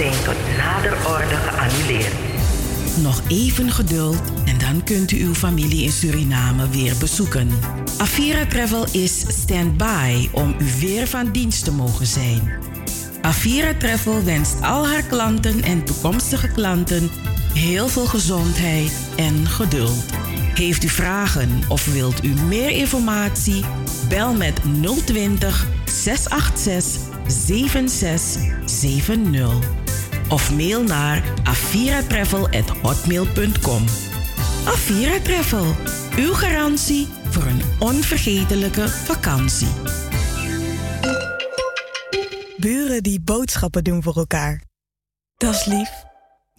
zijn tot nader orde geannuleerd. Nog even geduld en dan kunt u uw familie in Suriname weer bezoeken. Avira Travel is stand-by om u weer van dienst te mogen zijn. Avira Travel wenst al haar klanten en toekomstige klanten heel veel gezondheid en geduld. Heeft u vragen of wilt u meer informatie? Bel met 020 686 7670 of mail naar aviratravel.hotmail.com. Afira Travel: uw garantie voor een onvergetelijke vakantie. Buren die boodschappen doen voor elkaar. Dat is lief.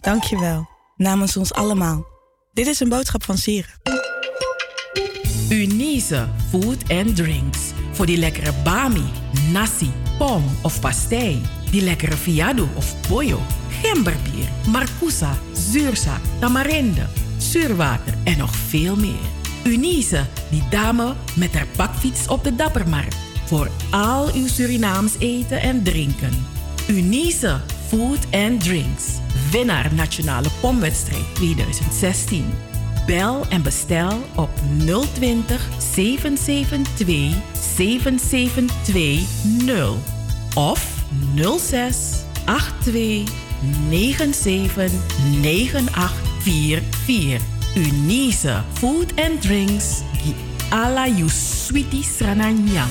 Dankjewel. Namens ons allemaal. Dit is een boodschap van Sieren. Unise Food and Drinks. Voor die lekkere bami, nasi, pom of pastei. Die lekkere fiado of pollo gemberbier, marcousa, Zuurzaak, tamarinde, zuurwater en nog veel meer. Unise die dame met haar bakfiets op de Dappermarkt. Voor al uw Surinaams eten en drinken. Unise Food and Drinks. Winnaar Nationale Pomwedstrijd 2016. Bel en bestel op 020 772 7720 of 06 82 979844. Unise Food and Drinks Ala Sweetie Srananyang.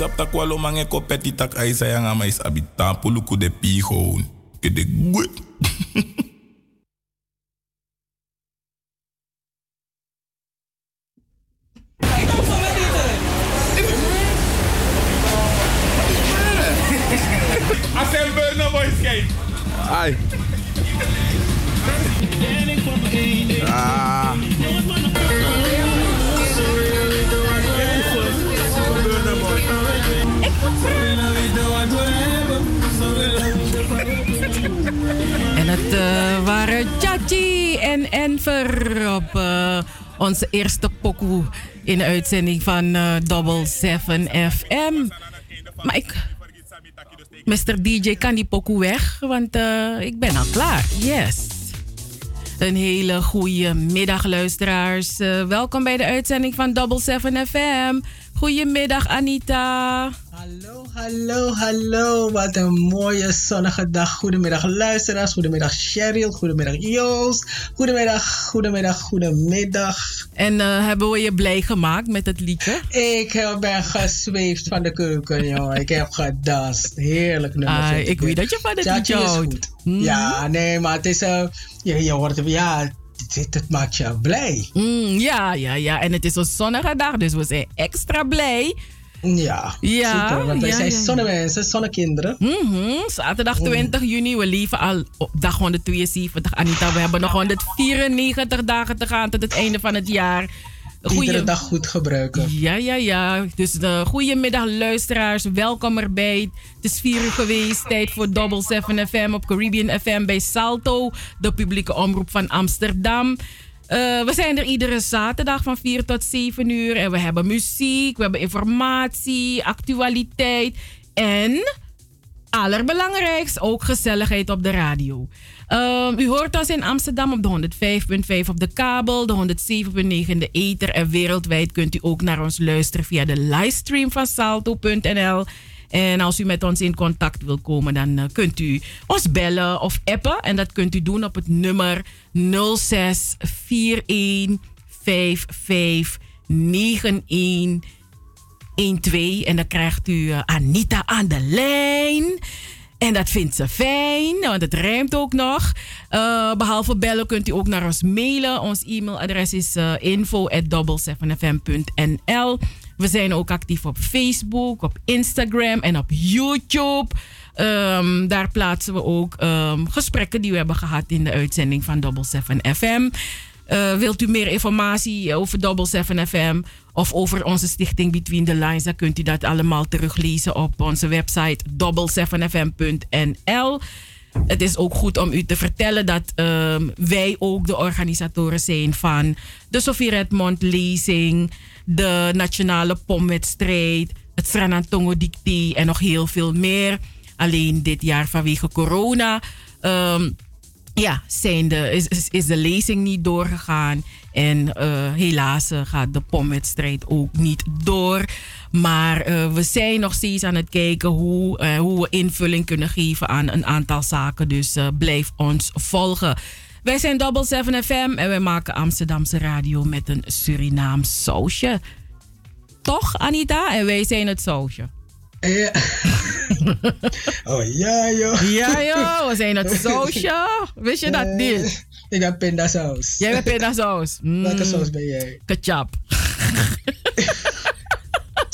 You. Misap tak walo mange kopeti tak ay sayang ama is abita puluku de pi gewoon. Ke de gwe. Asem Burner Boys kijk. Ai. Ah. Het eh, waren Chachi en Enver op eh, onze eerste pokoe in de uitzending van eh, Double 7 FM. Maar ik, Mr. DJ, kan die pokoe weg? Want ik ben al klaar. Yes. Een hele goede middag, luisteraars. Welkom bij de uitzending van Double 7 FM. Goedemiddag, Anita. Hallo, hallo, hallo. Wat een mooie zonnige dag. Goedemiddag luisteraars. Goedemiddag Cheryl. Goedemiddag Joost. Goedemiddag, goedemiddag, goedemiddag. En eh, hebben we je blij gemaakt met het liedje? Ik eh, ben gezweefd van de keuken, joh. Ik heb gedanst. Heerlijk nummer. Ah, ik weet dat je van het liedje houdt. Mhm. Ja, nee, maar het is... eh je, je hoort... Ja, het, het maakt je blij. Mm, ja, ja, ja. En het is een zonnige dag, dus we zijn extra blij. Ja, Ja, super. Want wij ja, zijn ja, zonnemensen, zonnekinderen. Mhm, Zaterdag 20 juni, we leven al op dag 172. Anita, we hebben nog 194 dagen te gaan tot het einde van het jaar. Iedere dag goed gebruiken. Ja, ja, ja. Dus de goedemiddag luisteraars, welkom erbij. Het is 4 uur geweest, tijd voor Double 7 FM op Caribbean FM bij Salto, de publieke omroep van Amsterdam. Eh, we zijn er iedere zaterdag van 4 tot 7 uur en we hebben muziek, we hebben informatie, actualiteit en allerbelangrijkst ook gezelligheid op de radio. Ehm, u hoort ons in Amsterdam op de 105.5 op de kabel, de 107.9 in de ether. En wereldwijd kunt u ook naar ons luisteren via de livestream van salto.nl. En als u met ons in contact wil komen, dan eh, kunt u ons bellen of appen. En dat kunt u doen op het nummer 0641559112. En dan krijgt u eh, Anita aan de lijn. En dat vindt ze fijn, want het rijmt ook nog. Eh, behalve bellen kunt u ook naar ons mailen. Ons e-mailadres is uh, info.double7fm.nl. We zijn ook actief op Facebook, op Instagram en op YouTube. Ehm, daar plaatsen we ook ehm, gesprekken die we hebben gehad in de uitzending van Double 7 FM. Uh, wilt u meer informatie over Double 7 FM of over onze stichting Between the Lines, dan kunt u dat allemaal teruglezen op onze website double7fm.nl. Het is ook goed om u te vertellen dat um, wij ook de organisatoren zijn van de Sofie Redmond lezing, de Nationale Pomwedstrijd, het Franantongo Dicté en nog heel veel meer. Alleen dit jaar vanwege corona. Um, ja, de, is, is, de lezing niet doorgegaan. En uh, helaas uh, gaat de pomwedstrijd ook niet door. Maar uh, we zijn nog steeds aan het kijken hoe, hoe we invulling kunnen geven aan een aantal zaken. Dus blijf ons volgen. Wij zijn Double 7 FM en wij maken Amsterdamse radio met een Surinaams sausje. Toch, Anita? En wij zijn het sausje. Ja. oh ja, joh. Ja, joh. We zijn het sausje. Wist je dat niet? Ik heb pindasaus. Jij hebt pindasaus. Mm. Welke saus ben jij? Ketchup.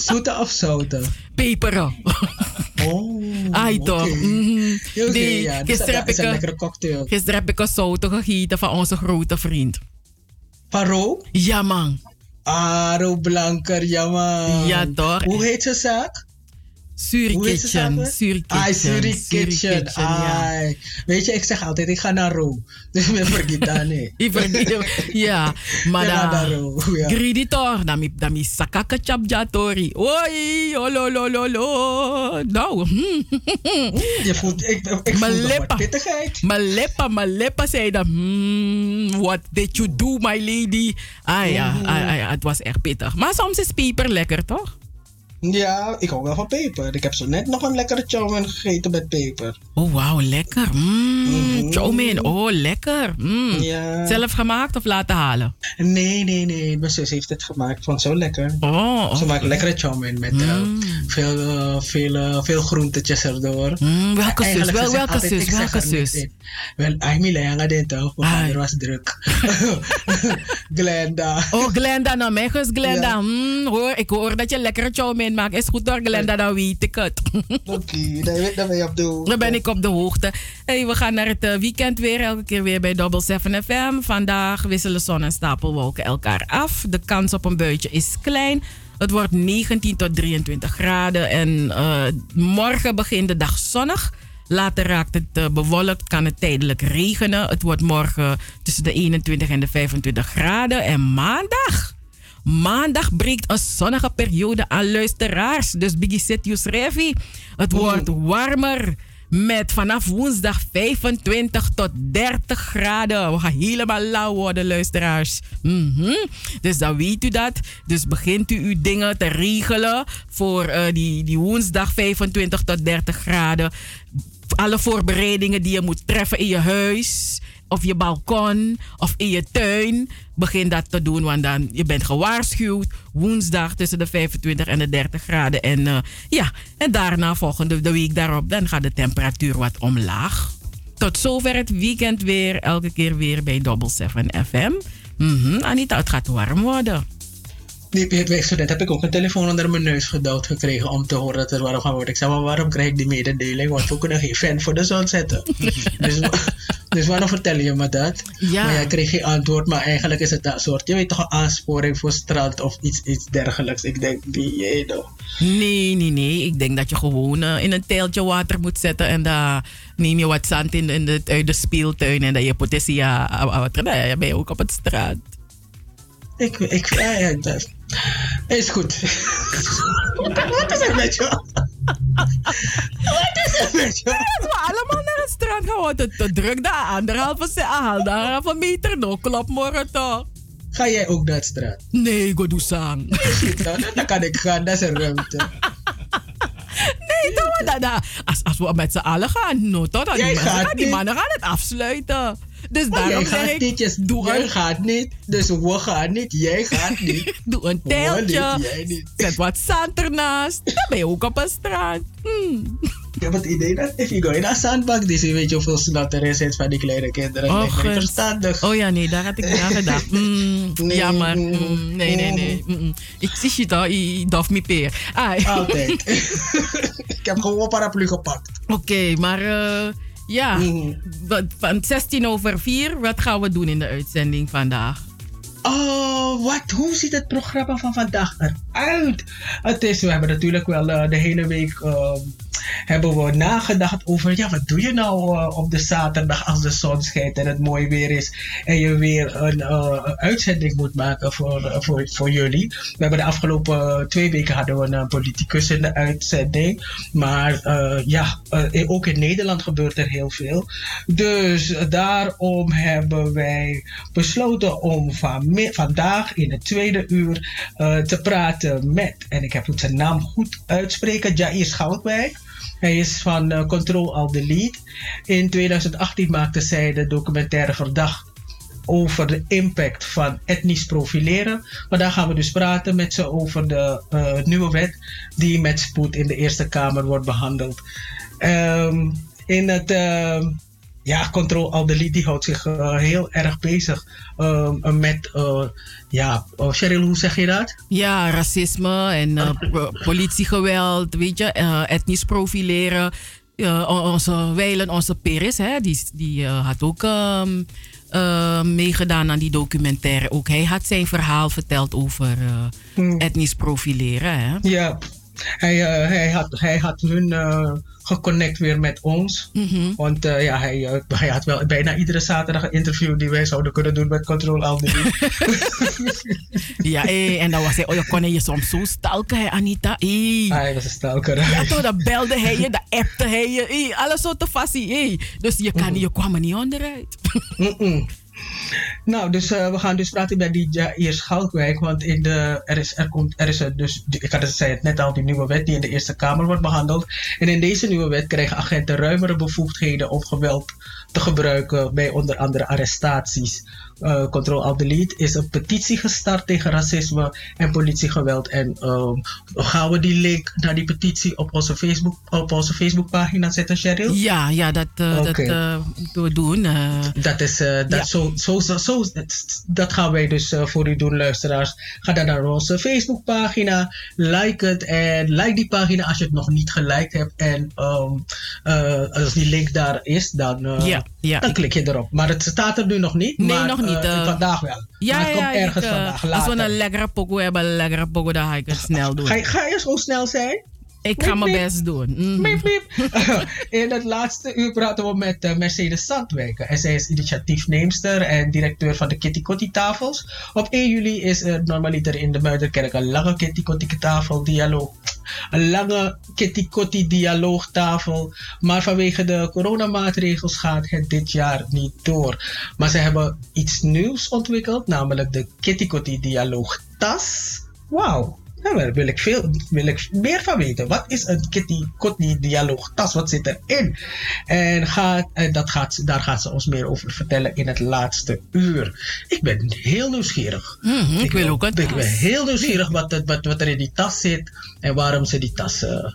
Zoete of zoute? Peperen. Oh. Ai toch. Okay. Mm. Okay, nee, ja, gisteren, heb ik een cocktail. gisteren heb ik een zoute gegeten van onze grote vriend. Paro? Ja, man. Aro Blanker, ja, man. Ja, toch. Hoe heet ze zaak? Suri Kitchen. Suri Kitchen. Suri Kitchen. Kitchen ja. Weet je, ik zeg altijd, ik ga naar Ro. Dus me vergeet dat niet. ja, maar dan... Greedy toch, dan mi, dan mi saka ketchup jatori. Oei, ololololo. Nou. Je voelt, ik, ik voel pittigheid. Lippen, mijn lippen zeiden, hmm, what did you do, my lady? Ah ja, ah, ah, ja, het was echt pittig. Maar soms is peper lekker, toch? Ja, ik hou wel van peper. Ik heb zo net nog een lekkere chow mein gegeten met peper. Oh, wauw, lekker. Mm, Mhm. chow mein, oh, lekker. Mm. Ja. Zelf gemaakt of laten halen? Nee, nee, nee. Mijn zus heeft het gemaakt. Vond zo lekker. Oh, Ze maakt lekkere chow mein met eh, veel, eh, veel, eh, veel groentetjes erdoor. Mm, welke zus? Wel, welke altijd, zus? Welke zus? Wel, ay, mi leanga din toch? Mijn vader was druk. Glenda. Oh, Glenda, nou, mijn Glenda. Ja. Mm, hoor, ik hoor dat je lekkere chow maakt. Is goed hoor, Glenda, dan weet ik het. Oké, ben- daar ben je op de hoogte. Dan ben ik op de hoogte. Hey, we gaan naar het eh, weekend weer. Elke keer weer bij Double 7 FM. Vandaag wisselen zon en stapelwolken elkaar af. De kans op een buitje is klein. Het wordt 19 tot 23 graden. En eh, morgen begint de dag zonnig. Later raakt het eh, bewolkt, kan het tijdelijk regenen. Het wordt morgen tussen de 21 en de 25 graden. En maandag Maandag breekt een zonnige periode aan luisteraars. Dus Biggie Sitius Revi. Het wordt warmer. Met vanaf woensdag 25 tot 30 graden. We gaan helemaal lauw worden, luisteraars. Mhm. Dus dan weet u dat. Dus begint u uw dingen te regelen voor eh, die, die woensdag 25 tot 30 graden. Alle voorbereidingen die je moet treffen in je huis of je balkon of in je tuin. Begin dat te doen, want dan je bent gewaarschuwd. Woensdag tussen de 25 en de 30 graden. En eh, ja, en daarna volgende de week daarop, dan gaat de temperatuur wat omlaag. Tot zover het weekend weer. Elke keer weer bij Double 7 FM. Mhm, Anita, het gaat warm worden. Net heb ik ook een telefoon onder mijn neus gedouwd gekregen om te horen dat het warm gaat worden. Ik zei, maar waarom krijg ik die mededeling? Want we kunnen geen fan voor de zon zetten. dus, dus waarom vertel je me dat? Ja. Maar jij kreeg geen antwoord, maar eigenlijk is het dat soort, je weet toch, een aansporing voor strand of iets, iets dergelijks. Ik denk, die, je toch. Nee, nee, nee. Ik denk dat je gewoon eh, in een teeltje water moet zetten. En daar neem je wat zand in, in de, uit de speeltuin. En dan je potasia ah, water. Nee, dan ben je ook op het straat. Ik, ik, ja, ja, dat is goed. Wat is er met je? Wat is er met je? Als we allemaal naar het strand gaan, wordt het te druk. Daar anderhalve, se- anderhalve meter. No, klop morgen toch? Ga jij ook naar het straat? Nee, go doe sang. Dan, kan ik gaan, dat is een ruimte. Nee, toch? dat- dat- Als, als we met z'n allen gaan, no, toch? Die, mensen gaat die mannen gaan het afsluiten. Dus Maar daarom zeg gaat ik, niet, je- doe jij een, gaat niet, dus we gaan niet, jij gaat niet. doe een niet, niet. Zet wat zand ernaast. Dan ben je ook op een straat. Hmm. Ik heb het idee dat if go in een zandbak, dus je weet je hoeveel snot er is van die kleine kinderen. Oh, gunst. verstandig. Oh ja, nee, daar had ik niet aan gedacht. Mm, Nee, jammer. mm, Mm, nee, nee, nee. Mm, mm. Ik zie je toch, je dof me peer. Altijd. ik heb gewoon een paraplu gepakt. Oké, maar eh, ja, wat- van 16 over 4, wat gaan we doen in de uitzending vandaag? Oh, wat? Hoe ziet het programma van vandaag eruit? Het is, we hebben natuurlijk wel eh, de hele week ehm, hebben we nagedacht over, ja, wat doe je nou eh, op de zaterdag als de zon schijnt en het mooi weer is en je weer een, eh, uitzending moet maken voor, eh, voor, voor jullie. We hebben de afgelopen twee weken hadden we een politicus in de uitzending, maar ja, ook in Nederland gebeurt er heel veel. Dus daarom hebben wij besloten om van vandaag in het tweede uur te praten met, en ik heb zijn naam goed uitspreken, Jair Schoutwijk. Hij is van eh, Control Al Delete. In 2018 maakte zij de documentaire Verdacht over de impact van etnisch profileren. Maar daar gaan we dus praten met ze over de eh, nieuwe wet die met spoed in de Eerste Kamer wordt behandeld. Ehm, in het ehm, ja, Control Al Delete die houdt zich eh, heel erg bezig ehm, met, eh, ja, oh, Cheryl, hoe zeg je dat? Ja, racisme en eh, po- politiegeweld, weet je, eh, etnisch profileren. Onze Weilen, onze Peris, hè, die, die eh, had ook ehm, eh, meegedaan aan die documentaire. Ook hij had zijn verhaal verteld over eh, etnisch profileren. Hè. Ja, hij, eh, hij, had, hij had hun eh, geconnect weer met ons. Mhm. Want eh, ja, hij, hij had wel bijna iedere zaterdag een interview die wij zouden kunnen doen met Control Delete. Ja, en dan was hij, oh, je kon je soms zo stalken, hè, Anita. Eh. Hij was een stalker. Ja, toch, dan belde hij je, dan appte hij je. alles zo te fassie. Dus je, kan, je kwam er niet onderuit. Nou, dus uh, we gaan dus praten bij die Jair Schalkwijk. Want in de, er is, er komt, er is er dus, ik had het, zei het net al, die nieuwe wet die in de Eerste Kamer wordt behandeld. En in deze nieuwe wet krijgen agenten ruimere bevoegdheden om geweld te gebruiken bij onder andere arrestaties. Uh, Control Alt Delete is een petitie gestart tegen racisme en politiegeweld. En um, gaan we die link naar die petitie op onze Facebook, op onze Facebookpagina zetten, Cheryl? Ja, ja dat, uh, okay. dat moeten we doen. dat is, dat, ja. zo, zo, zo, zo, dat gaan wij dus voor u doen, luisteraars. Ga dan naar onze Facebookpagina, like het en like die pagina als je het nog niet geliked hebt. En um, als die link daar is, dan, ja, ja, dan klik je erop. Maar het staat er nu nog niet. Nee, maar, nog niet. Uh, vandaag wel. Ja, maar het ja, komt ergens ik, uh, vandaag later. Als we een lekkere pokoe hebben, een lekkere pokoe, dan ga ik het snel doen. Ga je, ga je zo snel zijn? Ik ga mijn best doen. Mm. Miep, miep. In het laatste uur praten we met uh, Mercedes Zandwijken. En zij is initiatiefneemster en directeur van de Kitty Kotti tafels. Op 1 juli is er normaliter in de Muiderkerk een lange Kitty Kotti tafel dialoog. Een lange Kitty Kotti dialoogtafel. Maar vanwege de coronamaatregels gaat het dit jaar niet door. Maar ze hebben iets nieuws ontwikkeld, namelijk de Kitty Kotti dialoogtas. Wauw. Daar wil ik, veel, wil ik meer van weten. Wat is een Kitty Kotti dialoogtas? Wat zit erin? En gaat, en dat gaat, daar gaat ze ons meer over vertellen in het laatste uur. Ik ben heel nieuwsgierig. Mm -hmm, ik, ik, wil ook een Ik ben heel nieuwsgierig wat, wat, wat er in die tas zit en waarom ze die tas. Uh,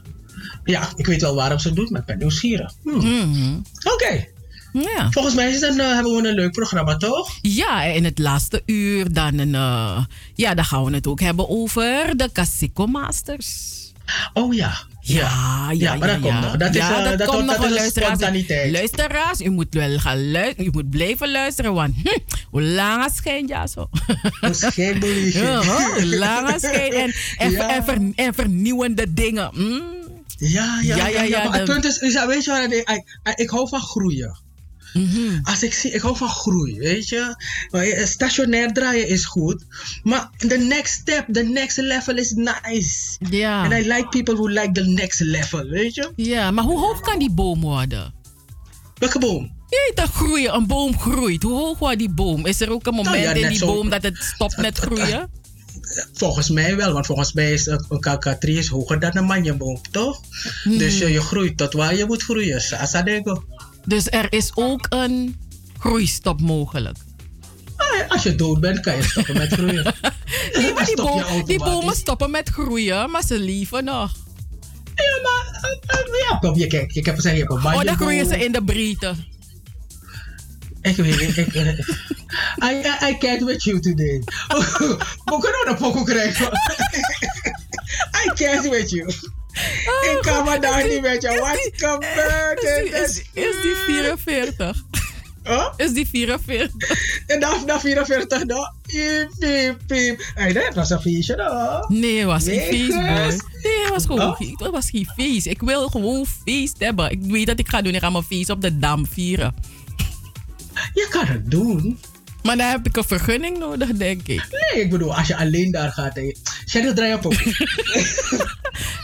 ja, ik weet wel waarom ze het doet, maar ik ben nieuwsgierig. Hmm. Mm -hmm. Oké. Okay. Ja. Volgens mij is dan, uh, hebben we een leuk programma, toch? Ja, in het laatste uur dan, een, uh, ja, dan gaan we het ook hebben over de Casico Masters. Oh ja. Ja, ja, ja, maar dat ja, komt nog. Dat ja, is, uh, dat, dat, komt nog dat spontaniteit. Luisteraars, u moet wel gaan luisteren. U moet blijven luisteren, want hm, hoe lang schijnt ja zo? Hoe ja, lang schijnt en, en, ja. en, ver, en vernieuwende dingen. Mm. Ja, ja, ja. ja, ja, de... het punt is, is, weet je wat, ik, ik, ik hou van groeien. Mm -hmm. Als ik zie, ik hou van groei, weet je. Stationair draaien is goed. Maar the next step, the next level is nice. Ja. And I like people who like the next level, weet je. Ja, maar hoe hoog kan die boom worden? Welke boom? Je dat groeien, een boom groeit. Hoe hoog wordt die boom? Is er ook een moment nou ja, in die zo, boom dat het stopt met groeien? Volgens mij wel, want volgens mij is een kakatrie hoger dan een manjeboom, toch? Hmm. Dus je, je groeit tot waar je moet groeien. Asadego. Dus er is ook een groeistop mogelijk. Als je dood bent, kan je stoppen met groeien. nee, maar die, boom, die, bomen stoppen met groeien, maar ze leven nog. Ja, maar ja, kom, je kijkt. Ik heb gezegd, je hebt een Oh, dan groeien ze in de breedte. Ik weet niet. Ik, I, I, I can't with you today. We kunnen een pokoe krijgen. I can't with you. Oh, ik kan maar daar niet met je. Wat gebeurt er? Is, is, is die 44? Huh? Is die 44? En dan na 44 dan? Piep, piep, piep. Hey, dat was een feestje dan. Nee, het was geen feest, boy. Nee, het was gewoon het was geen feest. Ik wil gewoon feest hebben. Ik weet dat ik ga doen. Ik ga mijn feest op de Dam vieren. Je kan het doen. Maar dan heb ik een vergunning nodig, denk ik. Nee, ik bedoel, als je alleen daar gaat. Hey. Cheryl, draai op.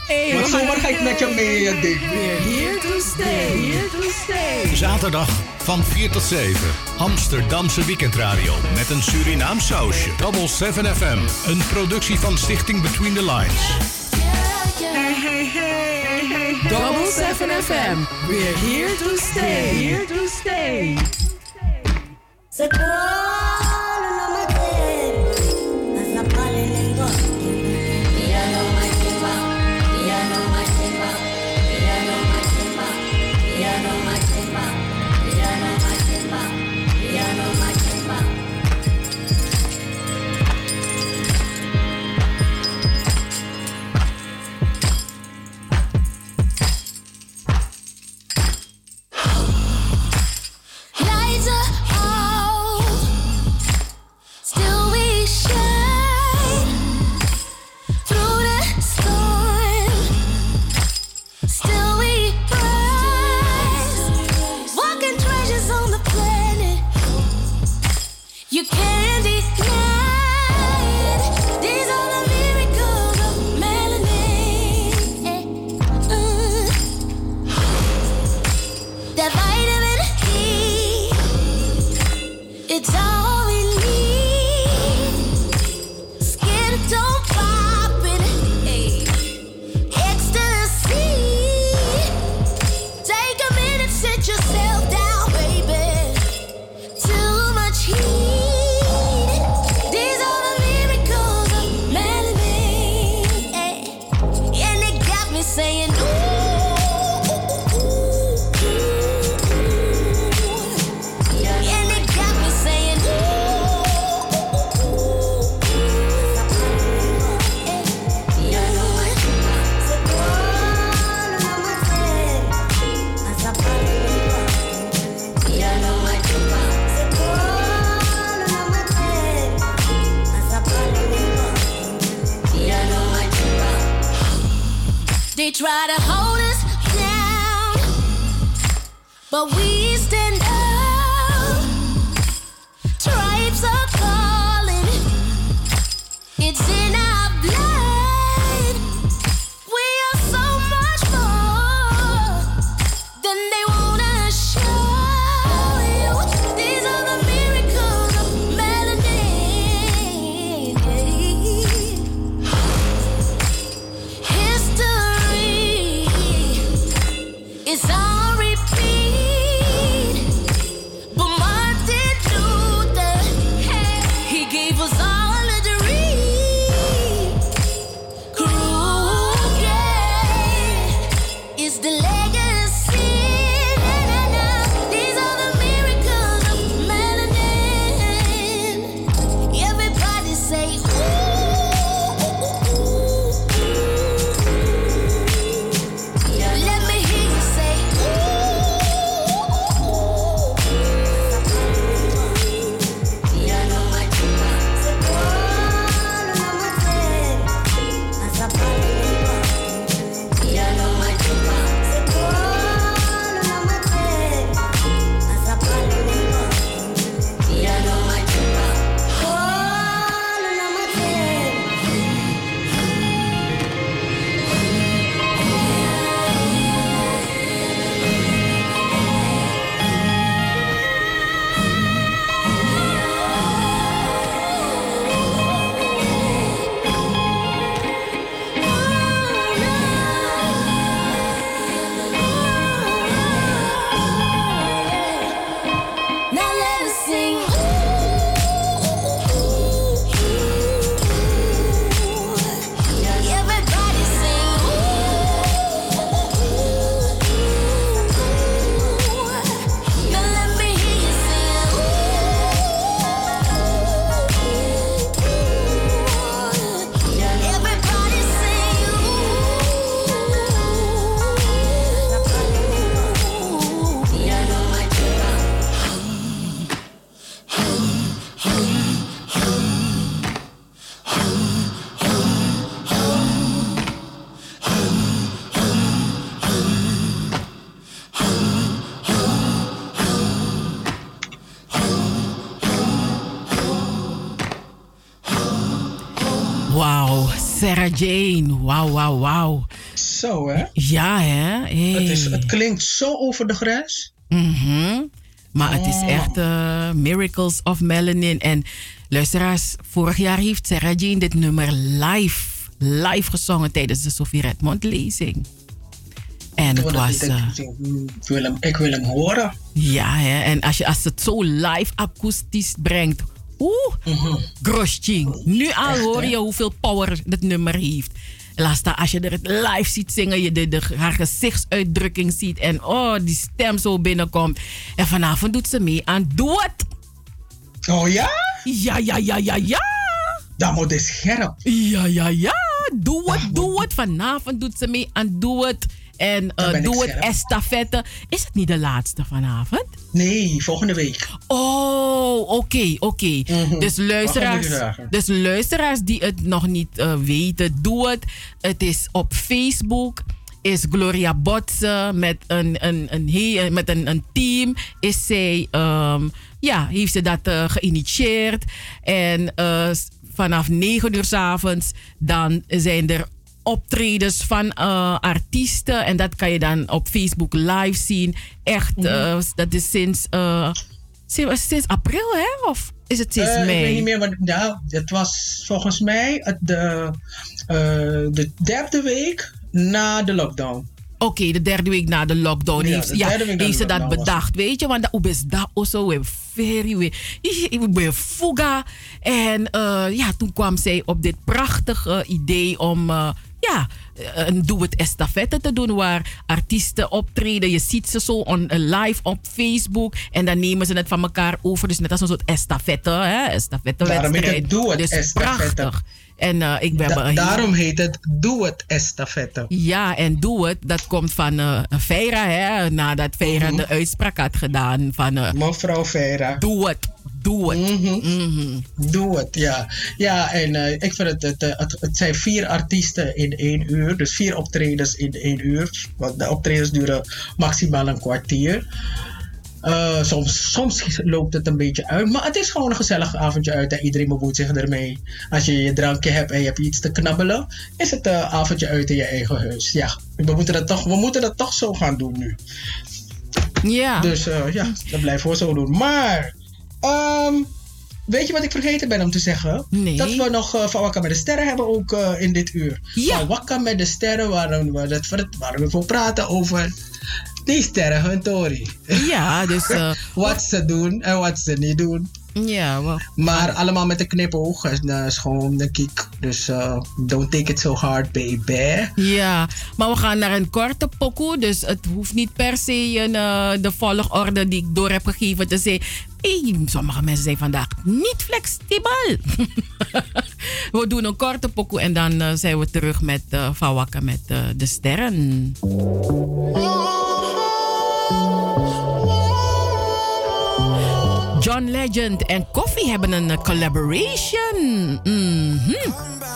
hey, maar zomaar ga ik met je mee, je ding. Here to stay, here to stay. Zaterdag van 4 tot 7. Amsterdamse weekendradio met een Surinaam sausje. Double 7 FM. Een productie van Stichting Between the Lines. Hey, hey, hey, hey. Double 7 FM. We're here to stay. Here to stay. You try to hold us down, but we Sarah Jane. Wauw, wauw, wauw. Zo, hè? Ja, hè? Hey. Het, is, het klinkt zo over de grens. Mhm. Maar het is Oh. echt eh, Miracles of Melanin. En luisteraars, vorig jaar heeft Sarah Jane dit nummer live, live gezongen tijdens de Sophie Redmond lezing. En het was... eh, ik, wil hem, ik wil hem horen. ja, hè? en als je als het zo live akoestisch brengt. Oeh, grosching. Nu al Echt, hoor je hoeveel power het nummer heeft. Laat staan als je er het live ziet zingen, je de, de, haar gezichtsuitdrukking ziet en oh, die stem zo binnenkomt. En vanavond doet ze mee aan Doe Het. Oh ja? Ja, ja, ja, ja, ja. Dat moet is scherp. Ja, ja, ja. Doe het, doe het. Vanavond doet ze mee aan Doe Het. En eh, Doe Het scherp. estafette. Is het niet de laatste vanavond? Nee, volgende week. Oh, oké, oké. Mhm. Dus, luisteraars, dus luisteraars die het nog niet eh, weten, doe het. Het is op Facebook. Is Gloria Botsen met een, een, een, he- met een, een team. Is zij, ehm, ja, heeft ze dat eh, geïnitieerd. En eh, vanaf 9 uur s avonds dan zijn er optredens van eh, artiesten. En dat kan je dan op Facebook live zien. Echt, Mhm. eh, dat is sinds, eh, sinds, sinds april, hè? Of is het sinds mei? Ik weet niet meer, maar nou, het was volgens mij de, de derde week na de lockdown. Oké, de derde week na de lockdown Ja, heeft, de ja, heeft ze dat was bedacht, weet je? Want dat is dat also weer very weer. Ik ben fuga. En ja, toen kwam zij op dit prachtige idee om ja, een doe het estafette te doen waar artiesten optreden. Je ziet ze zo on, eh, live op Facebook en dan nemen ze het van elkaar over. Dus net als een soort estafette, hè? Estafette wedstrijd. Doe Het dus Estafette. prachtig. En eh, ik ben Da- daarom heet het Doe het Estafette. ja, en doe het. Dat komt van eh Veira, hè. Nadat Veira Mhm. de uitspraak had gedaan van... eh, Mevrouw Vera. doe het, doe het. Mhm. Doe het, ja. Ja, en eh, ik vind het, het, het, het zijn vier artiesten in één uur. Dus vier optredens in één uur. Want de optredens duren maximaal een kwartier. Eh, soms, soms loopt het een beetje uit. Maar het is gewoon een gezellig avondje uit. En iedereen bemoeit zich ermee. Als je je drankje hebt en je hebt iets te knabbelen. Is het een avondje uit in je eigen huis. Ja, we moeten dat toch, we moeten dat toch zo gaan doen nu. Ja. Dus eh, ja, dat blijven we zo doen. Maar, ehm, weet je wat ik vergeten ben om te zeggen? Nee. Dat we nog uh, Van Wakka met de Sterren hebben ook eh, in dit uur. Ja. Van Wakka met de Sterren, waar we, dat, waar we voor praten over die sterren, hun Tori. Ja, dus... eh, wat ze doen en wat ze niet doen. ja, wel. Maar allemaal met een knipoog. En dat is gewoon de kiek. Dus don't take it so hard, baby. Ja, maar we gaan naar een korte pokoe. Dus het hoeft niet per se een, de volgorde die ik door heb gegeven te zeggen. Sommige mensen zijn vandaag niet flexibel. we doen een korte pokoe en dan eh, zijn we terug met uh, Van Wakka met eh, de sterren. John Legend en Koffie hebben een eh, collaboration. Mhm.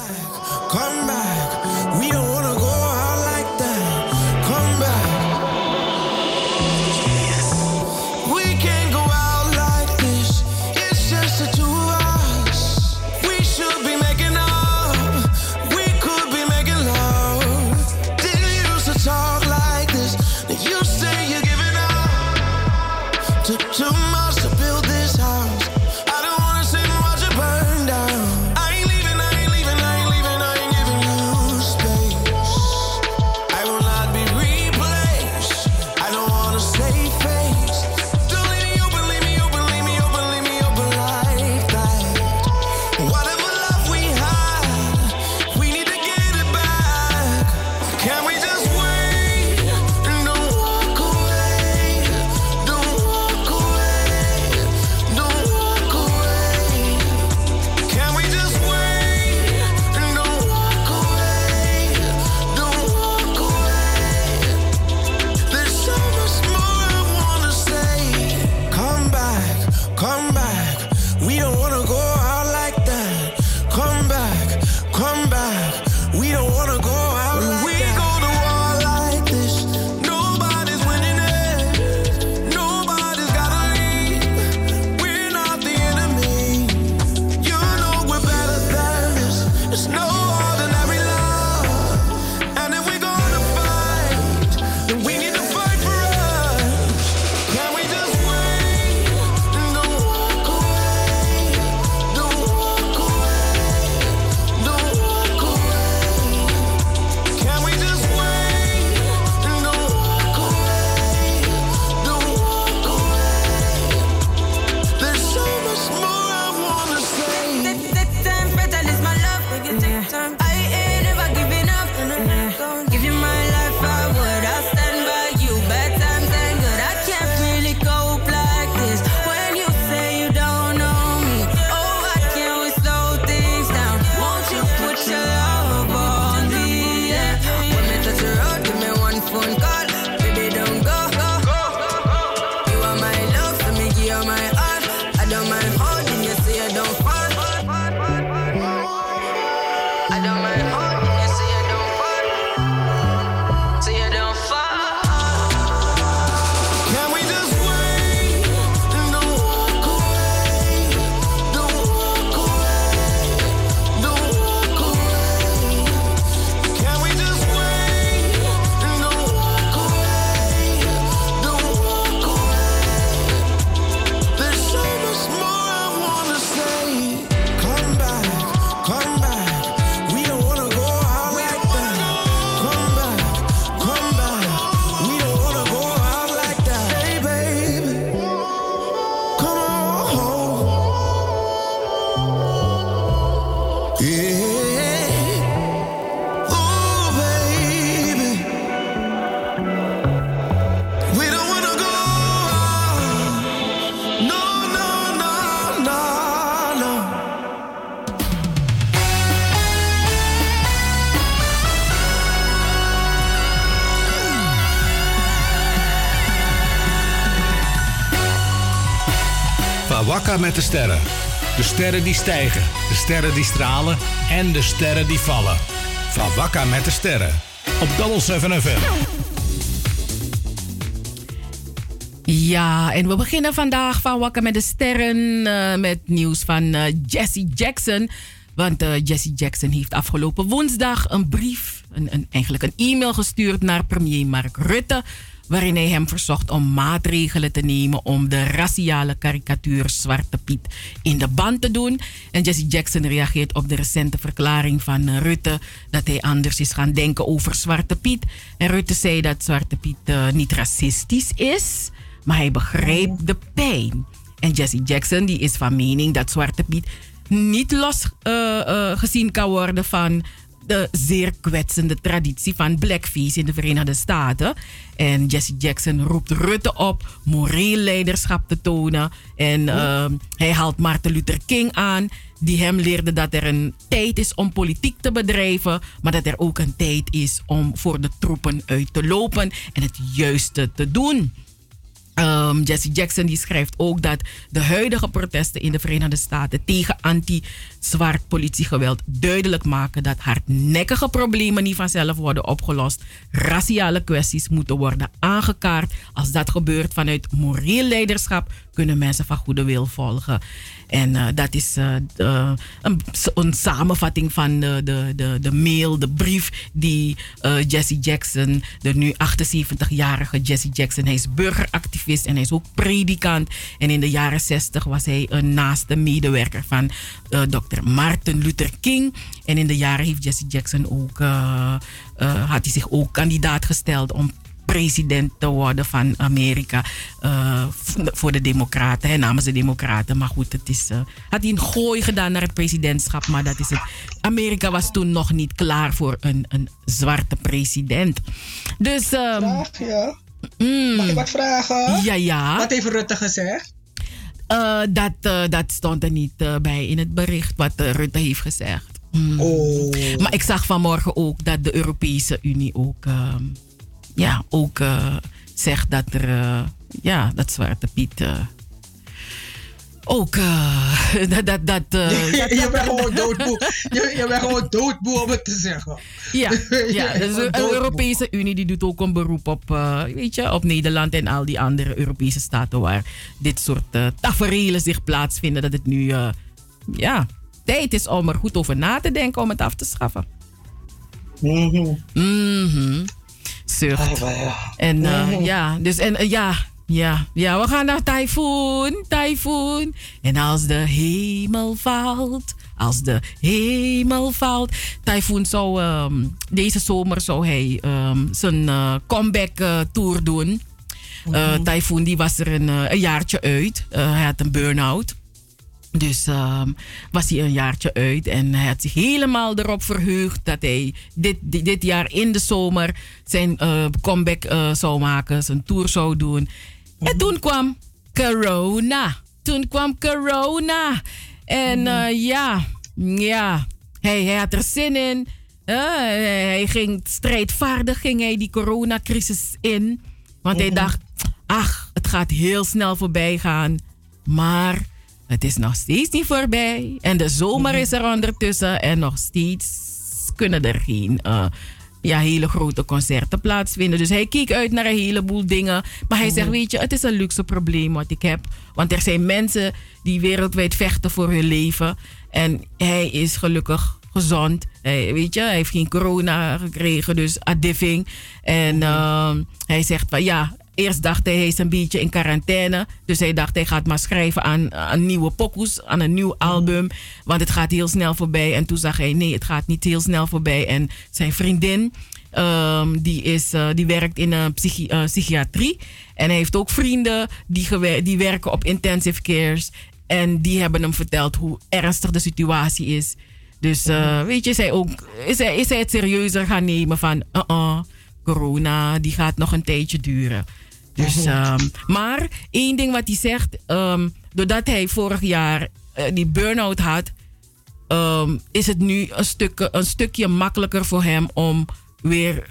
Met de sterren. De sterren die stijgen, de sterren die stralen en de sterren die vallen. Van Wakka met de sterren. Op Double 7 FM. Ja, en we beginnen vandaag van Wakker met de Sterren eh, met nieuws van eh, Jesse Jackson. Want eh, Jesse Jackson heeft afgelopen woensdag een brief, een, een, eigenlijk een e-mail gestuurd naar premier Mark Rutte. Waarin hij hem verzocht om maatregelen te nemen om de raciale karikatuur Zwarte Piet in de band te doen. En Jesse Jackson reageert op de recente verklaring van Rutte dat hij anders is gaan denken over Zwarte Piet. En Rutte zei dat Zwarte Piet eh, niet racistisch is, maar hij begreep de pijn. En Jesse Jackson die is van mening dat Zwarte Piet niet los eh, eh, kan worden van de zeer kwetsende traditie van blackface in de Verenigde Staten. En Jesse Jackson roept Rutte op moreel leiderschap te tonen. En ehm, hij haalt Martin Luther King aan, die hem leerde dat er een tijd is om politiek te bedrijven, maar dat er ook een tijd is om voor de troepen uit te lopen en het juiste te doen. Um, Jesse Jackson die schrijft ook dat de huidige protesten in de Verenigde Staten tegen anti-zwart politiegeweld duidelijk maken dat hardnekkige problemen niet vanzelf worden opgelost. Raciale kwesties moeten worden aangekaart. Als dat gebeurt vanuit moreel leiderschap, kunnen mensen van goede wil volgen. En uh, dat is de, een, samenvatting van de, de, de, de, mail, de brief die uh, Jesse Jackson, de nu 78-jarige Jesse Jackson, hij is burgeractivist en hij is ook predikant. En in de jaren 60 was hij een naaste medewerker van Dr. Martin Luther King. En in de jaren heeft Jesse Jackson ook, had hij zich ook kandidaat gesteld om president te worden van Amerika uh, voor de Democraten, hè, namens de Democraten. Maar goed, het is, uh, had hij een gooi gedaan naar het presidentschap, maar dat is het. Amerika was toen nog niet klaar voor een, een zwarte president. Dus. Um, Vraag, ja. Mm, Mag ik wat vragen? Ja, ja. Wat heeft Rutte gezegd? Uh, dat, dat stond er niet bij in het bericht wat Rutte heeft gezegd. Mm. Oh. Maar ik zag vanmorgen ook dat de Europese Unie ook ja, ook uh, zegt dat er, uh, ja, dat Zwarte Piet uh, ook dat. dat, dat, je, je bent gewoon doodboe. Je, je bent gewoon doodboe om het te zeggen. Ja, ja dus de Europese Unie die doet ook een beroep op, weet je, op Nederland en al die andere Europese staten waar dit soort tafereelen zich plaatsvinden. Dat het nu, ja, tijd is om er goed over na te denken om het af te schaffen. Mhm zucht. En uh, ja, dus en uh, ja, ja, ja, we gaan naar Typhoon, Typhoon. En als de hemel valt, als de hemel valt. Typhoon zou um, deze zomer zou hij um, zijn uh, comeback tour doen. Uh, Typhoon die was er een, een jaartje uit. hij had een burn-out. Dus um, was hij een jaartje uit en hij had zich helemaal erop verheugd dat hij dit, dit, dit jaar in de zomer zijn uh, comeback uh, zou maken, zijn tour zou doen. En toen kwam corona. Toen kwam corona. En uh, ja, ja, hij, hij had er zin in. hij ging strijdvaardig ging hij die coronacrisis in. Want hij dacht, ach, het gaat heel snel voorbij gaan. Maar het is nog steeds niet voorbij. En de zomer is er ondertussen. En nog steeds kunnen er geen uh, ja, hele grote concerten plaatsvinden. Dus hij keek uit naar een heleboel dingen. Maar hij zegt, weet je, het is een luxe probleem wat ik heb. Want er zijn mensen die wereldwijd vechten voor hun leven. En hij is gelukkig gezond. Hij, weet je, hij heeft geen corona gekregen, dus adiving. En uh, hij zegt van ja, Eerst dacht hij, hij is een beetje in quarantaine. Dus hij dacht, hij gaat maar schrijven aan, aan nieuwe pokoes, aan een nieuw album. Want het gaat heel snel voorbij. En toen zag hij, nee, het gaat niet heel snel voorbij. En zijn vriendin, um, die, is, uh, die werkt in een uh, psychiatrie. En hij heeft ook vrienden die, die werken op intensive cares. En die hebben hem verteld hoe ernstig de situatie is. Dus uh, weet je, hij, ook, is, hij, is hij het serieuzer gaan nemen van... Uh -uh, corona, die gaat nog een tijdje duren. Dus, um, maar één ding wat hij zegt, um, doordat hij vorig jaar uh, die burn-out had, um, is het nu een, stuk, een stukje makkelijker voor hem om weer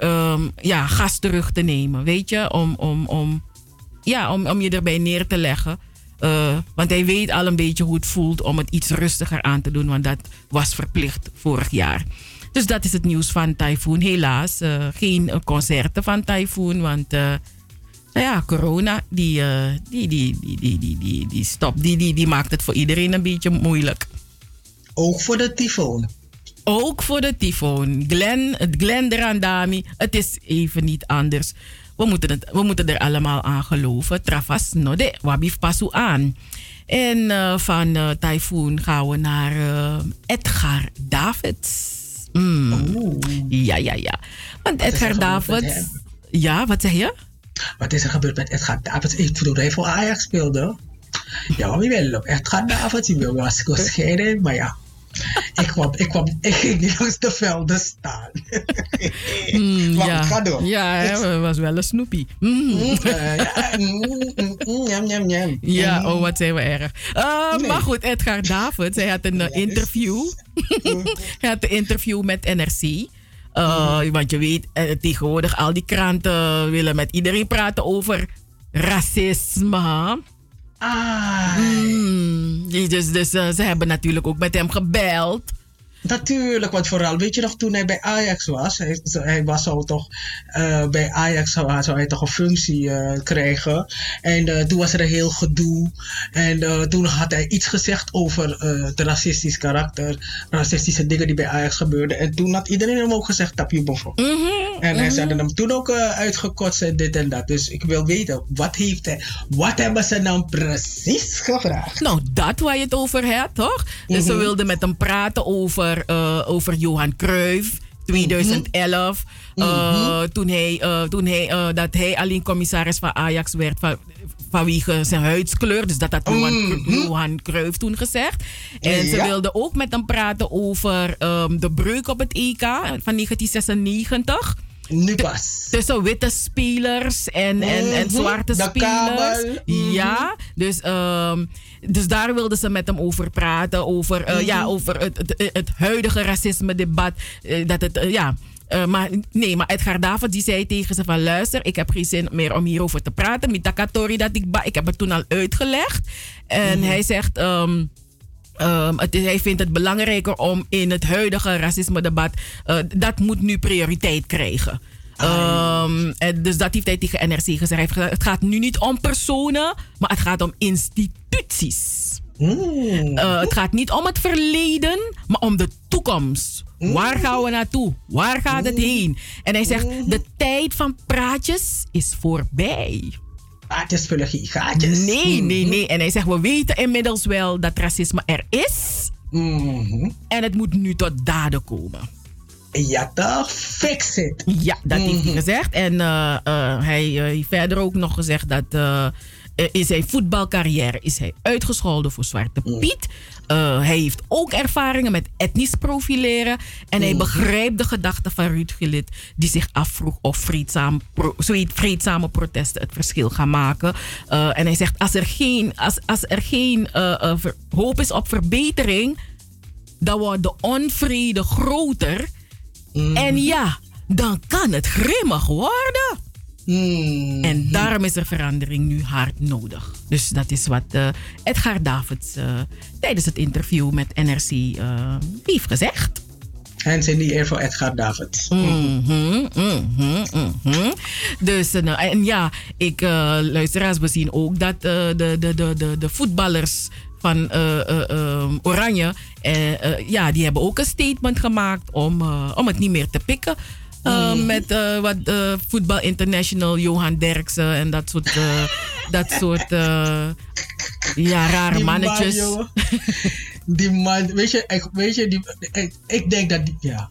ja, gas terug te nemen. Weet je, om, om, om, ja, om, om je erbij neer te leggen. eh, want hij weet al een beetje hoe het voelt om het iets rustiger aan te doen. Want dat was verplicht vorig jaar. Dus dat is het nieuws van Typhoon. Helaas eh, geen eh, concerten van Typhoon. Want eh, ja, corona die, eh, die, die, die, die, die, die, die, stop, die, die, die maakt het voor iedereen een beetje moeilijk. Ook voor de tyfoon. Ook voor de tyfoon. Glen, het Glen Randami, het is even niet anders. We moeten, het, we moeten er allemaal aan geloven. Travas no de, wabif pasu aan. En eh, van Typhoon gaan we naar Edgar Davids. Mm. Ja, ja, ja. Want Edgar Davids... Ja, wat zeg je? Wat is er gebeurd met Edgar Davids? Ik bedoel, hij voor Ajax speelde. Ja, wie wel op Edgar Davids. Die wil was gescheiden, maar ja. Ik kwam, ik kwam, ik ging niet langs de velden staan. Mm, Maar ja, ga door. ja hij was wel een snoepie. Mm. Mm, eh, ja, mm, mm, mm, Njam, njam, njam. Ja, Mm. oh, wat zijn we erg. Uh, Nee. Maar goed, Edgar Davids, hij had een eh, interview. hij had een interview met NRC. Uh, Want je weet, eh, tegenwoordig al die kranten willen met iedereen praten over racisme. Ah. Mm, dus dus eh, ze hebben natuurlijk ook met hem gebeld. Natuurlijk, want vooral, weet je nog, toen hij bij Ajax was, hij, hij was al toch, eh, bij Ajax zou, hij toch een functie eh, krijgen. En eh, toen was er een heel gedoe. En toen had hij iets gezegd over het racistisch karakter, racistische dingen die bij Ajax gebeurden. En toen had iedereen hem ook gezegd, tap je boven. En hij hadden hem toen ook uh, uitgekotst en dit en dat. Dus ik wil weten, wat, heeft hij, wat hebben ze dan precies gevraagd? Nou, dat waar je het over hebt, toch? Dus ze Mhm. wilden met hem praten over, eh, over Johan Cruijff. 2011, eh, toen hij, eh, toen hij, eh, dat hij alleen commissaris van Ajax werd van, vanwege zijn huidskleur. Dus dat had Johan, Johan Cruijff toen gezegd. En ze Ja. wilden ook met hem praten over ehm, de breuk op het EK van 1996. Nu pas. Tussen witte spelers en, en, en Mhm. zwarte De spelers. Mhm. Ja, dus, ehm, dus daar wilden ze met hem over praten. Over, eh, ja, Mhm. over het, het, het huidige racisme-debat. eh, dat het, eh, ja. maar nee, maar Edgar David die zei tegen ze van luister, ik heb geen zin meer om hierover te praten. Mitakatori dat ik ba, ik heb het toen al uitgelegd. En hij zegt, ehm, Ehm, het hij vindt het belangrijker om in het huidige racisme-debat. eh, dat moet nu prioriteit krijgen. Ehm, en dus dat heeft hij tegen NRC gezegd. Hij heeft gezegd. Het gaat nu niet om personen, maar het gaat om instituties. Eh, het gaat niet om het verleden, maar om de toekomst. Waar gaan we naartoe? Waar gaat het heen? En hij zegt: de tijd van praatjes is voorbij. Vullen geen gaatjes. Nee, nee, nee. En hij zegt: we weten inmiddels wel dat racisme er is. En het moet nu tot daden komen. Ja toch? Fix it. Ja, dat heeft hij gezegd. En eh, eh, hij eh, heeft verder ook nog gezegd dat in zijn voetbalcarrière is hij uitgescholden voor Zwarte Piet. Eh, hij heeft ook ervaringen met etnisch profileren. En hij begrijpt de gedachte van Ruud Gillit, die zich afvroeg of vreedzaam, pro, vreedzame protesten het verschil gaan maken. Eh, en hij zegt: als er geen, als, als er geen eh, hoop is op verbetering, dan wordt de onvrede groter. En ja, dan kan het grimmig worden. En daarom is er verandering nu hard nodig. Dus dat is wat eh, Edgar Davids eh, tijdens het interview met NRC eh, heeft gezegd. Hands in the air voor Edgar Davids. Mhm, mhm, mhm. Dus nou, en ja, ik, luisteraars, we zien ook dat eh, de, de, de, de, de voetballers van Oranje, ja, die hebben ook een statement gemaakt om, om het niet meer te pikken. Eh, Met eh, wat eh, Voetbal International, Johan Derksen en dat soort, dat soort ja, rare Die man, mannetjes. die man, weet je, ik, weet je die, ik, ik denk dat die, ja.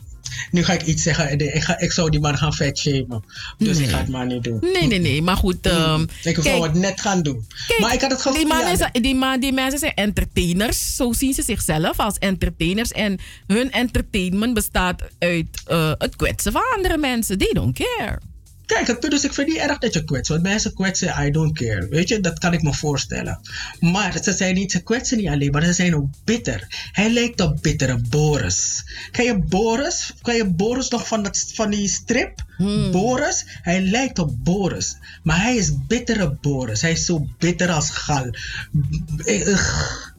Nu ga ik iets zeggen. en Ik, ga, ik zou die man gaan vet shamen. Dus ik ga het maar niet doen. Nee, nee, nee. Maar goed. ehm, ik zou het net gaan doen. Kijk, maar ik had het gevoel... die, ja, zijn- die, man, die mensen zijn entertainers. Zo zien ze zichzelf als entertainers. En hun entertainment bestaat uit eh, het kwetsen van andere mensen. They don't care. Kijk, het is, ik vind niet erg dat je kwetst. Want mensen kwetsen, I don't care. Weet je, dat kan ik me voorstellen. Maar ze zijn niet, ze kwetsen niet alleen, maar ze zijn ook bitter. Hij lijkt op bittere Boris. Ken je Boris? Ken je Boris nog van, dat, van die strip? Boris? Hij lijkt op Boris. Maar hij is bittere Boris. Hij is zo bitter als gal. Eh, ugh.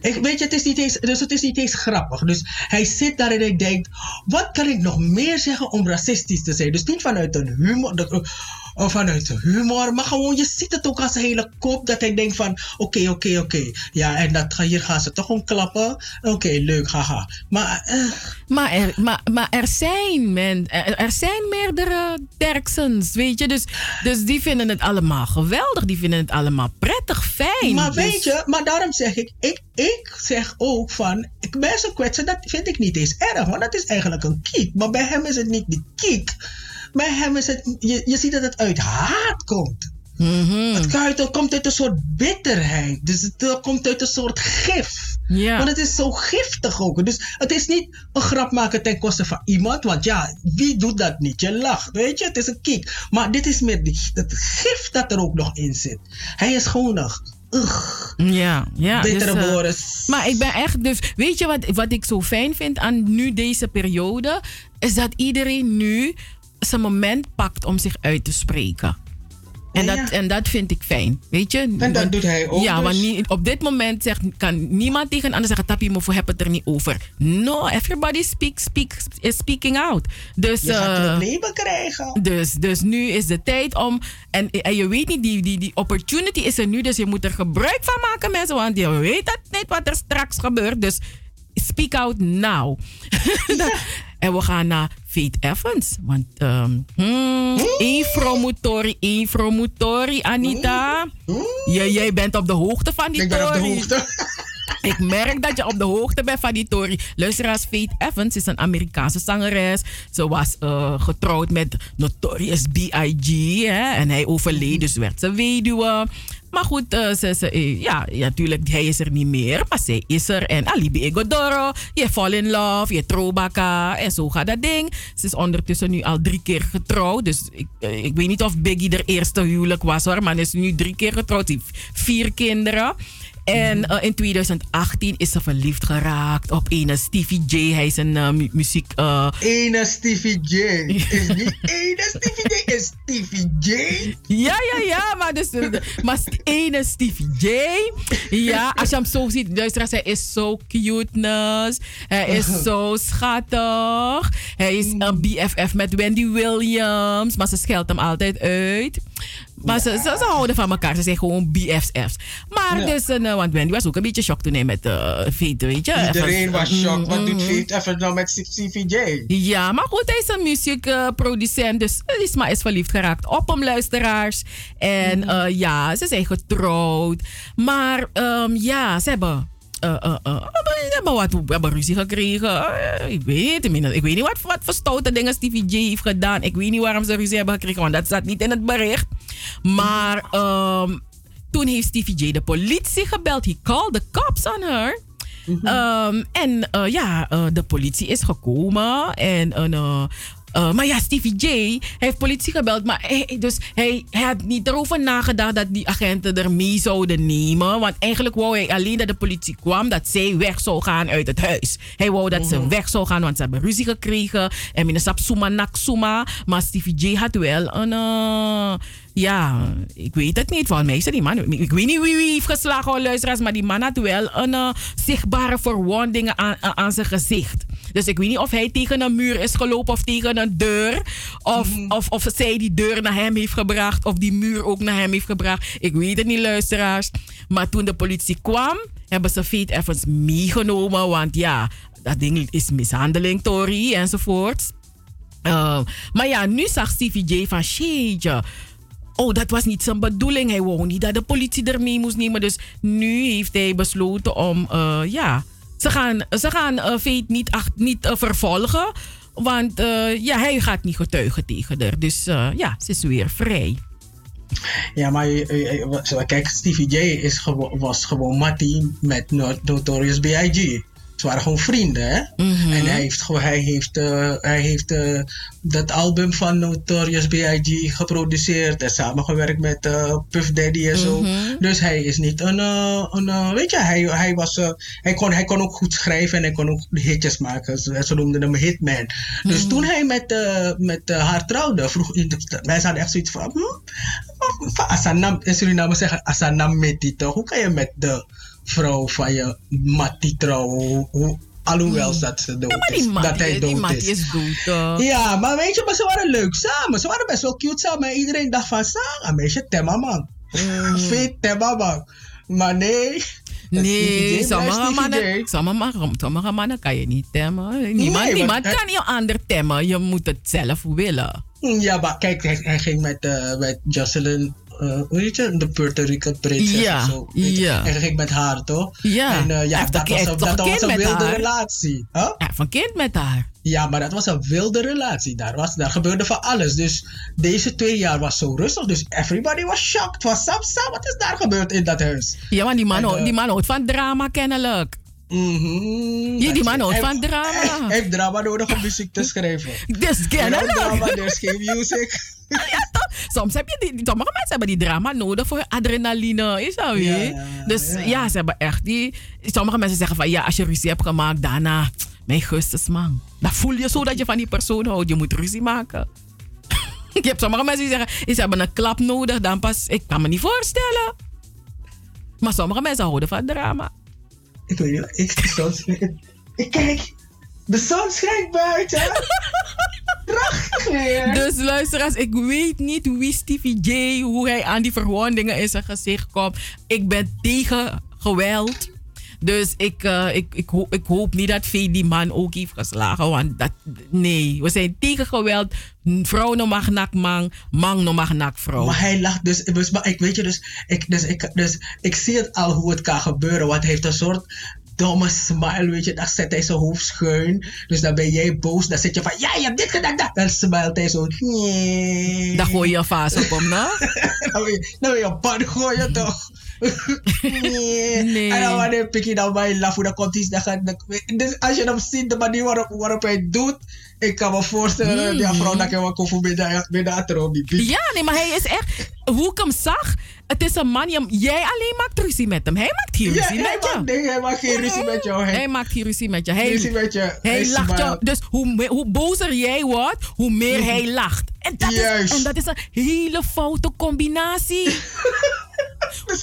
Ik, weet je, het is, niet eens, dus het is niet eens grappig. Dus hij zit daar en hij denkt: wat kan ik nog meer zeggen om racistisch te zijn? Dus niet vanuit een humor. Dat, of vanuit humor, maar gewoon, je ziet het ook als een hele kop dat hij denkt van, oké, oké, oké, ja, en dat, hier gaan ze toch om klappen, oké, leuk, haha. Maar, eh, Maar er, maar, maar er zijn men, er, er zijn meerdere Derksens, weet je. Dus, dus die vinden het allemaal geweldig. Die vinden het allemaal prettig, fijn. maar Dus- weet je, maar daarom zeg ik, ik, ik zeg ook van, ik, mensen kwetsen, dat vind ik niet eens erg, want dat is eigenlijk een kiek. Maar bij hem is het niet die kiek. Bij hem is het, je, je ziet dat het uit haat komt. Mhm. Het, komt uit een soort bitterheid. Dus het komt uit een soort gif. Ja. Want het is zo giftig ook. Dus het is niet een grap maken ten koste van iemand. Want ja, wie doet dat niet? Je lacht, weet je? Het is een kiek. Maar dit is meer het gif dat er ook nog in zit. Hij is gewoon nog... Ugh. Ja, ja. Dus, Boris. Maar ik ben echt, dus weet je wat, wat ik zo fijn vind aan nu deze periode? Is dat iedereen nu zijn moment pakt om zich uit te spreken. En, Ja, dat, en dat vind ik fijn, weet je? En dat doet hij ook Ja, dus. want nie- op dit moment zegt, kan niemand tegen een ander zeggen... Tappie, maar heb het er niet over. No, everybody speak, speak, is speaking out. Dus, Je gaat eh, krijgen. dus, dus nu is de tijd om. En, en je weet niet, die, die, die opportunity is er nu. Dus je moet er gebruik van maken, mensen. Want je weet het niet wat er straks gebeurt. Dus speak out now. en we gaan naar Faith Evans. Want um, hmm, één promotori, Anita. Jij, jij bent op de hoogte van die Ik ben op de hoogte. Ik merk dat je op de hoogte bent van die Tory. Luisteraars, Faith Evans is een Amerikaanse zangeres. Ze was eh, getrouwd met Notorious B.I.G. En hij overleed, dus werd ze weduwe. Maar goed, eh, ze, ze, eh, ja, natuurlijk, hij is er niet meer. Maar zij is er. En Alibi Egodoro, je fall in love, je trobaka. En zo gaat dat ding. Ze is ondertussen nu al drie keer getrouwd. Dus ik, eh, ik weet niet of Biggie haar eerste huwelijk was hoor. Maar ze is nu drie keer getrouwd. Ze heeft vier kinderen. En eh, in 2018 is ze verliefd geraakt op een Stevie J. Hij is een eh, mu- muziek. eh, Ene Stevie J. Is niet ene Stevie J, is Stevie J. ja, ja, ja, maar, dus, maar ene Stevie J. Ja, als je hem zo ziet, luisteraars, hij is zo cuteness. Hij is zo schattig. Hij is een BFF met Wendy Williams, maar ze scheldt hem altijd uit. Maar ze, ze, ze houden van elkaar. Ze zijn gewoon BFF's. Maar Ja. dus, eh, want Wendy was ook een beetje shocked toen hij met uh, weet je. Iedereen was Mm, shocked. Wat mm, doet mm. Faith even nou met Stevie J? Ja, maar goed, hij is een muziekproducent. dus Lisma is verliefd geraakt op hem, luisteraars. En Mhm. eh, ja, ze zijn getrouwd. Maar ehm, ja, ze hebben. Hebben wat we hebben ruzie gekregen. Ik weet niet. ik weet niet wat, wat voor stoute dingen Stevie J heeft gedaan. Ik weet niet waarom ze ruzie hebben gekregen, want dat staat niet in het bericht. Maar ehm, toen heeft Stevie J de politie gebeld. He called the cops on her. Ehm, en ja, de politie is gekomen. En, eh, maar ja, Stevie J heeft politie gebeld. Maar hij, dus hij, hij had niet erover nagedacht dat die agenten er mee zouden nemen. Want eigenlijk wou hij alleen dat de politie kwam. Dat zij weg zou gaan uit het huis. Hij wou dat ze weg zou gaan, want ze hebben ruzie gekregen. En meneer Sapsuma Naksuma. Maar Stevie J had wel een... eh, ja, ik weet het niet. Van mij is die man. Ik weet niet wie wie heeft geslagen, hoor, luisteraars. Maar die man had wel een eh, zichtbare verwonding aan, aan, aan zijn gezicht. Dus ik weet niet of hij tegen een muur is gelopen of tegen een deur. Of, of, of zij die deur naar hem heeft gebracht. Of die muur ook naar hem heeft gebracht. Ik weet het niet, luisteraars. Maar toen de politie kwam, hebben ze Faith Evans meegenomen. Want ja, dat ding is mishandeling, Tori, enzovoort. Uh, maar ja, nu zag Stevie J van shit. Oh, dat was niet zijn bedoeling. Hij wou niet dat de politie ermee moest nemen. Dus nu heeft hij besloten om, uh, ja, ze gaan, ze gaan uh, Fate niet, ach, niet uh, vervolgen. Want ja, hij gaat niet getuigen tegen haar. Dus ja, ze is weer vrij. Ja, maar kijk, Stevie J is gewo was gewoon Mattie met Notorious B.I.G. Ze waren gewoon vrienden, hè? En hij heeft, gewoon- hij heeft, eh, hij heeft eh, dat album van Notorious B.I.G. geproduceerd en samengewerkt met eh, Puff Daddy en zo. Mhm. Dus hij is niet een, eh, een eh, weet je, hij, hij, was, eh, hij, kon, hij kon ook goed schrijven en hij kon ook hitjes maken. Ze, ze noemden hem Hitman. Dus toen hij met, eh, met eh, haar trouwde, vroeg mensen hadden echt zoiets van, hm, van Asanam, in Suriname zeggen Asanam Meti toch? Hoe kan je met de vrouw van je Mati trouwen? Hoe- Alhoewel dat ze dood is. dat hij Mattie, dood Mattie is. is dood. toch? Ja, maar weet je, maar ze waren leuk samen. Ze waren best wel cute samen. En iedereen dacht van, sa, een meisje temma man. Vet temma man. Maar nee. Nee, sommige mannen, sommige, sommige mannen kan je niet temmen. Niemand, Nee, kan je ander temmen. Je moet het zelf willen. Ja, maar kijk, hij, hij ging met, eh, met Jocelyn, eh, hoe heet je, de Puerto Rican prinses Ja, of zo. ja. Ging met haar, toch? Ja. En eh, ja, dat was, een, dat was een wilde haar? relatie. Huh? Ja, van kind met haar. Ja, maar dat was een wilde relatie. Daar, was, daar gebeurde van alles. Dus deze twee jaar was zo rustig. Dus everybody was shocked. Was Sam, Sam, wat is daar gebeurd in dat huis? Ja, maar die man, En, eh, die man houdt van drama kennelijk. Ja, die man houdt van drama. Hij heeft drama nodig om muziek te schrijven. Dus kennelijk. drama, there's geen music. Ja, toch? Soms heb je die, sommige mensen hebben die drama nodig voor adrenaline, is dat weer? ja, dus ja. ja. ze hebben echt die. Sommige mensen zeggen van ja, als je ruzie hebt gemaakt, daarna, mijn gustes man. Dan voel je zo dat je van die persoon houdt. Je moet ruzie maken. je hebt sommige mensen die zeggen, ze hebben een klap nodig, dan pas. Ik kan me niet voorstellen. Maar sommige mensen houden van drama. Ik weet niet, ik, zon schijnt. Ik kijk, de zon schijnt buiten. Prachtig weer. Dus luisteraars, ik weet niet wie Stevie J, hoe hij aan die verwondingen in zijn gezicht komt. Ik ben tegen geweld. Dus ik, eh, ik, ik, hoop, ik hoop niet dat die man ook heeft geslagen. Want dat, nee, we zijn tegen geweld. Vrouw no mag nak man, man no mag nak vrouw. Maar hij lacht dus, dus maar ik weet je dus ik, dus, ik, dus ik zie het al hoe het kan gebeuren. Want hij heeft een soort domme smile, weet je. Dan zet hij zijn hoofd schuin. Dus dan ben jij boos. Dan zit je van, ja, je hebt dit gedaan. dat. Dan smilt hij zo. Nee. Dan gooi je een vaas op hem, nou? dan wil je, dan wil je pan gooien toch? nee. Nee. En dan wanneer pik je dan bij laf, dan komt hij. Dan gaat, dus als je hem ziet, de manier waarop, waarop hij doet. Ik kan me voorstellen dat die vrouw dat ik wel achterom die piek. Ja, nee, maar hij is echt... Hoe ik hem zag, het is een man... Jij alleen maakt ruzie met hem. Hij maakt Ja, ruzie met je. maakt, nee, hij maakt geen ruzie met jou. Hij, Hij maakt geen ruzie met je. Hij, ruzie met je. hij, Hij lacht jou. Dus hoe, hoe bozer jij wordt, hoe meer hij lacht. En dat, Juist. is, en dat is een hele foute combinatie.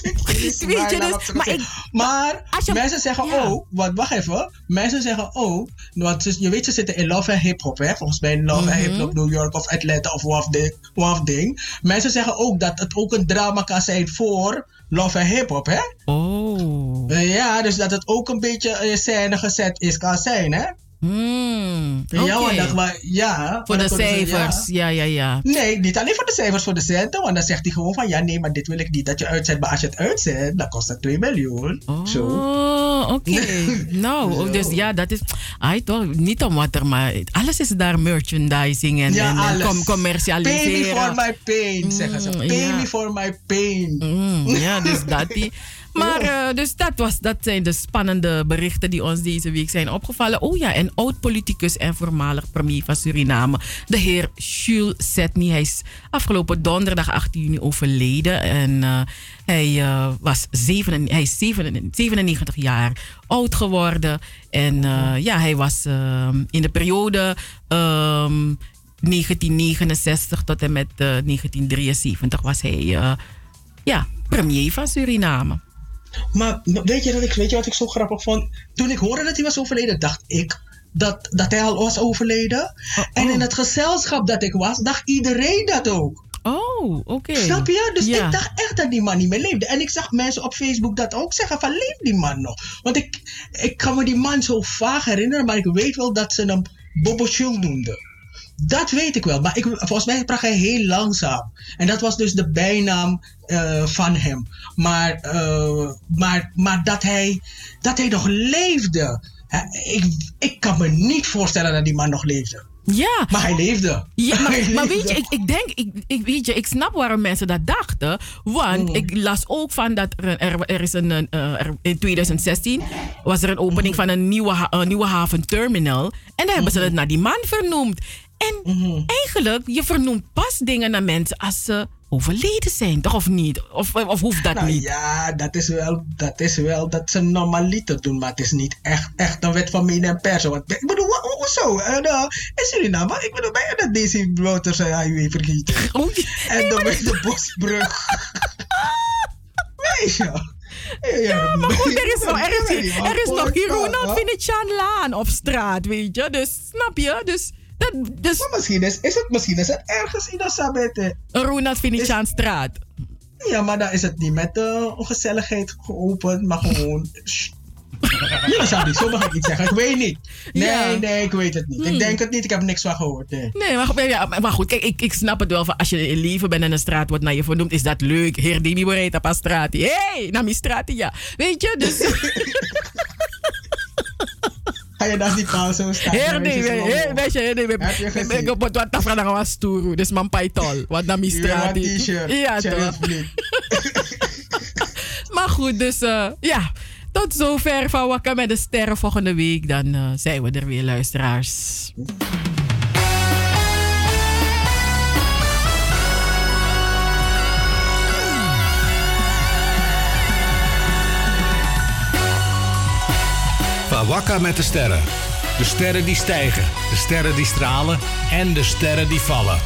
Weet je dus, maar ik, maar als je- mensen zeggen ja. ook, wat, wacht even. Mensen zeggen ook, want ze- je weet, ze zitten in Love en Hip Hop, hè? Volgens mij in Love en Mhm. Hip Hop New York of Atlanta of wat ding, wat ding. Mensen zeggen ook dat het ook een drama kan zijn voor Love en Hip Hop, hè? Oh. Ja, dus dat het ook een beetje in scène gezet is, kan zijn, hè? Hmm, Ja, oké. want dat, maar, ja. Voor de cijfers. Ja, ja, ja. Nee, niet alleen voor de cijfers, voor de centen. Want dan zegt hij gewoon van ja, nee, maar dit wil ik niet dat je uitzet. Maar als je het uitzet, dan kost het 2 miljoen. Zo. Oh, oké. nou, dus ja, dat is. Ai, toch, niet om wat er, maar alles is daar merchandising en, Ja, en, com- commercialiseren. Pay me for my pain, zeggen ze. Mm, Pay ja. me for my pain. Mm, ja, dus dat die. Maar eh, dus dat, was, dat zijn de spannende berichten die ons deze week zijn opgevallen. Oh ja, en oud-politicus en voormalig premier van Suriname, de heer Jules Setny. Hij is afgelopen donderdag 18 juni overleden. En eh, hij, eh, was zeven, hij is zeven- 97 jaar oud geworden. En eh, ja, hij was eh, in de periode... ehm, 1969 tot en met eh, 1973 was hij ja, premier van Suriname. Maar weet je, dat ik, weet je wat ik zo grappig vond? Toen ik hoorde dat hij was overleden, dacht ik dat, dat hij al was overleden. En in het gezelschap dat ik was, dacht iedereen dat ook. Oh, oké. Snap je? Dus Ja. ik dacht echt dat die man niet meer leefde. En ik zag mensen op Facebook dat ook zeggen van leeft die man nog? Want ik, ik kan me die man zo vaag herinneren, maar ik weet wel dat ze hem Bobo Chill noemden. Dat weet ik wel, maar ik, volgens mij sprak hij heel langzaam. En dat was dus de bijnaam eh, van hem. Maar, eh, maar, maar dat, hij, dat hij nog leefde. Ik, ik kan me niet voorstellen dat die man nog leefde. Ja. Maar hij leefde. Ja, maar, maar weet je, ik, ik denk, ik, ik, weet je, ik snap waarom mensen dat dachten. Want Mm. ik las ook van dat er, er, er is een, eh, er- in 2016 was er een Mm. opening van een nieuwe, ha- een nieuwe haventerminal. En daar hebben ze het Mm-hmm. naar die man vernoemd. En eigenlijk, je vernoemt pas dingen naar mensen als ze overleden zijn, toch of niet? Of, of hoeft dat Nou niet? ja, dat is wel, dat is wel, dat ze normaliter doen, maar het is niet echt, echt een wet van mede en persen. Want ik bedoel, ho- ho- hoezo? En, uh, in Suriname, ik bedoel, je dat deze Wouters en highway vergeten? en dan weer de Bosbrug. Weet je? Ja, maar goed, er is nog, er is, er is nog hier maar- Ronald Venetiaan Laan of straat, weet je? Dus, snap je? Dus, dat, dus... Maar misschien is, is het, misschien is het ergens in Sabete. Een Ronald Venetiaan straat. Ja, maar dan is het niet met uh, gezelligheid geopend, maar gewoon. Ja, Sabi, zo mag ik iets zeggen. Ik weet niet. Nee, Ja. nee, ik weet het niet. Ik Hmm. denk het niet. Ik heb niks van gehoord. Nee. Nee, maar, goed, ja, maar goed, kijk, ik, ik snap het wel. Van als je in leven bent en een straat wordt naar je vernoemd, is dat leuk. Heer Demi Boreta pas straat. Hé, hey, naar mijn straat, ja. Weet je, dus... Ga je dan die paal zo staan? Dan weet je. Heb gezien? Ik op wat tafra dan was. Dus mijn paitol. Wat wat t-shirt. Ja, toch. Maar goed, dus eh, ja. Tot zover van Wakka met de sterren volgende week. Dan eh, zijn we er weer, luisteraars. Wakka met de sterren. De sterren die stijgen, de sterren die stralen en de sterren die vallen.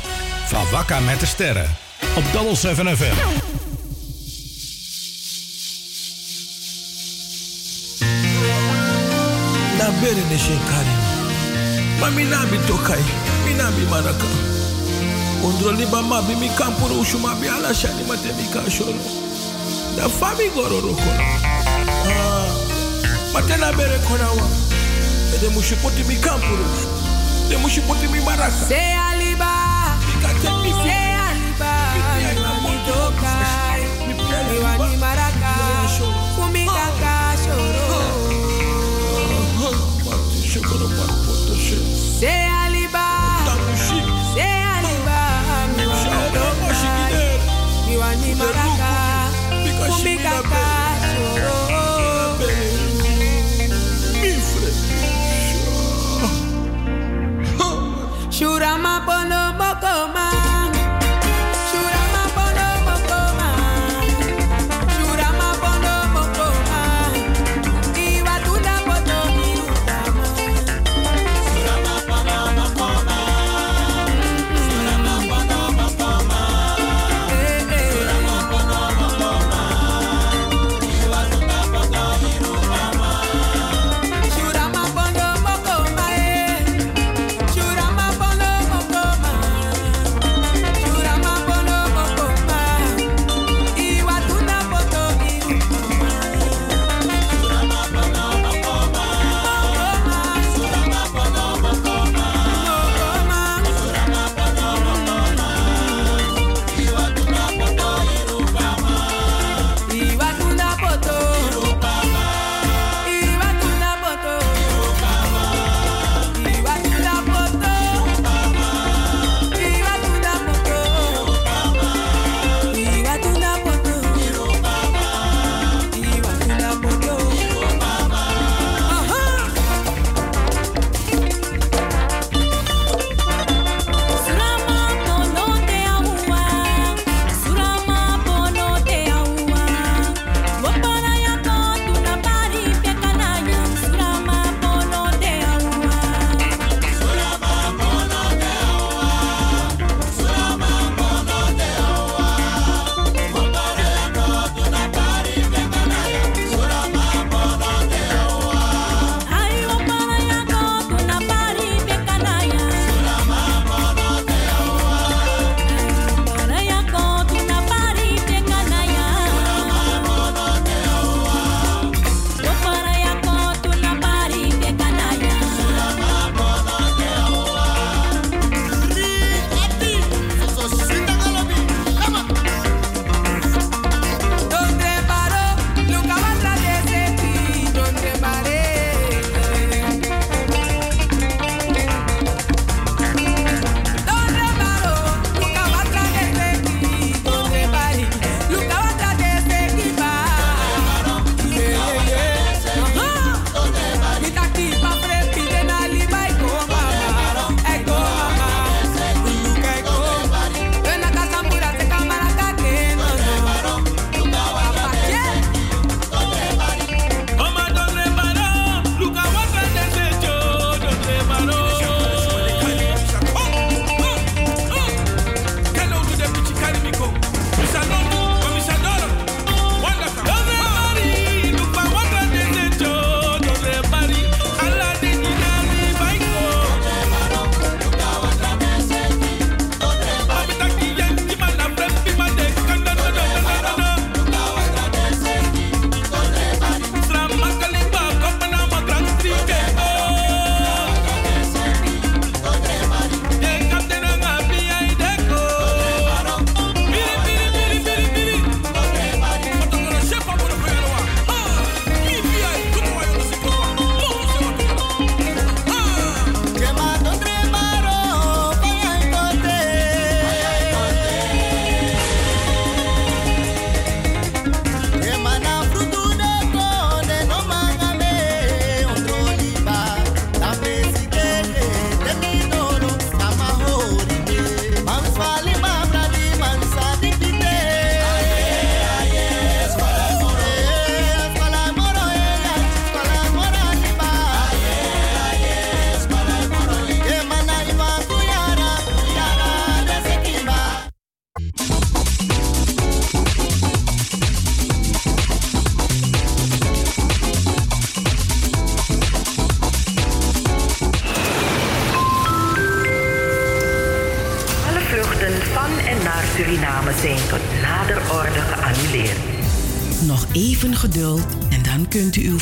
Van Wakka met de sterren. Op Double 7 FM. na bere ne shenkari ma mi na bi tokai mi na bi maraka ondro liba ma bi mi ushuma shani mate mi da fami gororo kono ah mate na bere kona wa. Ede mushi poti mi kampuro de mushi poti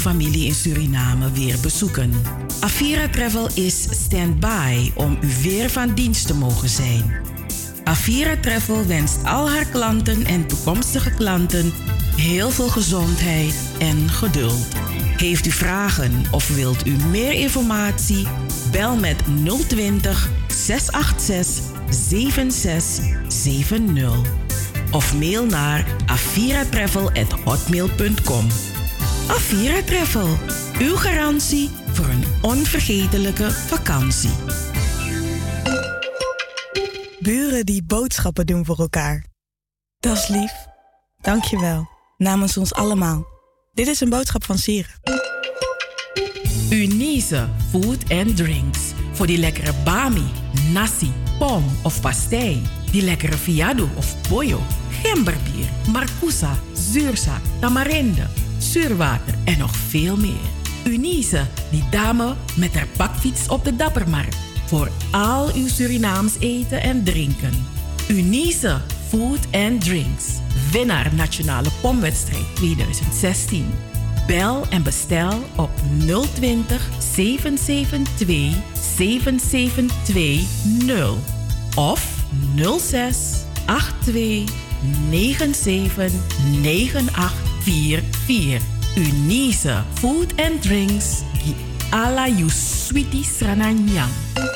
familie in Suriname weer bezoeken. Avira Travel is stand-by om u weer van dienst te mogen zijn. Avira Travel wenst al haar klanten en toekomstige klanten heel veel gezondheid en geduld. Heeft u vragen of wilt u meer informatie? Bel met 020 686 7670 of mail naar aviratravel@hotmail.com. Avira Travel, uw garantie voor een onvergetelijke vakantie. Buren die boodschappen doen voor elkaar. Dat is lief. Dank je wel. Namens ons allemaal. Dit is een boodschap van Sieren. Unize Food and Drinks. Voor die lekkere bami, nasi, pom of pastei. Die lekkere fiado of pollo. Gemberbier, marcousa, zuurzak, tamarinde, zuurwater en nog veel meer. Unize, die dame met haar bakfiets op de Dappermarkt. Voor al uw Surinaams eten en drinken. Unize Food and Drinks. Winnaar Nationale Pomwedstrijd 2016. Bel en bestel op 020 772 7720 of 06 82 97 9844. Unice Food and Drinks. Ala you sweetie srananyang.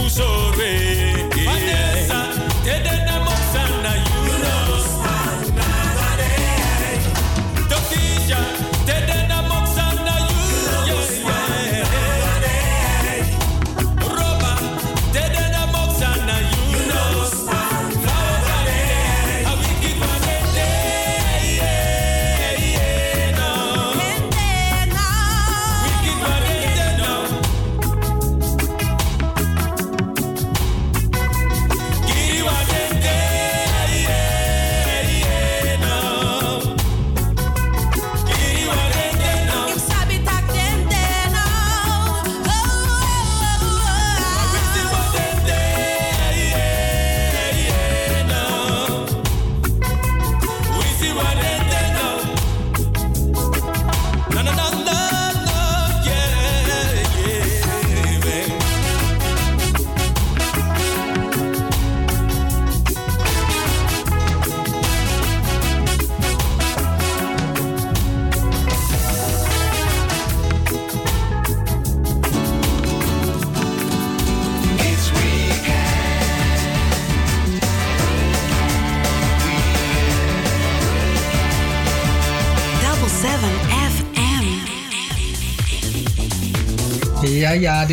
couso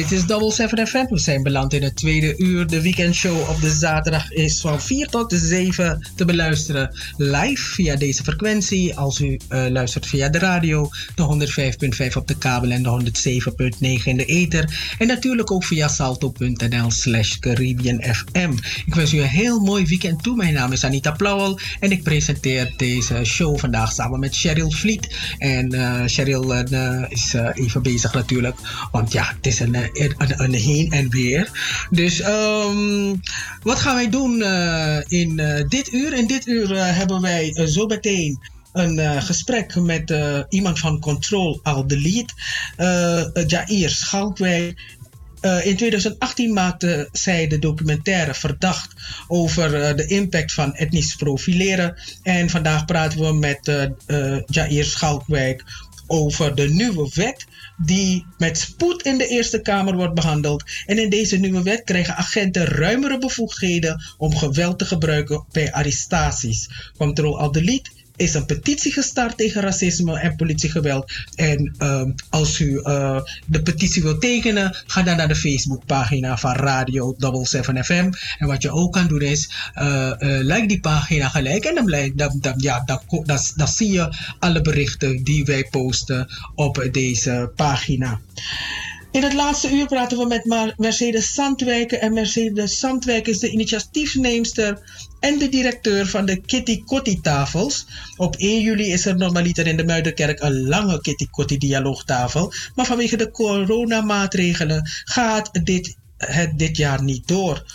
dit is Double 7 FM. We zijn beland in het tweede uur. De weekendshow op de zaterdag is van 4 tot 7 te beluisteren live via deze frequentie. Als u eh, luistert via de radio, de 105.5 op de kabel en de 107.9 in de ether. En natuurlijk ook via salto.nl slash Caribbean FM. Ik wens u een heel mooi weekend toe. Mijn naam is Anita Plauwel en ik presenteer deze show vandaag samen met Cheryl Vliet. En eh Cheryl eh, is even bezig natuurlijk, want ja, het is een, een heen en weer. Dus ehm, wat gaan wij doen eh, in eh, dit uur? In dit uur eh, hebben wij zo meteen een gesprek met iemand van Control Al Delete, uh, Jair Schalkwijk. In 2018 maakte zij de documentaire Verdacht over de impact van etnisch profileren. En vandaag praten we met eh, Jair Schalkwijk over de nieuwe wet die met spoed in de Eerste Kamer wordt behandeld. En in deze nieuwe wet krijgen agenten ruimere bevoegdheden om geweld te gebruiken bij arrestaties. Control Al Delete is een petitie gestart tegen racisme en politiegeweld. En ehm, als u eh, de petitie wilt tekenen, ga dan naar de Facebookpagina van Radio 77 FM. En wat je ook kan doen is, eh, eh, like die pagina gelijk. En dan, dan, dan, ja, dan, dan, zie je alle berichten die wij posten op deze pagina. In het laatste uur praten we met Mercedes Sandwijken. En Mercedes Sandwijken is de initiatiefneemster en de directeur van de Kitty Kotti tafels. Op 1 juli is er normaliter in de Muiderkerk een lange Kitty Kotti dialoogtafel. Maar vanwege de coronamaatregelen gaat dit, het dit jaar niet door.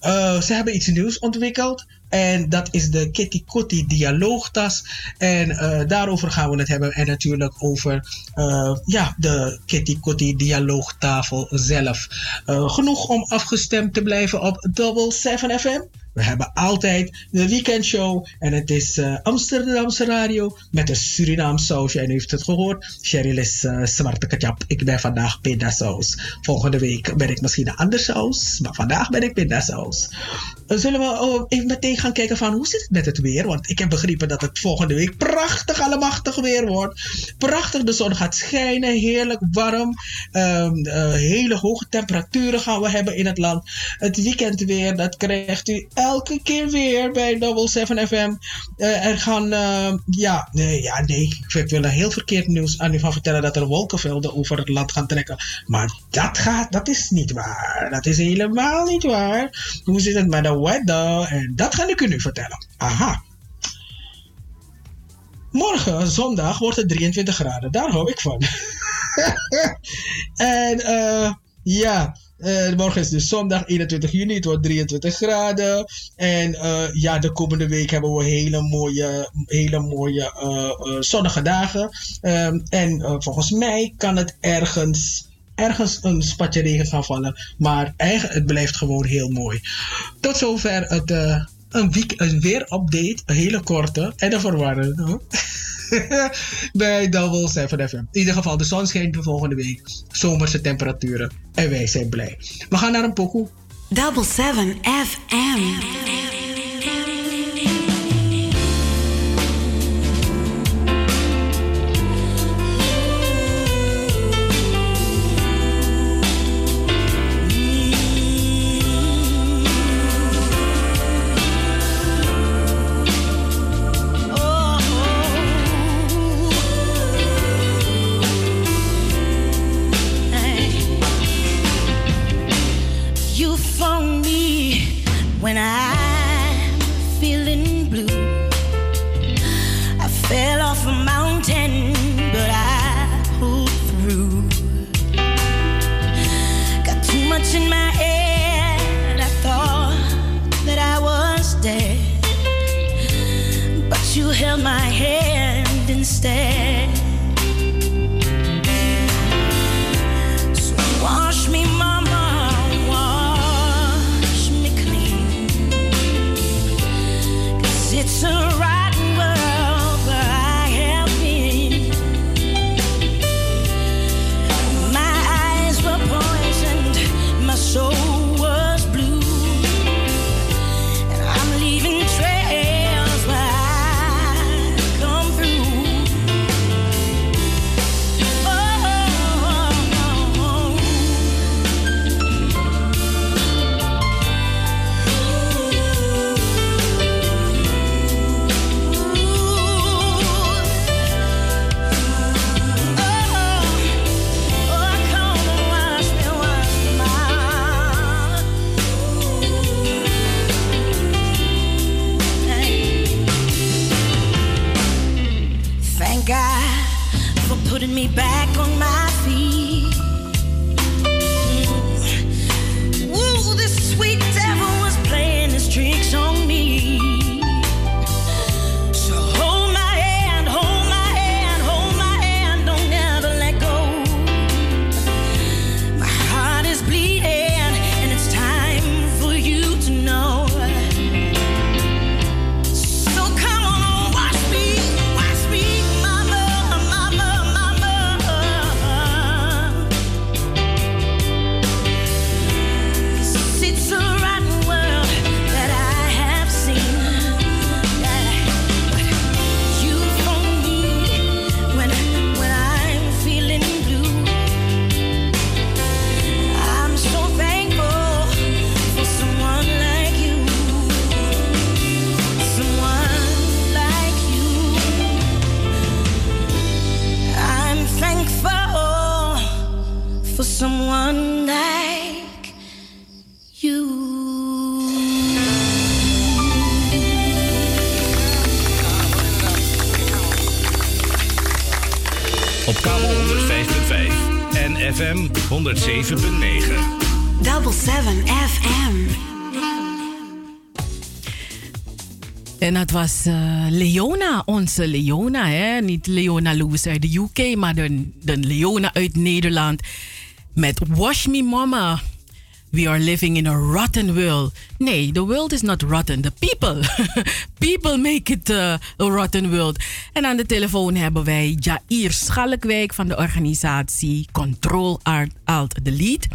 Eh, ze hebben iets nieuws ontwikkeld. En dat is de Kitty Kotti dialoogtas. En eh, daarover gaan we het hebben. En natuurlijk over eh, ja, de Kitty Kotti dialoogtafel zelf. Genoeg om afgestemd te blijven op Double 7 FM. We hebben altijd de weekendshow. En het is eh, Amsterdamse radio met een Surinaam sausje. En u heeft het gehoord. Cheryl is eh, zwarte. Ik ben vandaag pindasaus. Volgende week ben ik misschien een ander saus. Maar vandaag ben ik pindasaus. Eh, Zullen we oh, even meteen gaan kijken van hoe zit het met het weer? Want ik heb begrepen dat het volgende week prachtig allemachtig weer wordt. Prachtig, de zon gaat schijnen, heerlijk warm. Ehm, eh, hele hoge temperaturen gaan we hebben in het land. Het weekend weer, dat krijgt u elke keer weer bij Double 7 FM. Eh, er gaan, eh, ja, nee, ja, nee, ik, wil er heel verkeerd nieuws aan u van vertellen dat er wolkenvelden over het land gaan trekken. Maar dat gaat, dat is niet waar. Dat is helemaal niet waar. Hoe zit het met de weather? En dat ga ik u nu vertellen. Aha. Morgen, zondag, wordt het 23 graden. Daar hou ik van. en eh, ja, eh, morgen is dus zondag 21 juni. Het wordt 23 graden. En eh, ja, de komende week hebben we hele mooie, hele mooie eh, zonnige dagen. Ehm, en volgens mij kan het ergens ergens een spatje regen gaan vallen. Maar eigenlijk, het blijft gewoon heel mooi. Tot zover het, een, week, een weerupdate. Een hele korte en een verwarrende. Bij Double 7 FM. In ieder geval, de zon schijnt de volgende week. Zomerse temperaturen. En wij zijn blij. We gaan naar een pokoe. Double 7 FM. En dat was eh, Leona, onze Leona. Hè? Niet Leona Lewis uit de UK, maar de, de Leona uit Nederland. Met Wash Me Mama. We are living in a rotten world. Nee, the world is not rotten. The people. people make it uh, a rotten world. En aan de telefoon hebben wij Jair Schalkwijk van de organisatie Control Alt, Alt Delete.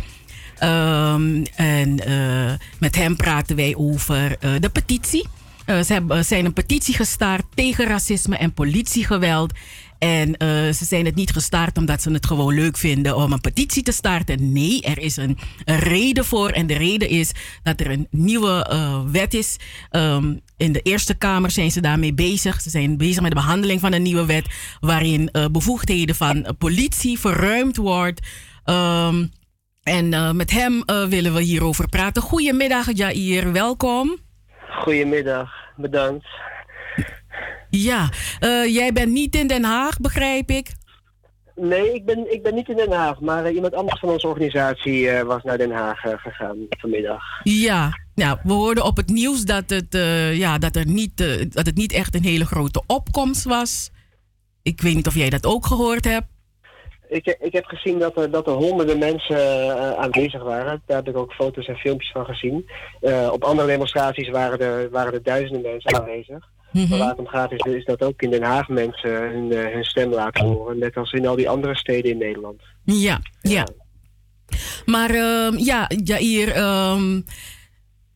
Ehm, en eh, met hem praten wij over eh, de petitie. Eh, ze hebben, zijn een petitie gestart tegen racisme en politiegeweld. En eh, ze zijn het niet gestart omdat ze het gewoon leuk vinden om een petitie te starten. Nee, er is een, reden voor. En de reden is dat er een nieuwe eh, wet is. Ehm, in de Eerste Kamer zijn ze daarmee bezig. Ze zijn bezig met de behandeling van een nieuwe wet. waarin eh, bevoegdheden van eh, politie verruimd wordt. Ehm, en eh, met hem eh, willen we hierover praten. Goedemiddag, Jair. Welkom. Goedemiddag, bedankt. Ja, eh, jij bent niet in Den Haag, begrijp ik. Nee, ik ben, ik ben niet in Den Haag, maar eh, iemand anders van onze organisatie eh, was naar Den Haag gegaan vanmiddag. Ja, nou, we hoorden op het nieuws dat het, ja, dat, er niet, dat het niet echt een hele grote opkomst was. Ik weet niet of jij dat ook gehoord hebt. Ik, ik heb gezien dat er, dat er honderden mensen eh, aanwezig waren. Daar heb ik ook foto's en filmpjes van gezien. Eh, op andere demonstraties waren er, waren er duizenden mensen aanwezig. Mhm. Maar waar het om gaat is, is dat ook in Den Haag mensen hun, eh, hun stem laten horen. Net als in al die andere steden in Nederland. Ja, ja. Maar ehm, ja, Jair, ehm,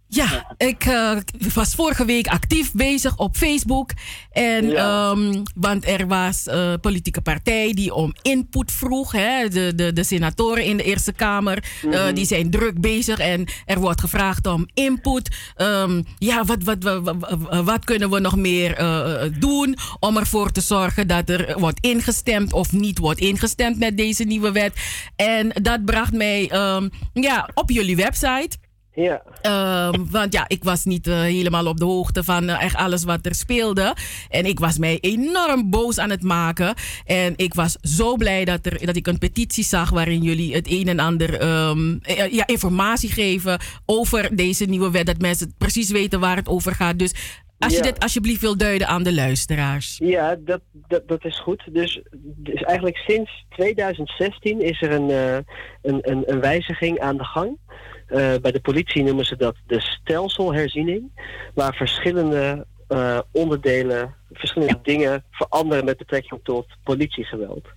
ja, ik eh, was vorige week actief bezig op Facebook. En, ehm, want er was een uh, politieke partij die om input vroeg. Hè? De, de, de senatoren in de Eerste Kamer eh, die zijn druk bezig. En er wordt gevraagd om input. Ehm, ja, wat, wat, wat, wat, wat kunnen we nog meer eh, doen om ervoor te zorgen dat er wordt ingestemd of niet wordt ingestemd met deze nieuwe wet. En dat bracht mij ehm, ja, op jullie website. Ja. Ehm, want ja, ik was niet eh, helemaal op de hoogte van eh, echt alles wat er speelde. En ik was mij enorm boos aan het maken. En ik was zo blij dat, er, dat ik een petitie zag waarin jullie het een en ander ehm, eh, ja, informatie geven over deze nieuwe wet. Dat mensen precies weten waar het over gaat. Dus als je dit alsjeblieft wil duiden aan de luisteraars. Ja, dat, dat, dat is goed. Dus, dus eigenlijk sinds 2016 is er een, een, een, een wijziging aan de gang. Eh, bij de politie noemen ze dat de stelselherziening. Waar verschillende eh, onderdelen, verschillende dingen veranderen met betrekking tot politiegeweld.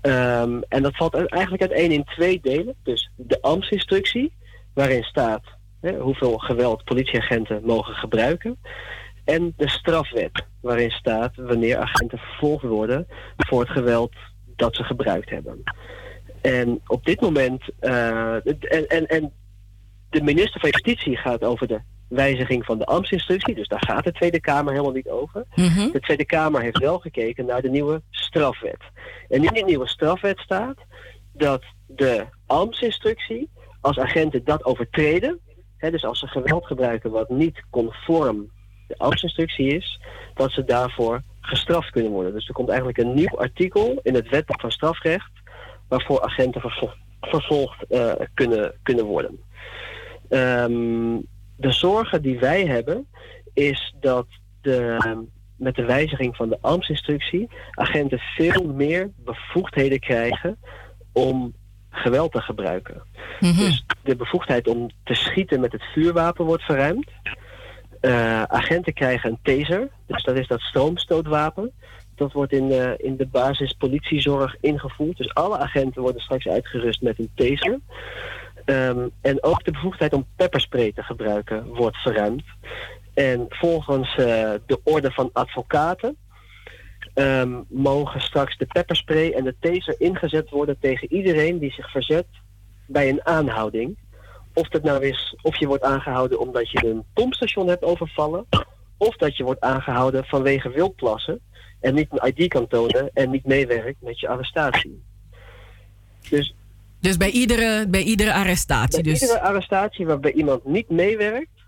Ehm, en dat valt uit- eigenlijk uiteen in twee delen. Dus de ambtsinstructie, waarin staat hè, hoeveel geweld politieagenten mogen gebruiken. En de strafwet, waarin staat wanneer agenten vervolgd worden voor het geweld dat ze gebruikt hebben. En op dit moment, eh, en, en, en de minister van Justitie gaat over de wijziging van de ambtsinstructie, dus daar gaat de Tweede Kamer helemaal niet over. De Tweede Kamer heeft wel gekeken naar de nieuwe strafwet. En in die nieuwe strafwet staat dat de ambtsinstructie, als agenten dat overtreden, hè, dus als ze geweld gebruiken wat niet conform de ambtsinstructie is, dat ze daarvoor gestraft kunnen worden. Dus er komt eigenlijk een nieuw artikel in het wetboek van strafrecht waarvoor agenten vervol- vervolgd eh, kunnen, kunnen worden. Ehm, de zorgen die wij hebben is dat de, met de wijziging van de ambtsinstructie agenten veel meer bevoegdheden krijgen om geweld te gebruiken. Dus de bevoegdheid om te schieten met het vuurwapen wordt verruimd. Eh, agenten krijgen een taser, dus dat is dat stroomstootwapen. Dat wordt in, eh, in de basispolitiezorg ingevoerd. Dus alle agenten worden straks uitgerust met een taser. Ehm, en ook de bevoegdheid om pepperspray te gebruiken wordt verruimd. En volgens eh, de orde van advocaten ehm, mogen straks de pepperspray en de taser ingezet worden tegen iedereen die zich verzet bij een aanhouding. Of dat nou is, of je wordt aangehouden omdat je een pompstation hebt overvallen, of dat je wordt aangehouden vanwege wildplassen en niet een ID kan tonen en niet meewerkt met je arrestatie. Dus Dus bij iedere, bij iedere arrestatie. bij Dus iedere arrestatie waarbij iemand niet meewerkt,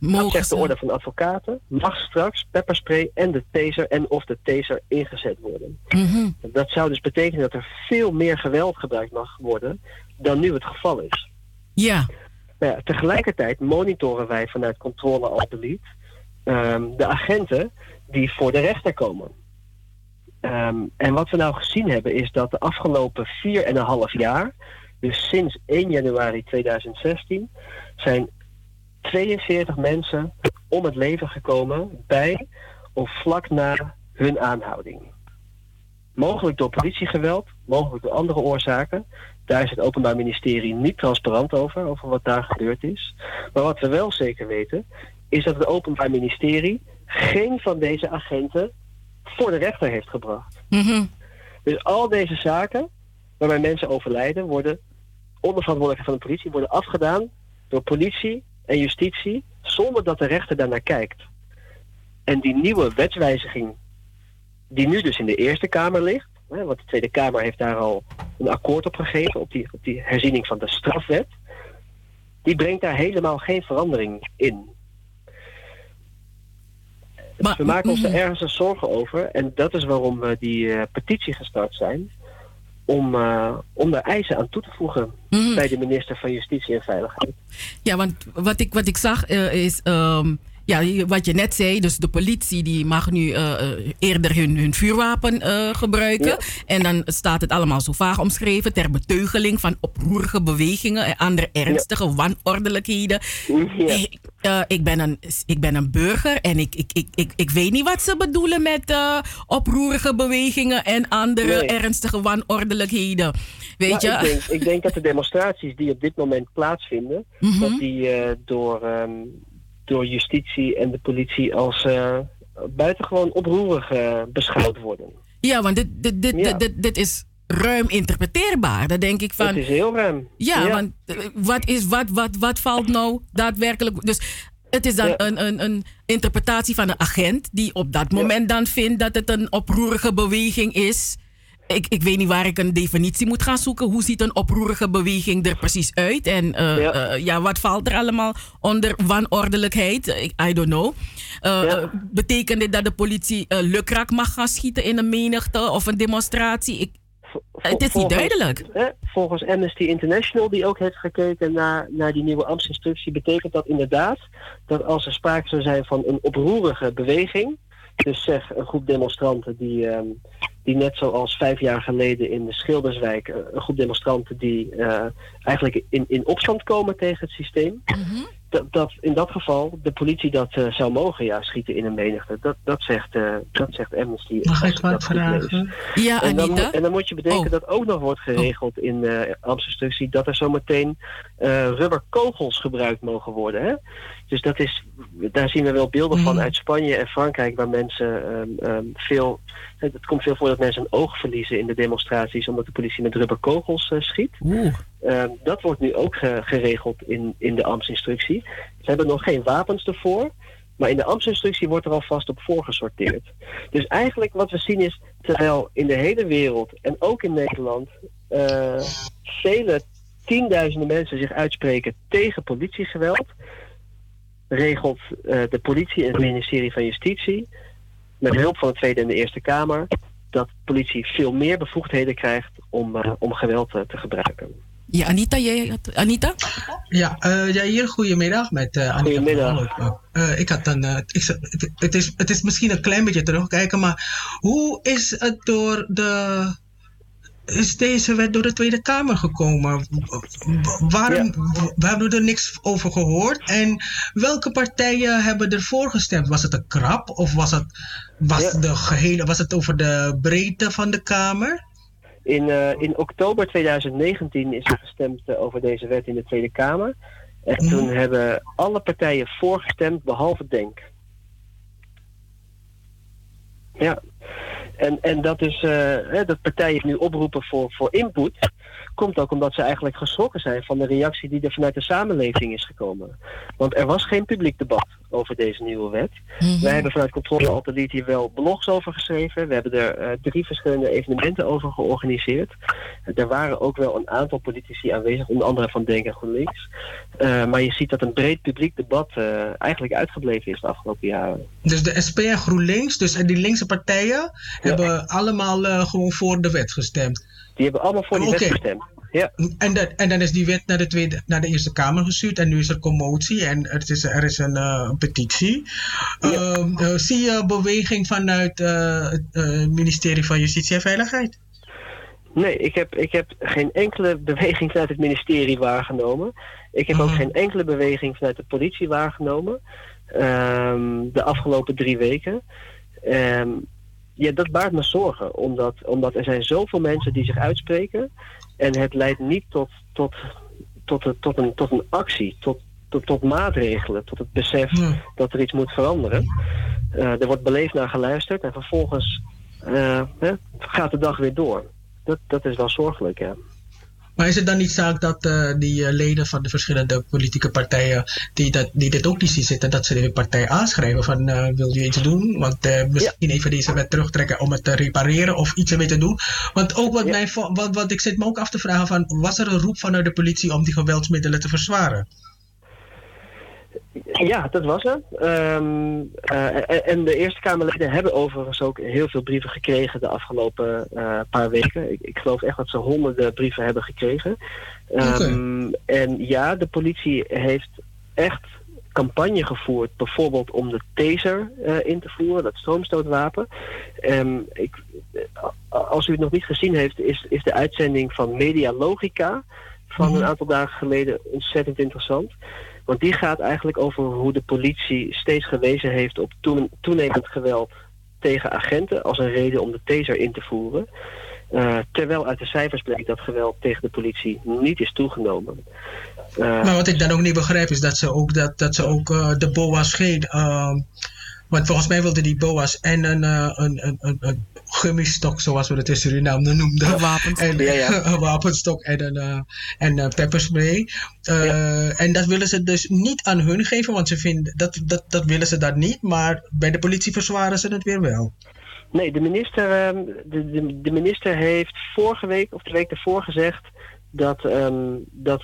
dat mogen zegt de orde van advocaten, mag straks pepperspray en de taser en of de taser ingezet worden. Mhm. Dat zou dus betekenen dat er veel meer geweld gebruikt mag worden dan nu het geval is. Ja. Nou ja, tegelijkertijd monitoren wij vanuit controle al delete ehm, de agenten die voor de rechter komen. Ehm, en wat we nou gezien hebben is dat de afgelopen vier en een half jaar, dus sinds 1 januari 2016, zijn 42 mensen om het leven gekomen bij of vlak na hun aanhouding. Mogelijk door politiegeweld, mogelijk door andere oorzaken. Daar is het Openbaar Ministerie niet transparant over, over wat daar gebeurd is. Maar wat we wel zeker weten, is dat het Openbaar Ministerie geen van deze agenten voor de rechter heeft gebracht. Mhm. Dus al deze zaken waarbij mensen overlijden, worden onder verantwoordelijkheid van de politie, worden afgedaan door politie en justitie zonder dat de rechter daarnaar kijkt. En die nieuwe wetswijziging, die nu dus in de Eerste Kamer ligt, hè, want de Tweede Kamer heeft daar al een akkoord op gegeven, op die, op die herziening van de strafwet, die brengt daar helemaal geen verandering in. We maken ons er ergens een zorgen over. En dat is waarom we die eh, petitie gestart zijn. Om, eh, om daar eisen aan toe te voegen bij de minister van Justitie en Veiligheid. Ja, want wat ik, wat ik zag eh, is. ehm, Ja, wat je net zei, dus de politie die mag nu eh, eh, eerder hun, hun vuurwapen eh, gebruiken. En dan staat het allemaal zo vaag omschreven ter beteugeling van oproerige bewegingen en andere ernstige wanordelijkheden. Ik, ik, ben een, ik ben een burger en ik, ik, ik, ik, ik weet niet wat ze bedoelen met oproerige bewegingen en andere Nee. ernstige wanordelijkheden. Weet Nou, je? Ik denk, ik denk dat de demonstraties die op dit moment plaatsvinden, Mhm. dat die door, ehm, door justitie en de politie als eh, buitengewoon oproerig eh, beschouwd worden. Ja, want dit, dit, dit, Ja. dit, dit, is ruim interpreteerbaar. Dan denk ik van. Het is heel ruim. Ja, Ja. want eh, wat, is, wat, wat, wat valt nou daadwerkelijk. Dus het is dan Ja. een, een, een interpretatie van een agent die op dat moment dan vindt dat het een oproerige beweging is. Ik, ik weet niet waar ik een definitie moet gaan zoeken. Hoe ziet een oproerige beweging er precies uit? En eh, Ja. eh, ja, wat valt er allemaal onder wanordelijkheid? Ik- I don't know. Eh, Betekent dit dat de politie lukraak mag gaan schieten in een menigte of een demonstratie? Ik, het is niet duidelijk. hè, volgens Amnesty International, die ook heeft gekeken naar, naar die nieuwe ambtsinstructie, betekent dat inderdaad dat als er sprake zou zijn van een oproerige beweging, dus zeg een groep demonstranten die, ehm, die net zoals vijf jaar geleden in de Schilderswijk, eh, een groep demonstranten die eh, eigenlijk in, in opstand komen tegen het systeem, dat, dat in dat geval de politie dat eh, zou mogen ja, schieten in een menigte. Dat, dat, zegt, eh, dat zegt Amnesty. Mag ik wat vragen? Ja, en dan, en dan moet je bedenken Oh. dat ook nog wordt geregeld in de Amsterdam-instructie dat er zometeen eh rubberkogels gebruikt mogen worden. Hè? Dus dat is, daar zien we wel beelden van uit Spanje en Frankrijk waar mensen ehm, ehm, veel. Het komt veel voor dat mensen een oog verliezen in de demonstraties omdat de politie met rubberkogels eh, schiet. Ehm, dat wordt nu ook ge- geregeld in, in de ambtsinstructie. Ze hebben nog geen wapens ervoor. Maar in de ambtsinstructie wordt er alvast op voorgesorteerd. Dus eigenlijk wat we zien is, terwijl in de hele wereld en ook in Nederland eh, vele tienduizenden mensen zich uitspreken tegen politiegeweld, regelt eh, de politie en het ministerie van Justitie met hulp van de Tweede en de Eerste Kamer dat politie veel meer bevoegdheden krijgt om, eh, om geweld eh, te gebruiken. Ja, Anita, jij had, Anita? Ja, eh ja, hier goedemiddag met eh Anita. Goedemiddag. Eh, ik had een, eh, ik, het is, het is misschien een klein beetje terugkijken, maar hoe is het door de. Is deze wet door de Tweede Kamer gekomen? Waarom? We hebben er niks over gehoord. En welke partijen hebben ervoor gestemd? Was het een krap of was het, was de gehele, was het over de breedte van de Kamer? In, eh, in oktober 2019 is er gestemd eh, over deze wet in de Tweede Kamer. En toen hebben alle partijen voorgestemd, behalve DENK. Ja. En, en dat is eh, dat partijen nu oproepen voor, voor input. Komt ook omdat ze eigenlijk geschrokken zijn van de reactie die er vanuit de samenleving is gekomen. Want er was geen publiek debat over deze nieuwe wet. Wij hebben vanuit Controle Altijd hier wel blogs over geschreven. We hebben er eh, drie verschillende evenementen over georganiseerd. er waren ook wel een aantal politici aanwezig, onder andere van Denk en GroenLinks. Eh, maar je ziet dat een breed publiek debat eh, eigenlijk uitgebleven is de afgelopen jaren. Dus de SP en GroenLinks, dus en die linkse partijen, hebben allemaal eh, gewoon voor de wet gestemd. Die hebben allemaal voor die wet gestemd. Ja. En, dat, en dan is die wet naar de, tweede, naar de Eerste Kamer gestuurd en nu is er commotie en er is, er is een eh, petitie. Ehm, eh, zie je beweging vanuit eh, het ministerie van Justitie en Veiligheid? Nee, ik heb, ik heb geen enkele beweging vanuit het ministerie waargenomen. Ik heb ook geen enkele beweging vanuit de politie waargenomen. ehm, de afgelopen drie weken. Ehm, ja, dat baart me zorgen. Omdat, omdat er zijn zoveel mensen die zich uitspreken. En het leidt niet tot, tot, tot, een- tot, een, tot een actie, tot, tot, tot maatregelen, tot het besef dat er iets moet veranderen. Eh, er wordt beleefd naar geluisterd en vervolgens eh, hè, gaat de dag weer door. Dat, dat is wel zorgelijk, ja. Maar is het dan niet zaak dat eh, die eh, leden van de verschillende politieke partijen die, dat, die dit ook niet zien zitten, dat ze de partij aanschrijven van eh, wil je iets doen? Want misschien even deze wet terugtrekken om het te repareren of iets ermee te doen. Want ook wat, mij, wat, wat ik zit me ook af te vragen van, was er een roep vanuit de politie om die geweldsmiddelen te verzwaren? Ja, dat was er. Ehm, eh, en- de Eerste Kamerleden hebben overigens ook heel veel brieven gekregen de afgelopen eh, paar weken. Ik, ik geloof echt dat ze honderden brieven hebben gekregen. Ehm, En ja, de politie heeft echt campagne gevoerd, bijvoorbeeld om de taser eh, in te voeren, dat stroomstootwapen. Ehm, ik, als u het nog niet gezien heeft, is, is de uitzending van Media Logica van een aantal dagen geleden ontzettend interessant. Want die gaat eigenlijk over hoe de politie steeds gewezen heeft op toen- toenemend geweld tegen agenten als een reden om de taser in te voeren. Eh, terwijl uit de cijfers bleek dat geweld tegen de politie niet is toegenomen. Eh, Maar wat ik dan ook niet begrijp is dat ze ook, dat, dat ze ook eh, de BOA's geen. ehm, want volgens mij wilden die BOA's en een, een, een, een gummistok, zoals we het in Suriname noemden. Een wapenstok. En, Ja, ja. een wapenstok en een, eh, en een pepperspray. Eh, En dat willen ze dus niet aan hun geven, want ze vinden dat, dat, dat willen ze dat niet. Maar bij de politie verzwaren ze het weer wel. Nee, de minister, ehm, de, de, de minister heeft vorige week of de week ervoor gezegd dat, ehm, dat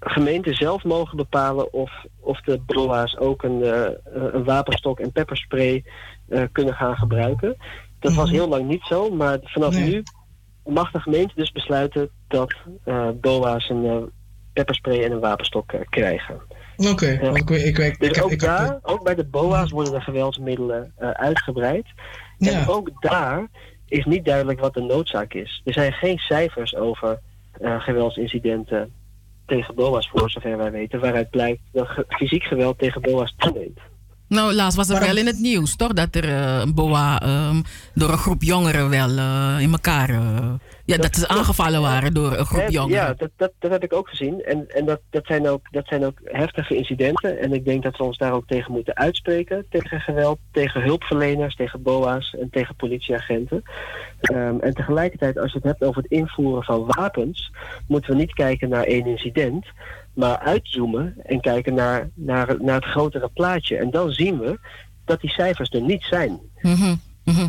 gemeenten zelf mogen bepalen of, of de BOA's ook een, eh, een wapenstok en pepperspray eh, kunnen gaan gebruiken. Dat was heel lang niet zo, maar vanaf Nee. nu mag de gemeente dus besluiten dat eh, BOA's een eh, pepperspray en een wapenstok eh, krijgen. Oké, ik, weet- ik, Dus ook daar, ook bij de BOA's worden de geweldsmiddelen uitgebreid. En ook daar is niet duidelijk wat de noodzaak is. Er zijn geen cijfers over geweldsincidenten tegen BOA's voor zover wij weten, waaruit blijkt dat fysiek geweld tegen BOA's toeneemt. Nou, laatst was er wel in het nieuws, toch? Dat er eh, een boa ehm, door een groep jongeren wel eh, in elkaar... eh, ja, dat, ze aangevallen waren door een groep jongeren. Ja, dat, dat, dat heb ik ook gezien. En, en dat, dat, zijn ook, dat zijn ook heftige incidenten. En ik denk dat we ons daar ook tegen moeten uitspreken. Tegen geweld, tegen hulpverleners, tegen BOA's en tegen politieagenten. Ehm, en tegelijkertijd, als je het hebt over het invoeren van wapens, moeten we niet kijken naar één incident, maar uitzoomen en kijken naar, naar, naar het grotere plaatje. En dan zien we dat die cijfers er niet zijn. Mhm,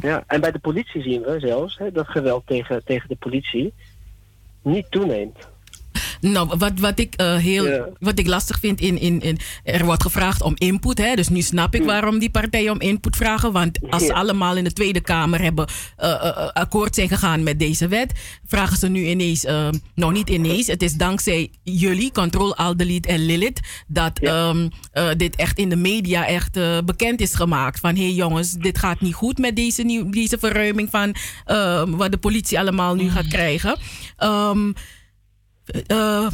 Ja, en bij de politie zien we zelfs hè, dat geweld tegen, tegen de politie niet toeneemt. Nou, wat, wat, ik, eh, heel, wat ik lastig vind, in, in, in, er wordt gevraagd om input. Hè? Dus nu snap ik waarom die partijen om input vragen. Want als ze allemaal in de Tweede Kamer hebben eh, eh, akkoord zijn gegaan met deze wet, vragen ze nu ineens, nou niet ineens, het is dankzij jullie, Control Al Delete en Lilith, dat ehm, eh, dit echt in de media echt bekend is gemaakt. Van hé hey jongens, dit gaat niet goed met deze, nieuw, deze verruiming van ehm, wat de politie allemaal nu gaat krijgen. Ehm, eh,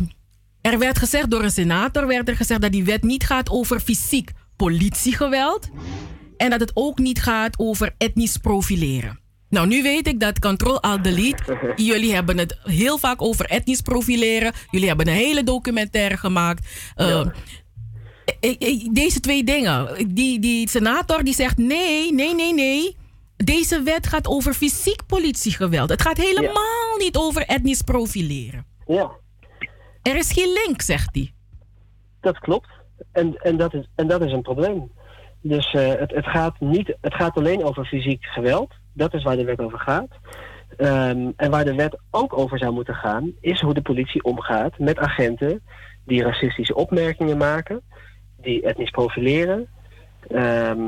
er werd gezegd door een senator werd er gezegd dat die wet niet gaat over fysiek politiegeweld. En dat het ook niet gaat over etnisch profileren. Nou, nu weet ik dat Control Alt Delete, jullie hebben het heel vaak over etnisch profileren. Jullie hebben een hele documentaire gemaakt. Eh, eh, eh, Deze twee dingen. Die, die senator die zegt nee, nee, nee, nee. Deze wet gaat over fysiek politiegeweld. Het gaat helemaal niet over etnisch profileren. Ja. Er is geen link, zegt hij. Dat klopt. En, en, dat, is, en dat is een probleem. Dus eh, het, het, gaat niet, het gaat alleen over fysiek geweld. Dat is waar de wet over gaat. Ehm, en waar de wet ook over zou moeten gaan, is hoe de politie omgaat met agenten die racistische opmerkingen maken, die etnisch profileren. Ehm,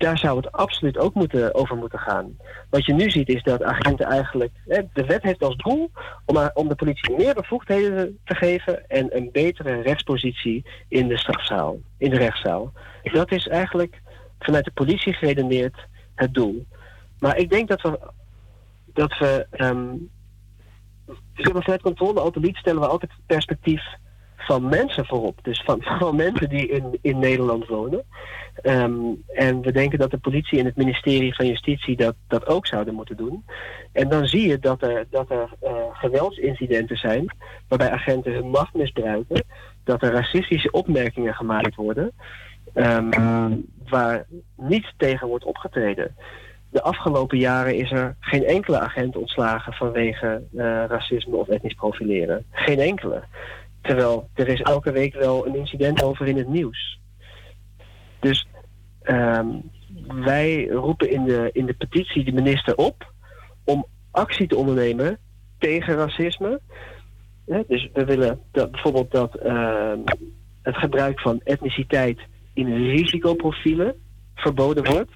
daar zou het absoluut ook moeten, over moeten gaan. Wat je nu ziet is dat agenten eigenlijk. De wet heeft als doel om, om de politie meer bevoegdheden te geven en een betere rechtspositie in de strafzaal, in de rechtszaal. Dat is eigenlijk vanuit de politie geredeneerd het doel. Maar ik denk dat we. Dat we Zero vanuit controle autolied stellen we altijd perspectief van mensen voorop. Dus van, van mensen die in, in Nederland wonen. Ehm, en we denken dat de politie en het ministerie van Justitie dat, dat ook zouden moeten doen. En dan zie je dat er, dat er eh, geweldsincidenten zijn waarbij agenten hun macht misbruiken. Dat er racistische opmerkingen gemaakt worden. ehm, waar niet tegen wordt opgetreden. De afgelopen jaren is er geen enkele agent ontslagen vanwege eh, racisme of etnisch profileren. Geen enkele. Terwijl er is elke week wel een incident over in het nieuws. Dus ehm, wij roepen in de, in de petitie de minister op om actie te ondernemen tegen racisme. Dus we willen dat, bijvoorbeeld dat ehm, het gebruik van etniciteit in risicoprofielen verboden wordt.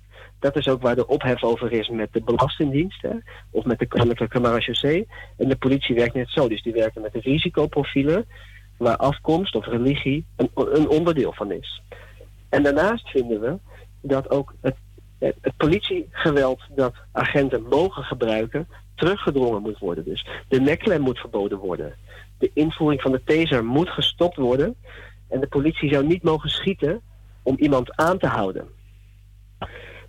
Dat is ook waar de ophef over is met de Belastingdienst hè, of met de Koninklijke Marechaussee. En de politie werkt net zo. Dus die werken met de risicoprofielen waar afkomst of religie een, een onderdeel van is. En daarnaast vinden we dat ook het, het, het politiegeweld dat agenten mogen gebruiken, teruggedrongen moet worden. Dus de nekklem moet verboden worden. De invoering van de taser moet gestopt worden. En de politie zou niet mogen schieten om iemand aan te houden.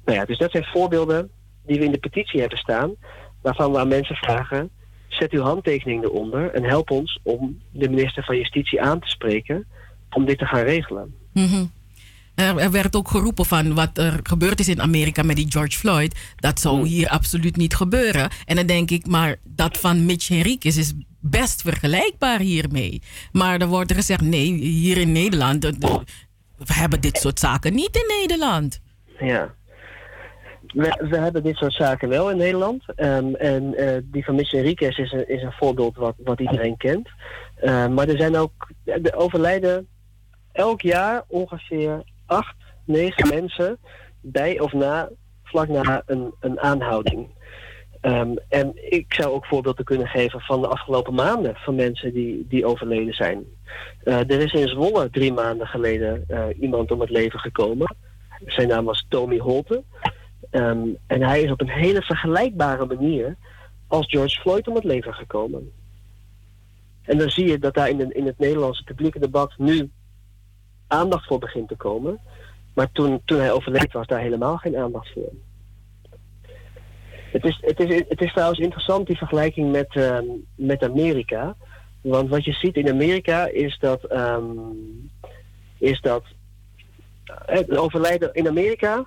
Nou ja, dus dat zijn voorbeelden die we in de petitie hebben staan, waarvan we aan mensen vragen: zet uw handtekening eronder en help ons om de minister van Justitie aan te spreken om dit te gaan regelen. Mhm. Er, er werd ook geroepen van wat er gebeurd is in Amerika met die George Floyd. Dat zou hier absoluut niet gebeuren. En dan denk ik, maar dat van Mitch Henriquez is best vergelijkbaar hiermee. Maar er wordt gezegd, nee, hier in Nederland, eh, we hebben dit soort zaken niet in Nederland. Ja. We, hebben dit soort zaken wel in Nederland. Ehm, en eh, die van Mitch Enriquez is een, is een voorbeeld wat, wat iedereen kent. Ehm, maar er zijn ook, er overlijden elk jaar ongeveer acht, negen mensen bij of na, vlak na een, een aanhouding. Ehm, en ik zou ook voorbeelden kunnen geven van de afgelopen maanden van mensen die, die overleden zijn. Eh, er is in Zwolle drie maanden geleden eh, iemand om het leven gekomen. Zijn naam was Tommy Holte. Ehm, en hij is op een hele vergelijkbare manier als George Floyd om het leven gekomen. En dan zie je dat daar in, de- in het Nederlandse publieke debat nu aandacht voor begint te komen. Maar toen, toen hij overleed was daar helemaal geen aandacht voor. Het is, het is, het is trouwens interessant die vergelijking met, ehm, met Amerika. Want wat je ziet in Amerika is dat, ehm, is dat eh, er overlijden in Amerika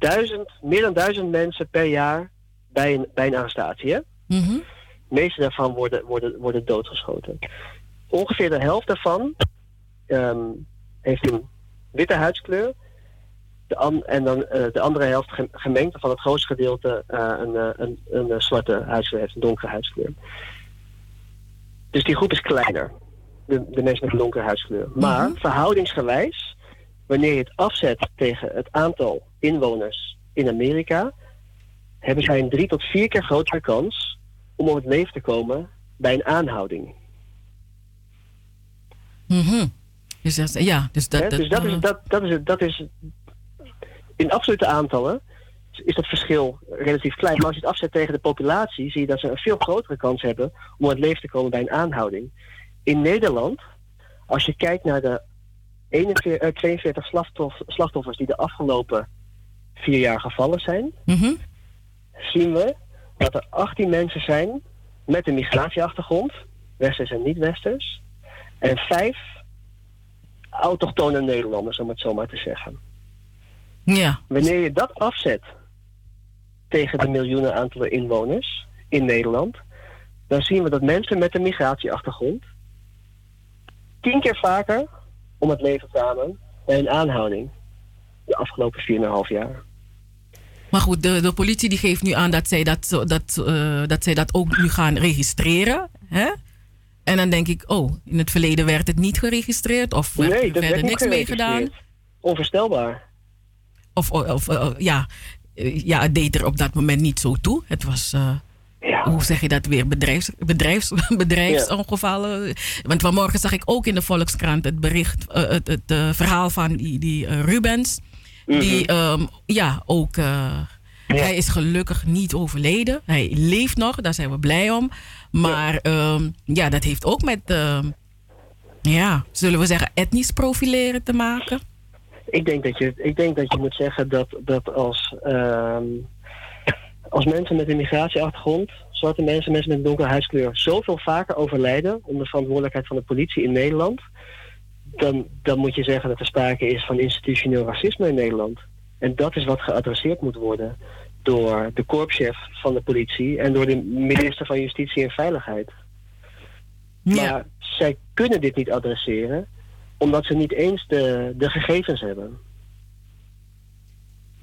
duizend, meer dan duizend mensen per jaar bij een, bij een arrestatie. Hè? Mhm. De meeste daarvan worden, worden, worden doodgeschoten. Ongeveer de helft daarvan ehm, heeft een witte huidskleur. De an- en dan eh, de andere helft gem- gemengd, van het grootste gedeelte eh, een, een, een, eh, zwarte huidskleur heeft, een donkere huidskleur. Dus die groep is kleiner, de, de mensen met een donkere huidskleur. Maar verhoudingsgewijs, wanneer je het afzet tegen het aantal inwoners in Amerika, hebben zij een drie tot vier keer grotere kans om om het leven te komen bij een aanhouding. Mhm. Dus dat, ja, dus dat, dus dat is, dat, dat, is, dat is in absolute aantallen is dat verschil relatief klein. Maar als je het afzet tegen de populatie, zie je dat ze een veel grotere kans hebben om om het leven te komen bij een aanhouding. In Nederland, als je kijkt naar de 41, eh, 42 slachtoffer- slachtoffers die de afgelopen vier jaar gevallen zijn, Mhm. zien we dat er 18 mensen zijn met een migratieachtergrond, westers en niet-westers, en vijf autochtone Nederlanders, om het zo maar te zeggen. Ja. Wanneer je dat afzet tegen de miljoenen aantallen inwoners in Nederland, dan zien we dat mensen met een migratieachtergrond tien keer vaker om het leven kwamen bij een aanhouding de afgelopen 4,5 jaar. Maar goed, de, de politie die geeft nu aan dat zij dat, dat, eh, dat, zij dat ook nu gaan registreren. Hè? En dan denk ik, oh, in het verleden werd het niet geregistreerd of werd Nee, er verder niks mee gedaan. Onvoorstelbaar. Of, of, of, eh, ja, eh, ja, het deed er op dat moment niet zo toe. Het was, eh, hoe zeg je dat weer, bedrijfs, bedrijfs, bedrijfsongevallen. Want vanmorgen zag ik ook in de Volkskrant het bericht, eh, het, het eh, verhaal van die, die eh, Rubens. Die, ehm, ja, ook, hij is gelukkig niet overleden. Hij leeft nog, daar zijn we blij om. Maar ja, ja dat heeft ook met, ehm, ja, zullen we zeggen, etnisch profileren te maken. Ik denk dat je, ik denk dat je moet zeggen dat, dat als, ehm, als mensen met een migratieachtergrond, zwarte mensen, mensen met een donkere huidskleur, zoveel vaker overlijden om de verantwoordelijkheid van de politie in Nederland, dan, dan moet je zeggen dat er sprake is van institutioneel racisme in Nederland. En dat is wat geadresseerd moet worden door de korpschef van de politie en door de minister van Justitie en Veiligheid. Maar zij kunnen dit niet adresseren omdat ze niet eens de, de gegevens hebben.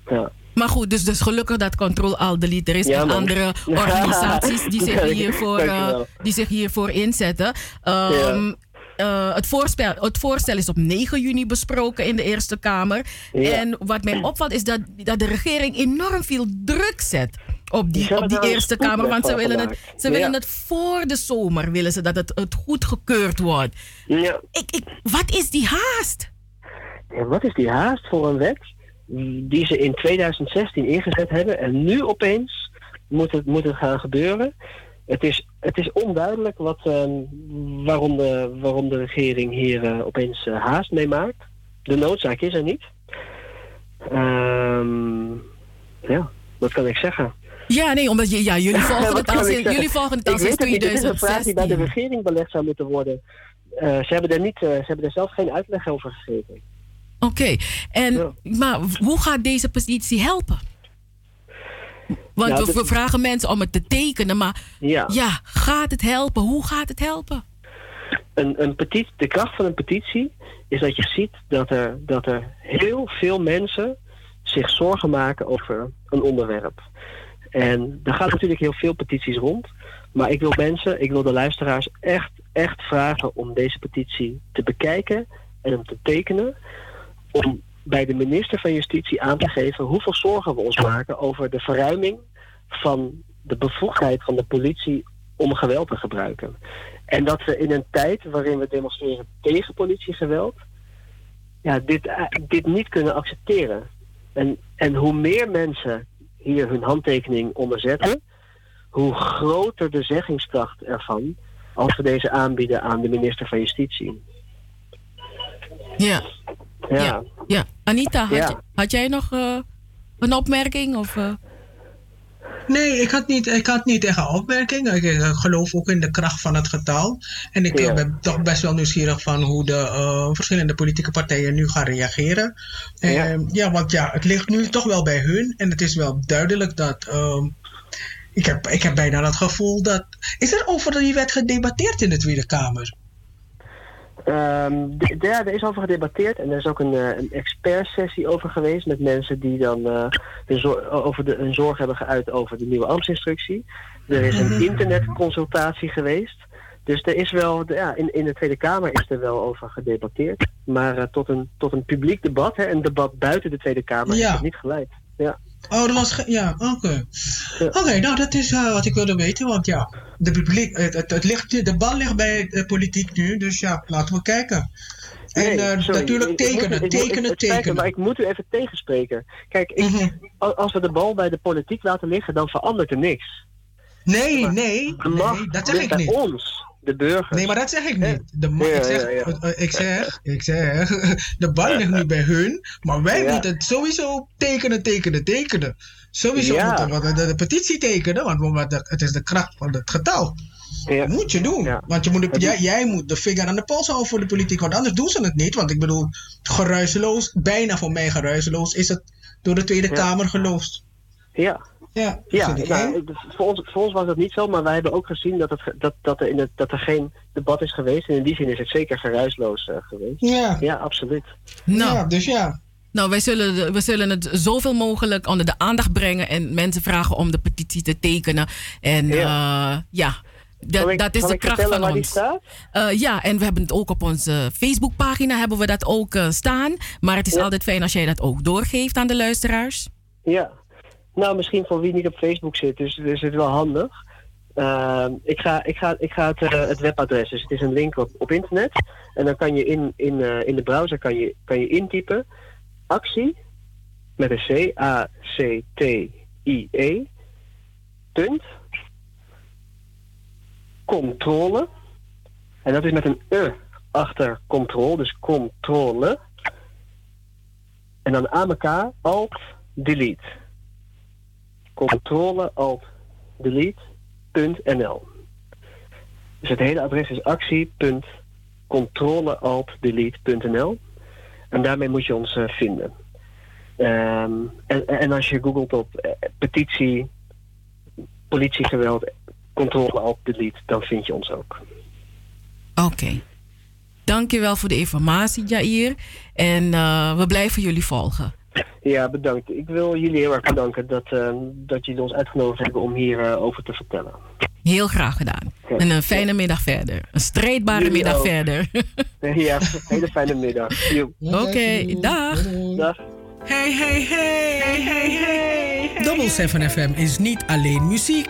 Ja. Maar goed, dus, dus gelukkig dat Control Al Delete er is. Ja, en andere organisaties die zich hiervoor, dankjewel. die zich hiervoor inzetten. Ehm, eh, het, voorspel, het voorstel is op 9 juni besproken in de Eerste Kamer. Ja. En wat mij opvalt is dat, dat de regering enorm veel druk zet op die, op die Eerste Kamer. Want ze willen, het, ze willen Ja. het voor de zomer, willen ze dat het, het goedgekeurd wordt. Ja. Ik, ik, wat is die haast? wat is die haast voor een wet die ze in 2016 ingezet hebben en nu opeens moet het, moet het gaan gebeuren? Het is, het is onduidelijk wat, ehm, waarom, de, waarom de regering hier eh, opeens eh, haast mee maakt. De noodzaak is er niet. Ehm, ja, wat kan ik zeggen? Ja, nee, omdat je, ja, jullie volgen het zeggen? jullie volgen het sinds weet het niet. Dit is een vraag die bij de 2016. regering belegd zou moeten worden. Eh, ze, hebben er niet, ze hebben er zelf geen uitleg over gegeven. Oké, en maar hoe gaat deze petitie helpen? Want Nou, we, vragen mensen om het te tekenen, maar Ja. ja, gaat het helpen? Hoe gaat het helpen? Een, een petitie, de kracht van een petitie is dat je ziet dat er, dat er heel veel mensen zich zorgen maken over een onderwerp. En er gaan natuurlijk heel veel petities rond. Maar ik wil mensen, ik wil de luisteraars echt, echt vragen om deze petitie te bekijken en hem te tekenen. Om bij de minister van Justitie aan te geven hoeveel zorgen we ons maken over de verruiming van de bevoegdheid van de politie om geweld te gebruiken. En dat we in een tijd waarin we demonstreren tegen politiegeweld, ja, dit, eh, dit niet kunnen accepteren. En, en hoe meer mensen hier hun handtekening onder zetten, hoe groter de zeggingskracht ervan als we deze aanbieden aan de minister van Justitie. Ja. Ja. Ja, Anita, had, Ja. je- had jij nog eh, een opmerking? Of, eh? Nee, ik had niet, ik had niet echt een opmerking. Ik, ik geloof ook in de kracht van het getal. En ik eh, ben toch best wel nieuwsgierig van hoe de eh, verschillende politieke partijen nu gaan reageren. Ja. ja, want ja, het ligt nu toch wel bij hun. En het is wel duidelijk dat. ehm, ik, heb, ik heb bijna het gevoel dat. Is er over die wet gedebatteerd in de Tweede Kamer? D- ja, er is over gedebatteerd en er is ook een, eh, een expertsessie over geweest met mensen die dan eh, hun, zor- over de, hun zorg hebben geuit over de nieuwe ambtsinstructie. Er is een internetconsultatie geweest. Dus er is wel, ja, in, in de Tweede Kamer is er wel over gedebatteerd. Maar eh, tot, een, tot een publiek debat, hè, een debat buiten de Tweede Kamer, Ja. is het niet geleid. Ja. Oh, dat was. Ja, oké. Oké, nou, dat is eh, wat ik wilde weten. Want ja, de, publiek, het, het, het ligt, de bal ligt bij de politiek nu. Dus ja, laten we kijken. En Nee, eh, sorry, natuurlijk moet- tekenen, moet- tekenen, tekenen. Maar ik moet u even tegenspreken. Kijk, ik, al- als we de bal bij de politiek laten liggen, dan verandert er niks. Nee, nee, dat zeg ik bij niet. ons, de burgers. Nee, maar dat zeg ik niet. De Ja, ik, zeg, ja, ja. eh, ik zeg, ik zeg, de bal ligt nu bij hun, maar wij Ja. moeten het sowieso tekenen, tekenen, tekenen. Sowieso Ja. moeten we de, de petitie tekenen, want het is de kracht van het getal. Dat moet je doen. Want je moet de- jij, jij moet de vinger aan de pols houden voor de politiek, want anders doen ze het niet. Want ik bedoel, geruizeloos, bijna voor mij geruizeloos, is het door de Tweede Ja. Kamer geloosd. Ja. Ja, Ja, nou, voor, ons, voor ons was dat niet zo, maar wij hebben ook gezien dat, het, dat, dat, er, in het, dat er geen debat is geweest. En in die zin is het zeker geruisloos eh, geweest. Ja. Ja, absoluut. Nou, ja, dus ja. Nou, wij zullen, we zullen het zoveel mogelijk onder de aandacht brengen en mensen vragen om de petitie te tekenen. En ja, ja dat, ik- dat is de kracht van ons. Eh, ja, en we hebben het ook op onze Facebookpagina hebben we dat ook eh, staan. Maar het is Ja. altijd fijn als jij dat ook doorgeeft aan de luisteraars. Ja. Nou, misschien voor wie niet op Facebook zit, dus is het wel handig. Ehm, ik, ga, ik, ga, ik ga het, eh, het webadres, dus het is een link op, op internet. En dan kan je in, in, eh, in de browser kan je, kan je intypen actie met een C, A-C-T-I-E, punt, controle. En dat is met een E achter controle, dus controle. En dan aan elkaar, alt, delete. Controle, alt, delete, punt NL. Dus het hele adres is actie.controle-alt-delete.nl. En daarmee moet je ons eh, vinden. Ehm, en, als je googelt op eh, petitie, politiegeweld, controle-alt-delete, dan vind je ons ook. Oké. Dankjewel voor de informatie, Jair. En eh, we blijven jullie volgen. Ja, bedankt. Ik wil jullie heel erg bedanken dat, eh, dat jullie ons uitgenodigd hebben om hierover over te vertellen. Heel graag gedaan. En een fijne middag verder. Een strijdbare Jullie middag ook. verder. ja, hele fijne middag. Joep. Oké, dag. Dag. Hey, hey, hey, hey, hey, hey. Double 7 FM is niet alleen muziek,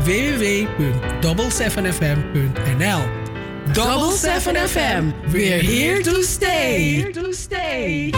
www.double7fm.nl Double 7 FM. We're here to stay. Here to stay.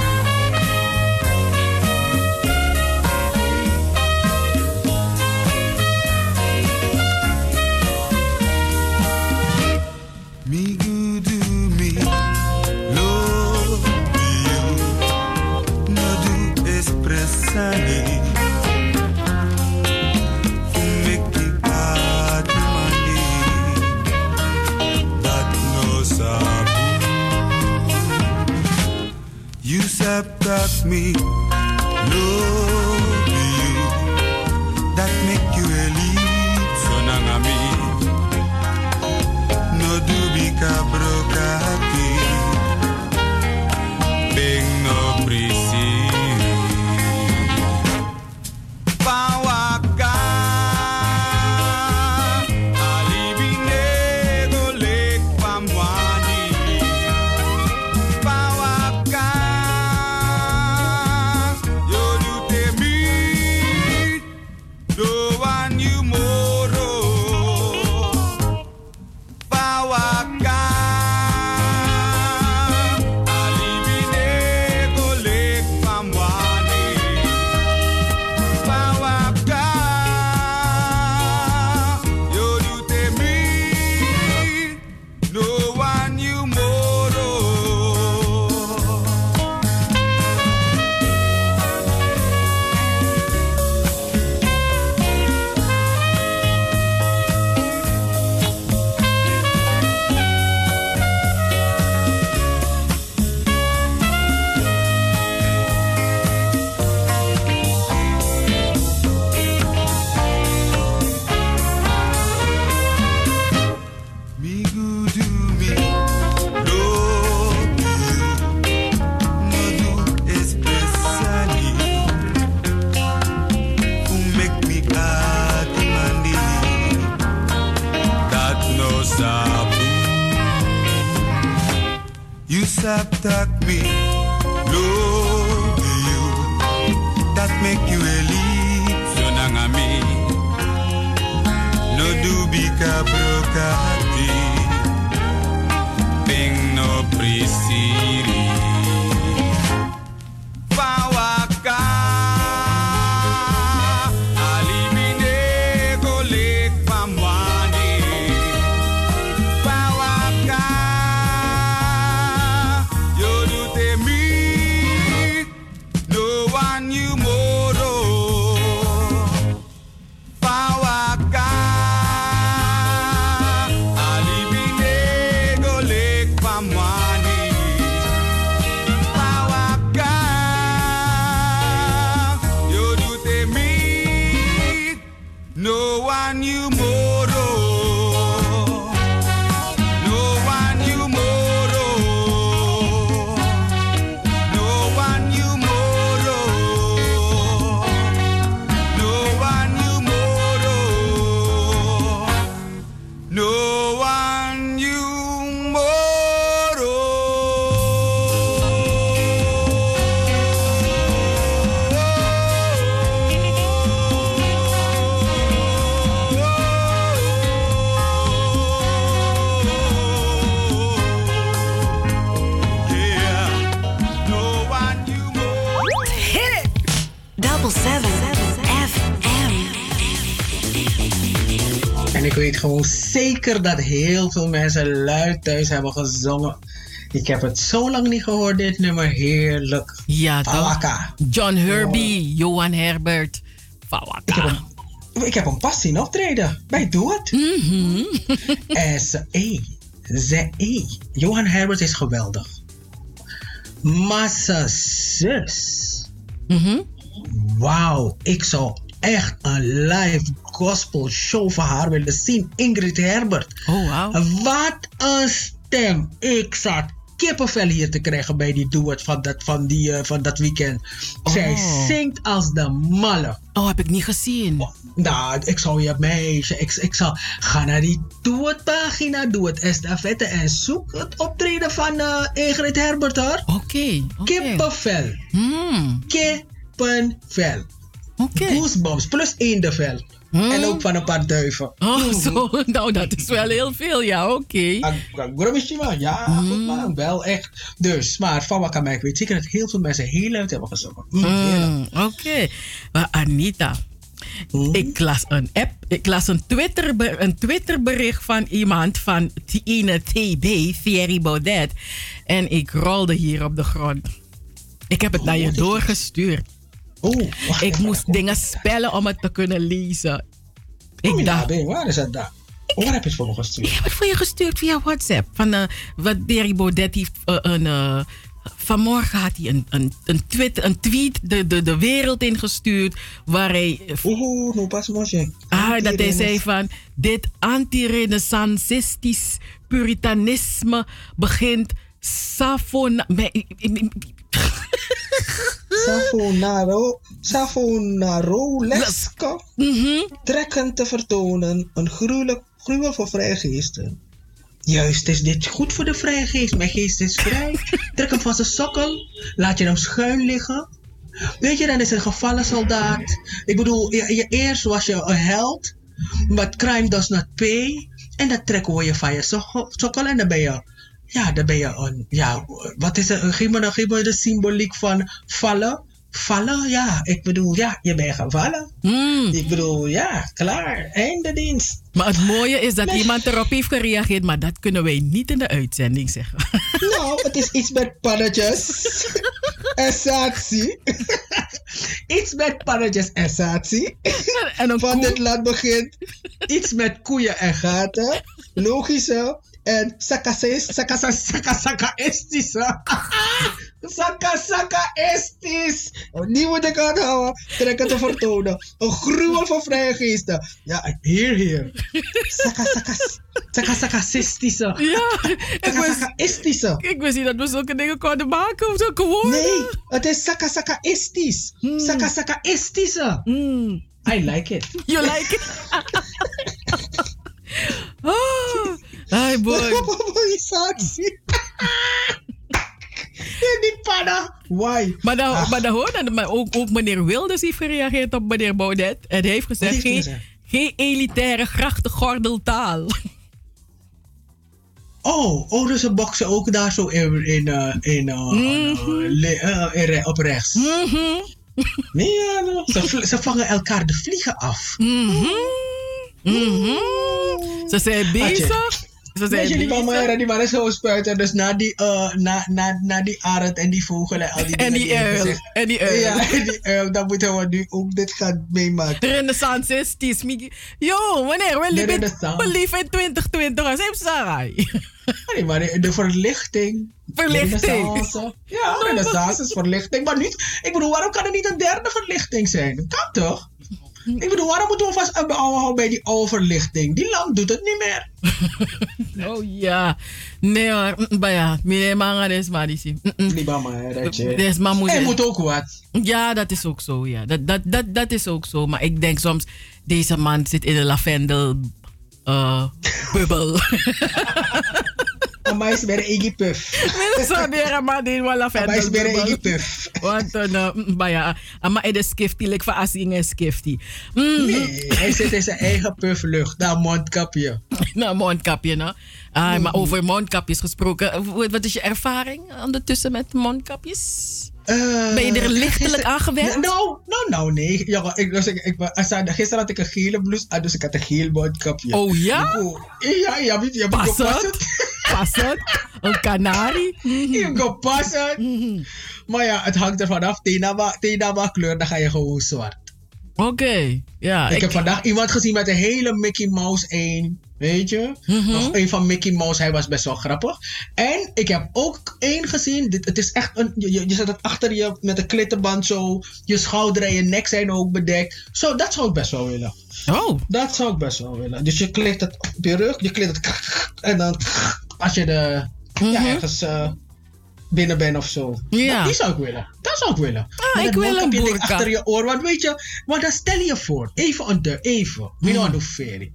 You subtract me, zeker dat heel veel mensen luid thuis hebben gezongen. Ik heb het zo lang niet gehoord, dit nummer. Heerlijk. Ja. John Herbie, Johan Herbert. Ik heb hem, ik heb hem pas zien optreden bij Doe Het. Mhm. S.E. Z.E. Johan Herbert is geweldig. Zijn zus. Mhm. Wauw, ik zou echt een live gospel show van haar willen zien. Ingrid Herbert. Oh, wow. Wat een stem. Ik zat kippenvel hier te krijgen bij die duet van dat, van die, eh, van dat weekend. Zij Oh. zingt als de malle. Oh, heb ik niet gezien. Nou, ik zou je meisje, ik, ik zou, ga naar die duet pagina, doe het estafette en zoek het optreden van eh, Ingrid Herbert hoor. Oké. Kippenvel. Hmm. Kippenvel. Oké. Goosebumps, plus En ook van een paar duiven. Oh, zo. Nou, dat is wel heel veel, ja, oké. Gromishima, ja, goed man, wel echt. Dus, maar van wat kan mij, ik weet zeker dat heel veel mensen heel luid hebben gezongen. Mm, heerlijk. Mm, Oké. Maar Anita, ik las een app, ik las een, Twitter, een Twitterbericht van iemand van die ene TB, Thierry Baudet. En ik rolde hier op de grond. Ik heb het naar je doorgestuurd. Oh, ik moest dingen spellen om het te kunnen lezen. Ik dacht, waar is dat daar? Oh, waar heb je het voor me gestuurd? ik heb het voor je gestuurd via WhatsApp. Van, eh, wat Thierry Baudet heeft. eh, een, eh, vanmorgen had hij een, een, een, tweet, een tweet de, de, de wereld ingestuurd. Waar hij. Oeh, no pas mosje. Ah, dat hij zei van. Dit anti-renaissancistisch puritanisme begint. Savon. Savonaro, Savonaro-leske trekken te vertonen. Een gruwelijk, gruwel voor vrijgeesten. Juist is dit goed voor de vrijgeest. Mijn geest is vrij. Trek hem van zijn sokkel. Laat je hem schuin liggen. Weet je, dan is een gevallen soldaat. Ik bedoel, je, je- eerst was je een held. But crime does not pay. En dan trekken we je van je sok- sokkel. En dan ben je, ja, dan ben je een, ja, wat is het? Geef me, geef me de symboliek van vallen. Vallen, ja. Ik bedoel, ja, je bent gevallen. Ik bedoel, ja, klaar. Einde dienst. Maar het mooie is dat Nee. iemand erop heeft gereageerd, maar dat kunnen wij niet in de uitzending zeggen. Nou, het is iets met pannetjes. en satie. iets met pannetjes en satie. Van dit land begint. Iets met koeien en gaten. Logische. En sakases, sakasa, sakasaka estische. Sakasaka estis. Die moet ik aanhouden. Trekken te vertonen. Een gruwel van vrije geesten. Ja, hier, hier. Sakasakasistische. Ja, estische. Ik wist niet dat we zulke dingen konden maken of zulke woorden. Nee, het is sakasaka estis. Sakasaka estische. I like it. You like it? oh, hi boy. Satie. Die panna. Why? Maar dan, Ach. maar dan hoor maar ook, ook meneer Wilders heeft gereageerd op meneer Baudet. En hij heeft gezegd, geen, geen elitaire grachtengordeltaal. Oh, oh, dus ze boksen ook daar zo in, in, eh, in, eh, le- eh, in op rechts. Nee, ja, no. ze, ze vangen elkaar de vliegen af. Ze zijn bezig. Ze zijn die mama era, die is zo spuiten. Dus na die, eh, na, na, na die arend en die vogel en al die En die uil. En die uil. Ja, en die uil. Dan moeten we nu ook dit gaan meemaken. Renaissancistische. Migi- Yo, wanneer? We De leven in- renaissance. we leven in 2020. Als hem sarai. Nee, maar de, de verlichting. Verlichting. De renaissance. Ja, renaissance is verlichting. Maar niet, ik bedoel, waarom kan er niet een derde verlichting zijn? Dat kan toch? Ik bedoel, waarom moeten we vast houden bij die oude verlichting? Die land doet het niet meer. Oh ja. Nee hoor. Mm, Maar ja, meneer Manga is maar die zien. Die mama, hè, dat je- Des maar moet Hij moet ook wat. Ja, dat is ook zo. Ja. Dat, dat, dat, dat is ook zo. Maar ik denk soms, deze man zit in een lavendel eh, bubbel. Maar is bij de Iggy Puff. Zo neer, maar die wel lavendel Maar is bij de bubbel. Iggy Puff. Want maar ja, maar het is skifty, like van Asing en skifty. Mm. Nee, hij zit in zijn eigen pufflucht. Daar mondkapje. nou, mondkapje. Ah, Maar over mondkapjes gesproken, wat wat is je ervaring ondertussen met mondkapjes? Ben je er lichtelijk aan gewend? Nou, nou, nou, nee. Ja, ik, dus ik, ik, ik, gisteren had ik een gele blouse dus ik had een geel mondkapje. Oh ja? Oh, ja, ja, ik Pas het? Pas het? Een kanarie? Je hebt gepast. Maar ja, het hangt er vanaf. Tenaba, kleur, dan ga je gewoon zwart. Oké, ja. ik, heb vandaag iemand gezien met een hele Mickey Mouse 1 Weet je? Nog een van Mickey Mouse, hij was best wel grappig. En ik heb ook één gezien. Dit, het is echt een. Je, zet het achter je met een klittenband zo. Je schouder en je nek zijn ook bedekt. Zo, dat zou ik best wel willen. Oh. Dat zou ik best wel willen. Dus je klikt het op je rug, je klikt het. En dan als je de, ja, ergens eh, binnen bent of zo. Ja. Dat, die zou ik willen. Dat zou ik willen. Met ik wil een boerka. achter je oor. Want weet je, want dan stel je voor. Even onder, even. We don't do ferry.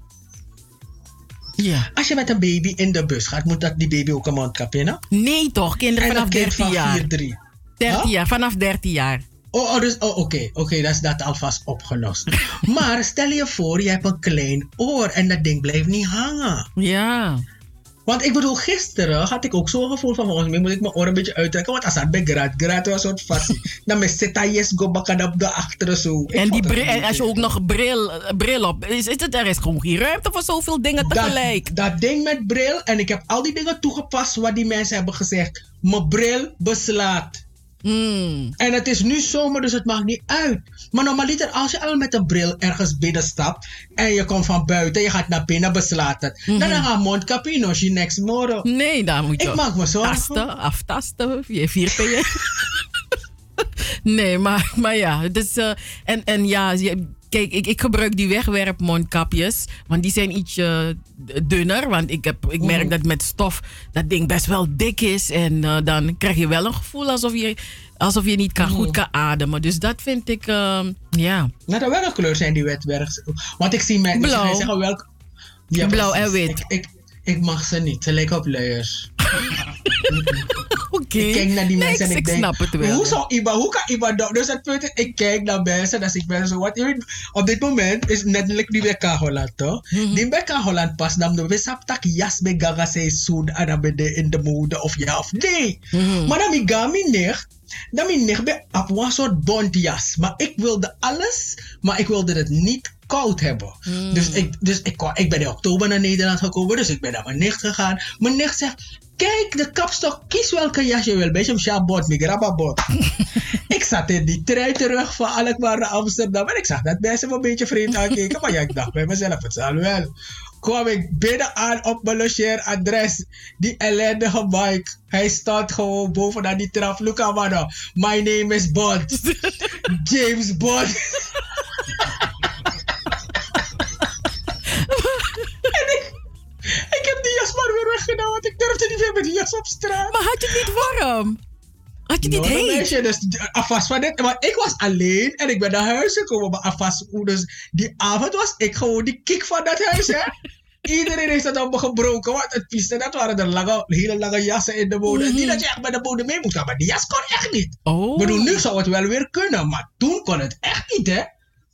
Ja. Als je met een baby in de bus gaat, moet dat die baby ook een mondkapje? Nee toch, kinderen En vanaf een kind 13 van jaar. 4, 3. 13 Huh? jaar, vanaf 13 jaar. Oh, oh, dus, oh oké, oké, dat is dat alvast opgelost. maar stel je voor, je hebt een klein oor en dat ding blijft niet hangen. Ja. Want ik bedoel, gisteren had ik ook zo'n gevoel van volgens mij moet ik mijn oor een beetje uittrekken. Want als dat bij grad, grad was soort fassie. Dan met zeta yes go op de achteren zo. Ik En, die het bril, en als je ook nog bril, eh, bril op, is, is het, er is gewoon geen ruimte voor zoveel dingen tegelijk. Dat, dat ding met bril, en ik heb al die dingen toegepast wat die mensen hebben gezegd. Mijn bril beslaat. Hmm. En het is nu zomer, dus het maakt niet uit. Maar normaliter, als je al met een bril ergens binnen stapt en je komt van buiten, je gaat naar binnen, beslaat het. Dan Mhm. ga je mondkapje nog, je next morgen. Nee, daar moet je Ik maak me zorgen. Tasten, aftasten, je vierpen nee, maar, maar ja. Dus, eh, en, en ja, je- kijk, ik, ik gebruik die wegwerpmondkapjes. Want die zijn ietsje dunner. Want ik, heb, ik merk Mhm. dat met stof dat ding best wel dik is. En eh, dan krijg je wel een gevoel alsof je, alsof je niet kan, Mhm. goed kan ademen. Dus dat vind ik, ehm, ja. Nou, dan welke kleur zijn die wetwerks? Want ik zie mensen die zeggen welke. Ja, Blauw en wit. Ik, ik, ik mag ze niet. Ze lijken op luiers. Oké. Ik kijk naar die Nee, mensen en ik- ik, ik denk, snap het wel, Hoe, zou iemand, hoe kan iemand dat? Dus het punt is, ik kijk naar mensen en als ik ben zo wat. Op dit moment is netelijk die bij Holland toch? Mhm. Die bij Holland pas dan de we sap tak jas bij gaga say soon en dan ben je in de mode of ja of nee. Mhm. Maar dan mi ga nicht, dan mi nicht bij op een soort bontjas. Maar ik wilde alles, maar ik wilde het niet koud hebben. Mhm. Dus, ik, dus ik, ik ben in oktober naar Nederland gekomen, dus ik ben naar mijn nicht gegaan. Mijn nicht zegt, kijk de kapstok, kies welke jas je wil. Beetje een sjabot, mi grababot. ik zat in die trein terug van Alkmaar naar Amsterdam en ik zag dat mensen me een beetje vreemd aankeken. Maar ja, ik dacht bij mezelf, het zal wel. Kwam ik binnen aan op mijn logeeradres. Die ellendige Mike. Hij staat gewoon bovenaan die trap. Look at. My name is Bond. James Bond. die jas maar weer weggedaan, want ik durfde niet meer met die jas op straat. Maar had je het niet warm? Had je niet Nou, heet? weet je, dus afvast van dit. Maar ik was alleen en ik ben naar huis gekomen. Maar afvast, dus die avond was ik gewoon die kick van dat huis, hè. Iedereen heeft dat me gebroken. Want het piste, dat waren de lange, hele lange jassen in de mode. Niet dat je echt bij de mode mee moet gaan, maar die jas kon echt niet. Oh. Ik bedoel, nu zou het wel weer kunnen, maar toen kon het echt niet, hè.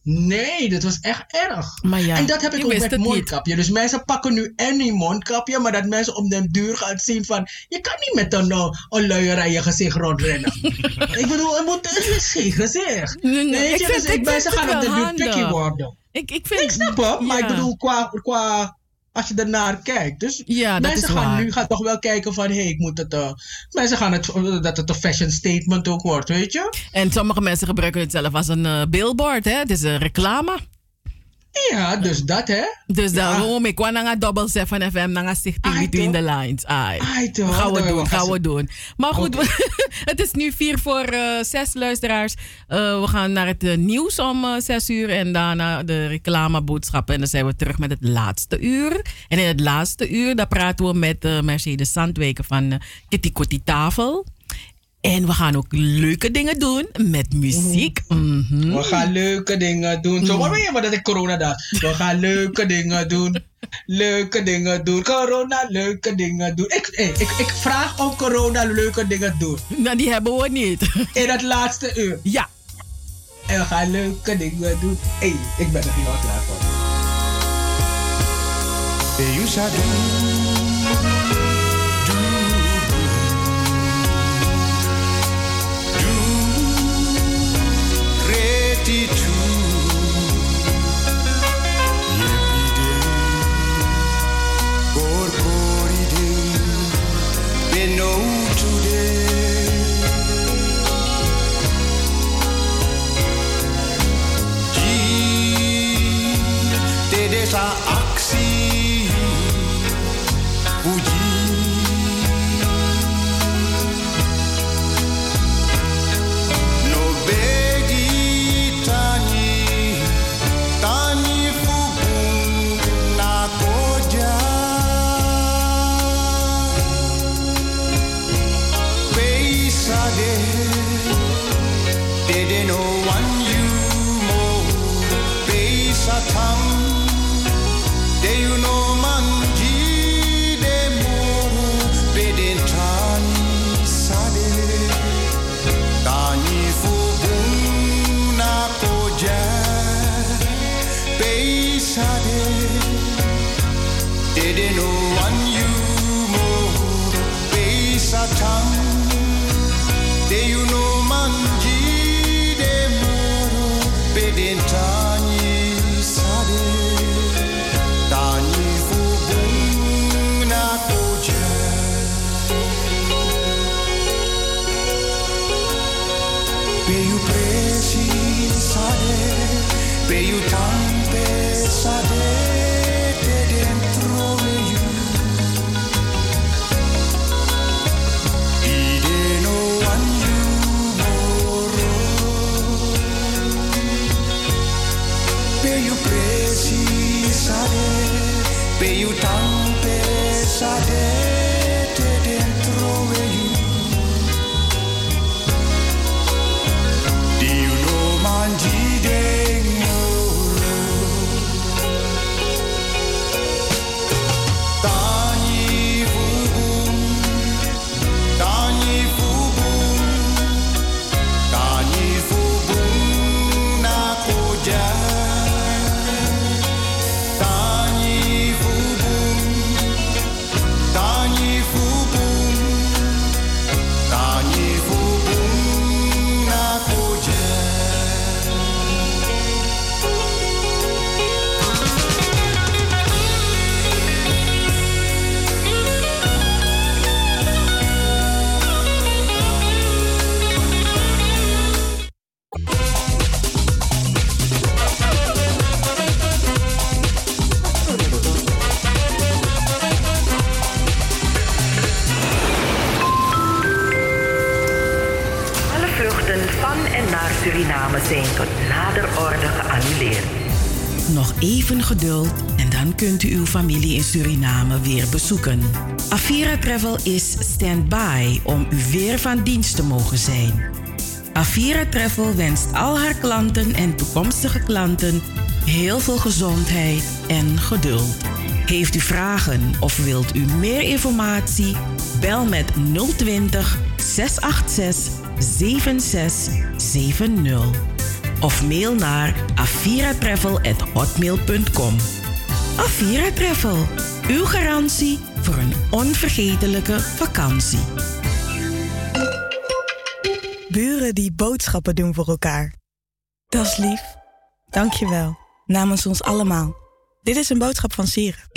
Nee, dat was echt erg. Maar ja, en dat heb ik ook met niet. mondkapje. Dus mensen pakken nu en die mondkapje, maar dat mensen om den duur gaan zien van... Je kan niet met een, uh, een luier aan je gezicht rondrennen. ik bedoel, het, moet, het is geen gezicht. Nee, nee, Weet ik vind- dus ik mensen gaan op de duur picky worden. Ik, ik, vind, Ik snap het, maar ik bedoel qua, qua als je ernaar kijkt. Dus Ja, dat mensen is gaan waar. nu gaan toch wel kijken van, hé, hey, ik moet het... eh, mensen gaan het, dat het een fashion statement ook wordt, weet je? En sommige mensen gebruiken het zelf als een eh, billboard, hè? Het is een reclame. Ja, dus dat, hè? Dus daarom, ik kwam naar Double 7 FM, naar Stichting Between the Lines. Ai. Gaan we doen, gaan we doen. Maar goed, het is nu vier voor eh, zes luisteraars. Eh, we gaan naar het eh, nieuws om zes uur en daarna de reclameboodschappen. En dan zijn we terug met het laatste uur. En in het laatste uur, daar praten we met Mercedes Zandweken van Kitty Kotti Tafel. En we gaan ook leuke dingen doen met muziek. Mhm. We gaan leuke dingen doen. Zo, maar weet je maar dat ik corona dacht. We gaan leuke dingen doen. Leuke dingen doen. Corona, leuke dingen doen. Ik, hey, ik, ik vraag om corona leuke dingen doen. Nou, die hebben we niet. In het laatste uur. Ja. En we gaan leuke dingen doen. Hé, hey, ik ben er helemaal klaar voor. Sasha de de no one you moro pei Satang, de you know manji de moro bedentani sade, tani fubung na koja. Pay you precisare, pay you tampe geduld en dan kunt u uw familie in Suriname weer bezoeken. Avira Travel is stand-by om u weer van dienst te mogen zijn. Avira Travel wenst al haar klanten en toekomstige klanten heel veel gezondheid en geduld. Heeft u vragen of wilt u meer informatie? Bel met 020 686 7670 of mail naar aviratravel@hotmail.com. Avira Travel, uw garantie voor een onvergetelijke vakantie. Buren die boodschappen doen voor elkaar. Dat is lief. Dank je wel. Namens ons allemaal. Dit is een boodschap van Sieren.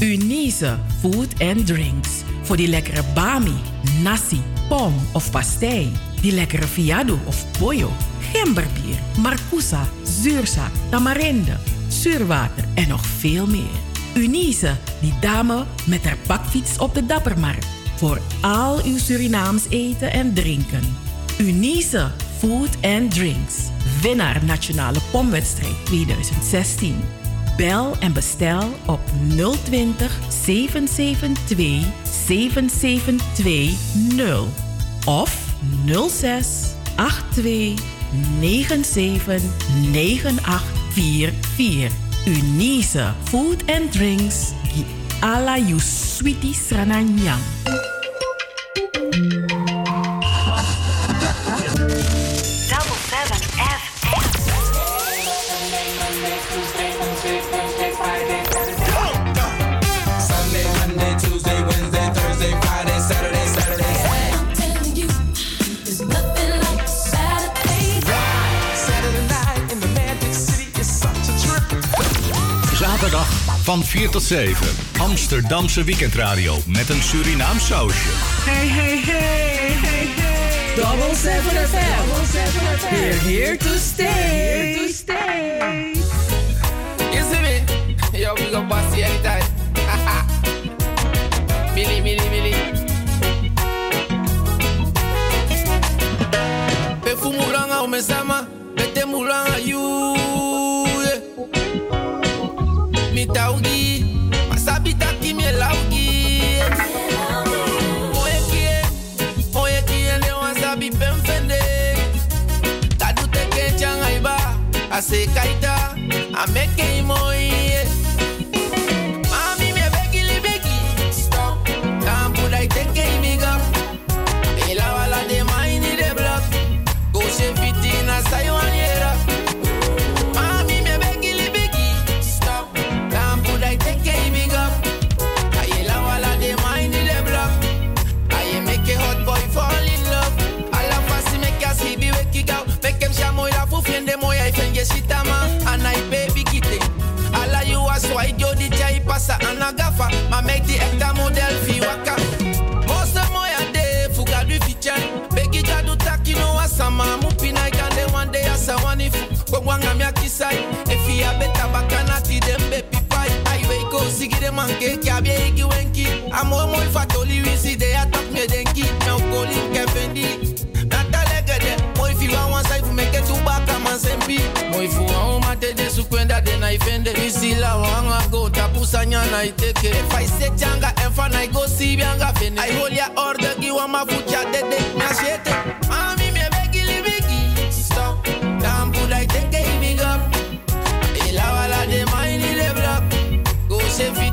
Unize Food and Drinks. Voor die lekkere bami, nasi, pom of pastei. Die lekkere fiado of pollo, gemberbier, marcousa, zuurzak, tamarinde, zuurwater en nog veel meer. Unize, die dame met haar bakfiets op de Dappermarkt. Voor al uw Surinaams eten en drinken. Unize Food and Drinks. Winnaar Nationale Pomwedstrijd 2016. Bel en bestel op 020 772 7720 of 06 82 97 9844. Unice Food and Drinks. Die ala sweetie srananyang. Van 4 tot 7. Amsterdamse weekendradio met een Surinaam sausje. Hey, hey, hey, hey, hey. Double 7 FM. We're here to stay. Here to stay. You see me? Yo, we go bossy anytime. Millie, Millie, Millie. Pe fumu ranga umesama, bete mulanga you. mi taugi Mas habita ki mi laugi Oye kie, oye kie ne pasa anagafa. Ma make the ekta model fi waka. Most of moya de fuga du fichan. Begi jadu taki no asama. Mupina ikande one day asa wani fu. Kwa wanga mia kisai. If ya beta bakana ti dem baby pie. I wake go sigi de manke kabye iki wenki. Amo mo fatoli wisi de atak me denki. Me ukoli kefendi. Natalegede. Mo if you want side fu make it to back a man sempi. Mo if you kwenda de na ifende. Isi la wanga go tapusa nyana iteke. If I say changa enfa. I hold ya order gi wa mafucha de de. Na shete. Mami begi. Stop. Damn put I take a big up. Ila wala de mine de block. Go se fit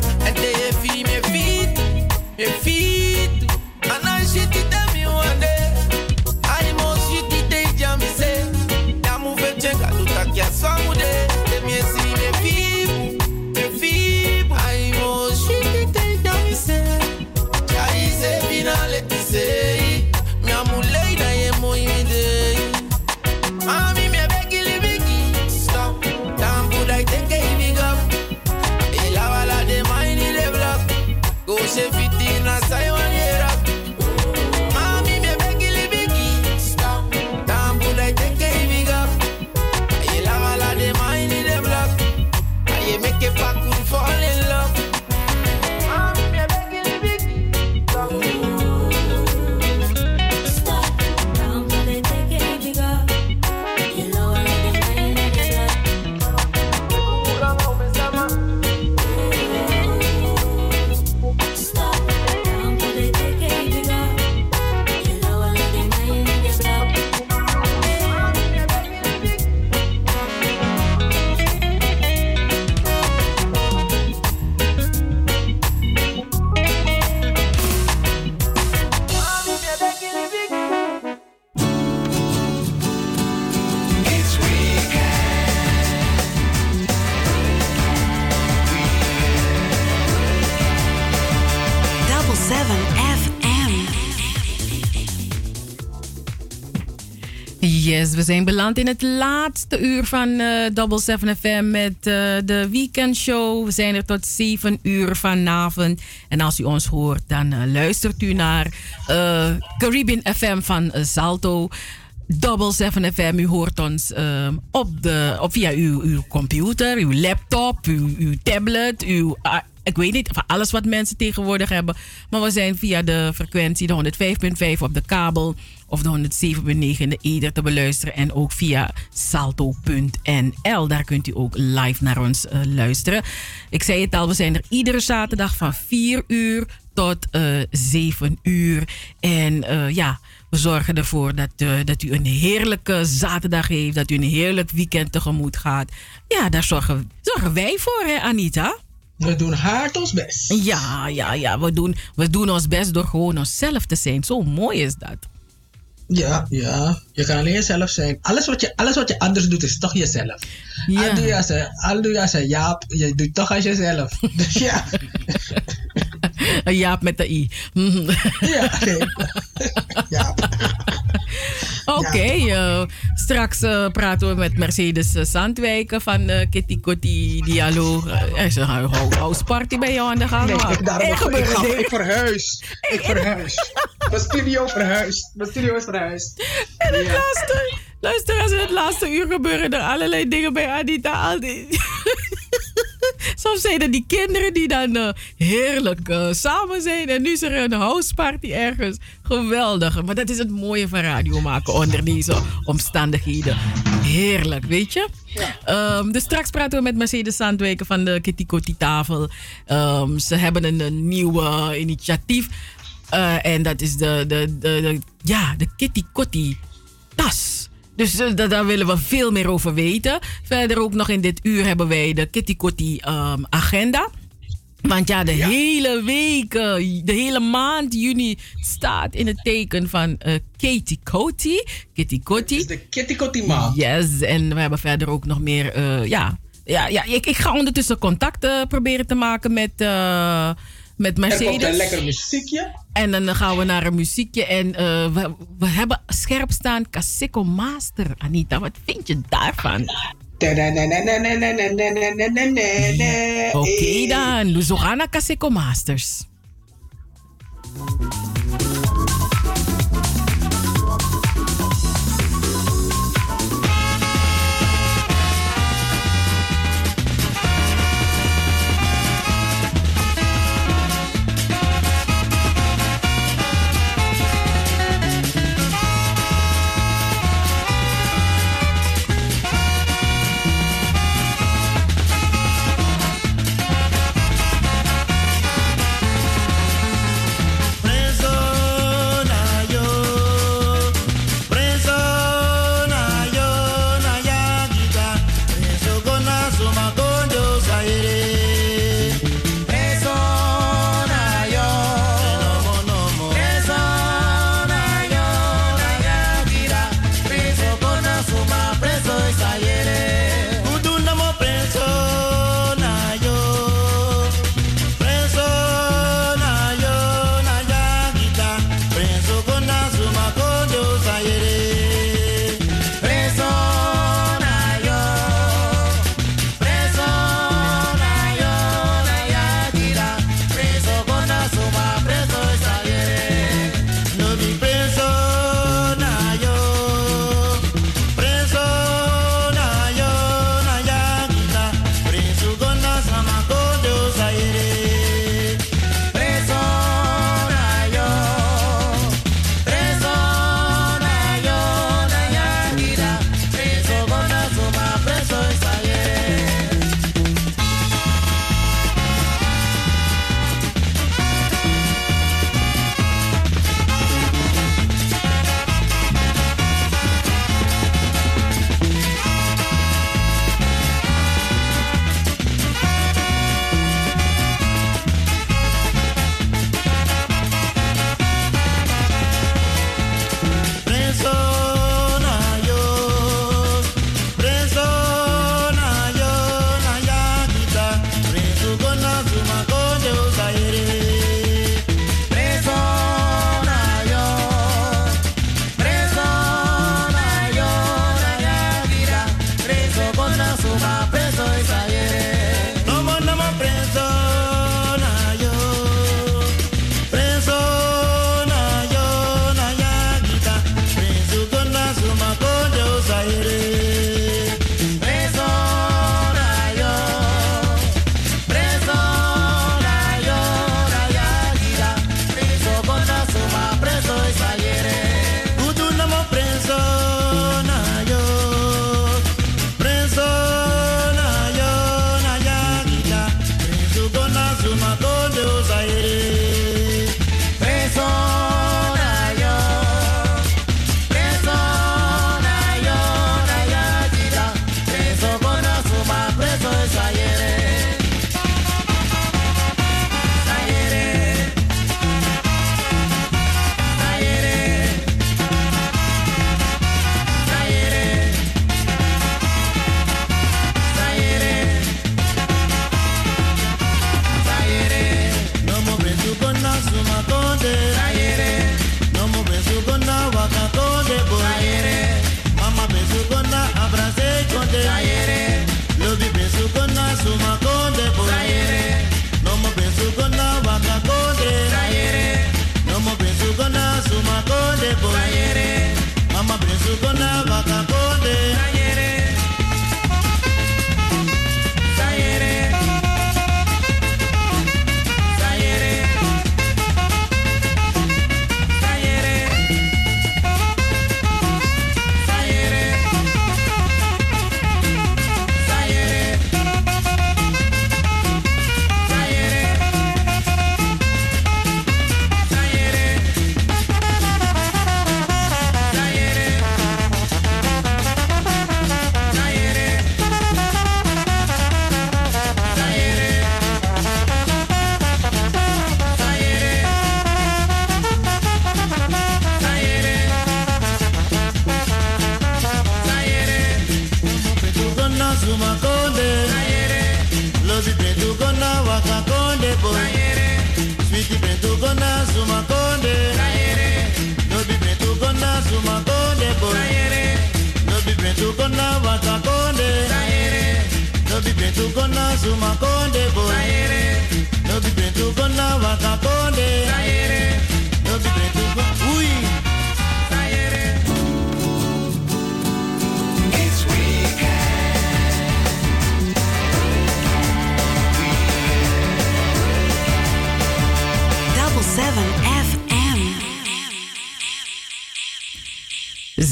we zijn beland in het laatste uur van eh Double 7 FM met eh, de weekendshow. We zijn er tot 7 uur vanavond. En als u ons hoort, dan eh, luistert u naar Caribbean FM van Salto. Double 7 FM, u hoort ons op de, op, via uw, uw computer, uw laptop, uw, uw tablet, uw, ah, ik weet niet, van alles wat mensen tegenwoordig hebben. Maar we zijn via de frequentie de 105.5 op de kabel of de 107.9 in de ether te beluisteren. En ook via salto.nl. Daar kunt u ook live naar ons eh, luisteren. Ik zei het al, we zijn er iedere zaterdag van 4 uur tot eh 7 uur. En eh, ja, we zorgen ervoor dat, dat u een heerlijke zaterdag heeft. Dat u een heerlijk weekend tegemoet gaat. Ja, daar zorgen, zorgen wij voor, hè, Anita? We doen hard ons best. Ja, ja, ja. We doen, we doen ons best door gewoon onszelf te zijn. Zo mooi is dat. Ja, ja. Je kan alleen jezelf zijn. Alles wat je, alles wat je anders doet, is toch jezelf. Ja. Al doe je als een, al doe je als een Jaap, je doet toch als jezelf. Dus ja. Een Jaap met de I. Ja, nee. Oké, eh, straks eh, praten we met Mercedes eh, Zandwijken van Kitty Kotti Dialoog. Er is een hou- hou- house party bij jou aan de gang. Nee, ik, daarom, ik, ik, ga, verhuis. Ik verhuis. Mijn studio verhuist. Mijn studio is verhuisd. En het laatste, luister, als in het laatste uur gebeuren er allerlei dingen bij Anita. Al die, Soms zijn er die kinderen die dan eh, heerlijk eh, samen zijn. En nu is er een houseparty ergens. Geweldig. Maar dat is het mooie van radio maken onder deze omstandigheden. Heerlijk, weet je? Ehm, dus straks praten we met Mercedes Zandwijken van de Kitty Kotti tafel. Ehm, ze hebben een, een nieuw initiatief. Eh, en dat is de, de, de, de- ja, de Kitty Kotti tas. Dus eh, da- daar willen we veel meer over weten. Verder ook nog in dit uur hebben wij de Kitty Kotti ehm, agenda. Want ja, de hele week, eh, de hele maand juni staat in het teken van eh Katie Kotti. Kitty Kotti. De Kitty Kotti maand. Yes, en we hebben verder ook nog meer, ja. Ja, ja ik, ik ga ondertussen contact proberen te maken met, met Er Mercedes. een lekker muziekje. En dan gaan we naar een muziekje. En eh, we, we hebben scherp staan Kaseko Master. Anita, wat vind je daarvan? Oké dan, we gaan naar Kaseko Masters.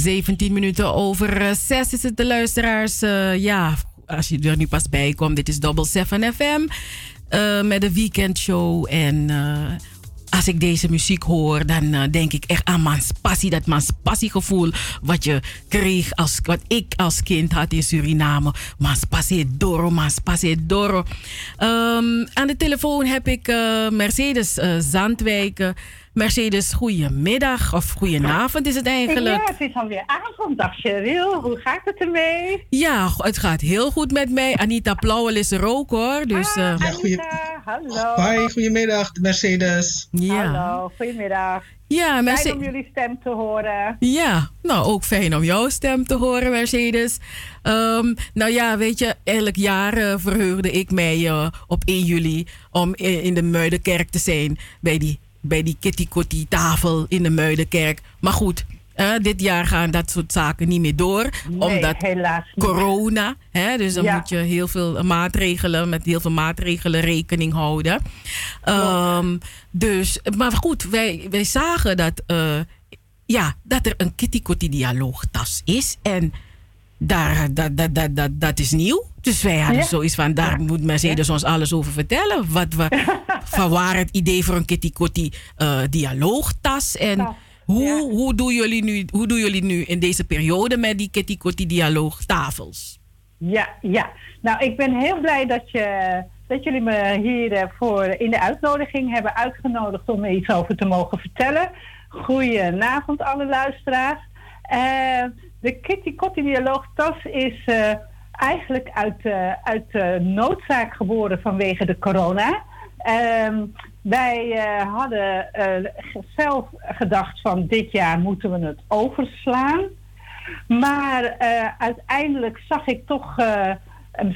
17 minuten over 6 is het de luisteraars. Eh, ja, als je er nu pas bij komt, dit is Double 7 FM eh, met de weekendshow. En eh, als ik deze muziek hoor, dan eh, denk ik echt aan mijn passie. Dat mijn passiegevoel wat je kreeg, als, wat ik als kind had in Suriname. Mas passie doro, mas passie doro. Ehm, aan de telefoon heb ik eh, Mercedes eh, Zandwijk. Mercedes, goedemiddag of goedenavond is het eigenlijk. Ja, het is alweer avond. Dag Cheryl, hoe gaat het ermee? Ja, het gaat heel goed met mij. Anita Plauwel is er ook hoor. Dus, eh, Anita, hallo. Hoi, goedemiddag Mercedes. Ja. Hallo, goedemiddag. Ja, Fijn om jullie stem te horen. Ja, nou ook fijn om jouw stem te horen, Mercedes. Ehm, nou ja, weet je, elk jaar eh, verheugde ik mij eh, op 1 juli om i- in de Muidenkerk te zijn. Bij die, bij die kitty Kotti tafel in de Muidenkerk. Maar goed, eh, dit jaar gaan dat soort zaken niet meer door. Nee, omdat corona. Hè, dus dan Ja. moet je heel veel maatregelen, met heel veel maatregelen rekening houden. Ehm, dus, maar goed, wij, wij zagen dat, eh, ja, dat er een kitty Kotti dialoogtas is. En daar, dat, dat, dat, dat, dat is nieuw. Dus wij hadden Ja. zoiets van, daar moet Mercedes ons alles over vertellen. Wat we, van waar het idee voor een kitty Kotti eh, dialoogtas. En hoe, hoe, doen jullie nu, hoe doen jullie nu in deze periode met die kitty Kotti dialoogtafels? Ja, ja. Nou, ik ben heel blij dat, je, dat jullie me hier eh, voor in de uitnodiging hebben uitgenodigd om er iets over te mogen vertellen. Goedenavond, alle luisteraars. Eh, de Kitty Kotti Dialoogtas is eigenlijk uit, eh, uit noodzaak geboren vanwege de corona. Ehm, wij eh, hadden eh, zelf gedacht van dit jaar moeten we het overslaan. Maar uiteindelijk zag ik toch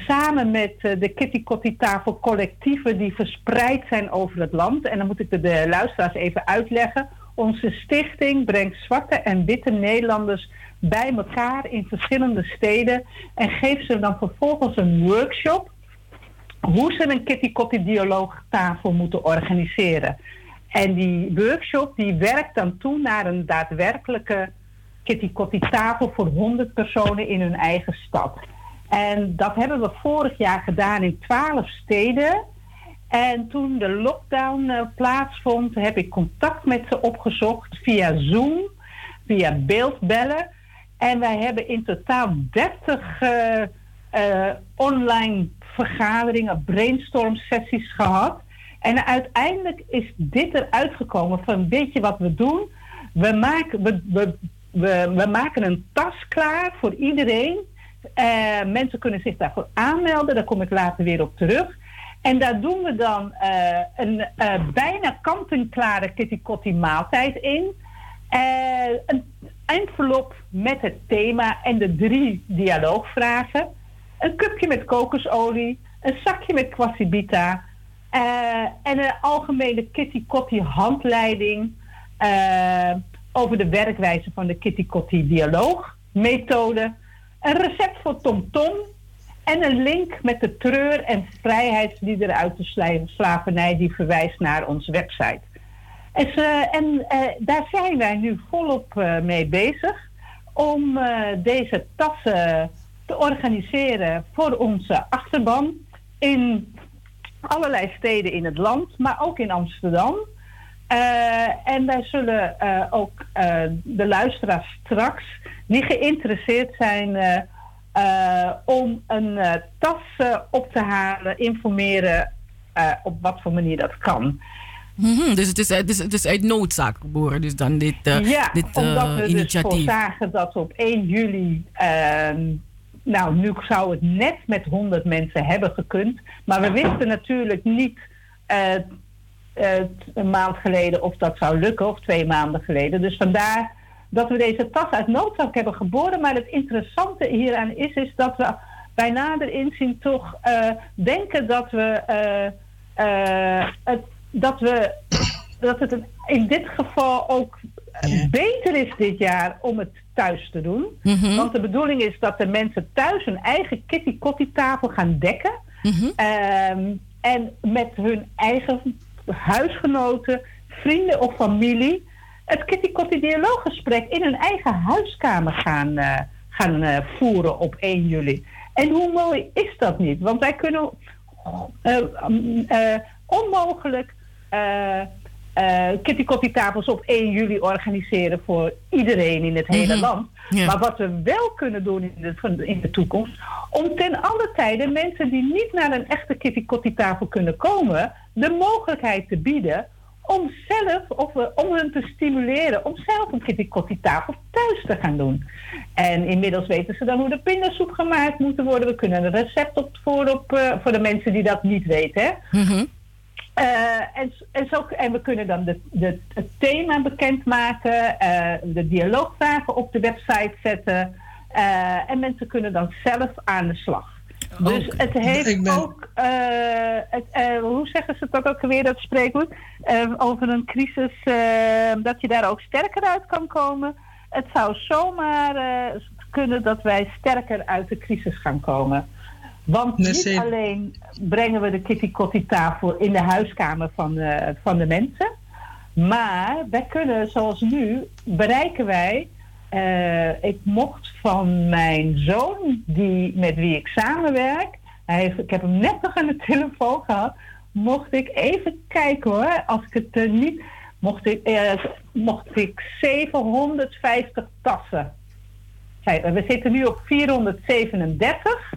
samen met de Kitty Kotti tafel collectieven die verspreid zijn over het land. En dan moet ik de, de luisteraars even uitleggen. Onze stichting brengt zwarte en witte Nederlanders bij elkaar in verschillende steden en geeft ze dan vervolgens een workshop hoe ze een Kitty dialoogtafel moeten organiseren. En die workshop die werkt dan toe naar een daadwerkelijke Kitty tafel voor 100 personen in hun eigen stad. En dat hebben we vorig jaar gedaan in 12 steden. En toen de lockdown eh, plaatsvond, heb ik contact met ze opgezocht via Zoom, via beeldbellen. En wij hebben in totaal 30 eh, eh, online vergaderingen, brainstorm sessies gehad. En uiteindelijk is dit eruit gekomen van weet je wat we doen? We maken, we, we, we, maken een tas klaar voor iedereen. Eh, mensen kunnen zich daarvoor aanmelden, daar kom ik later weer op terug. En daar doen we dan een bijna kant-en-klare kitty maaltijd in. Eh, een envelop met het thema en de drie dialoogvragen. Een cupje met kokosolie, een zakje met kwasibita eh, en een algemene kitty kotti handleiding eh, over de werkwijze van de kitty kotti dialoogmethode. Een recept voor Tom Tom en een link met de treur- en vrijheidsliederen uit de sla- slavernij die verwijst naar onze website. En, ze- en eh, daar zijn wij nu volop eh, mee bezig om eh, deze tassen te organiseren voor onze achterban in allerlei steden in het land, maar ook in Amsterdam. Eh, en wij zullen eh, ook eh, de luisteraars straks die geïnteresseerd zijn eh, eh, om een eh, tas eh, op te halen, informeren eh, op wat voor manier dat kan. Mhm, dus het is, het, is, het is uit noodzaak geboren, dus dan dit, eh, ja, dit eh, omdat we dus initiatief. voorzagen dat op 1 juli ehm, nou, nu zou het net met 100 mensen hebben gekund. Maar we wisten natuurlijk niet eh, een maand geleden of dat zou lukken, of twee maanden geleden. Dus vandaar dat we deze tas uit noodzaak hebben geboren. Maar het interessante hieraan is, is dat we bij nader inzien toch denken dat we, het, dat we dat het in dit geval ook beter is dit jaar om het thuis te doen. Want de bedoeling is dat de mensen thuis hun eigen kitty kotti tafel gaan dekken. Ehm, en met hun eigen huisgenoten, vrienden of familie het kitty kotti dialooggesprek in hun eigen huiskamer gaan, eh, gaan eh, voeren op 1 juli. En hoe mooi is dat niet? Want wij kunnen eh, onmogelijk eh eh, kitty kotti tafels op 1 juli organiseren voor iedereen in het hele Mhm. land. Ja. Maar wat we wel kunnen doen in de, in de toekomst, om ten alle tijde mensen die niet naar een echte kitty kotti tafel kunnen komen, de mogelijkheid te bieden om zelf, of we, om hen te stimuleren om zelf een kitty kotti tafel thuis te gaan doen. En inmiddels weten ze dan hoe de pindasoep gemaakt moet worden. We kunnen een recept op, voor, op, eh, voor de mensen die dat niet weten. Hè? Eh, en, en, zo, en we kunnen dan de, de, het thema bekendmaken, eh de dialoogvragen op de website zetten. eh, en mensen kunnen dan zelf aan de slag. Dus het heeft ben- ook, het, hoe zeggen ze dat ook weer, dat spreekwoord? Over een crisis, dat je daar ook sterker uit kan komen. Het zou zomaar kunnen dat wij sterker uit de crisis gaan komen. Want niet alleen brengen we de kitty kotti tafel in de huiskamer van, eh, van de mensen. Maar wij kunnen, zoals nu, bereiken wij. eh, ik mocht van mijn zoon, die, met wie ik samenwerk. Hij heeft, ik heb hem net nog aan de telefoon gehad. Mocht ik even kijken hoor, als ik het eh, niet. Mocht ik, mocht ik 750 tassen. Kijk, we zitten nu op 437.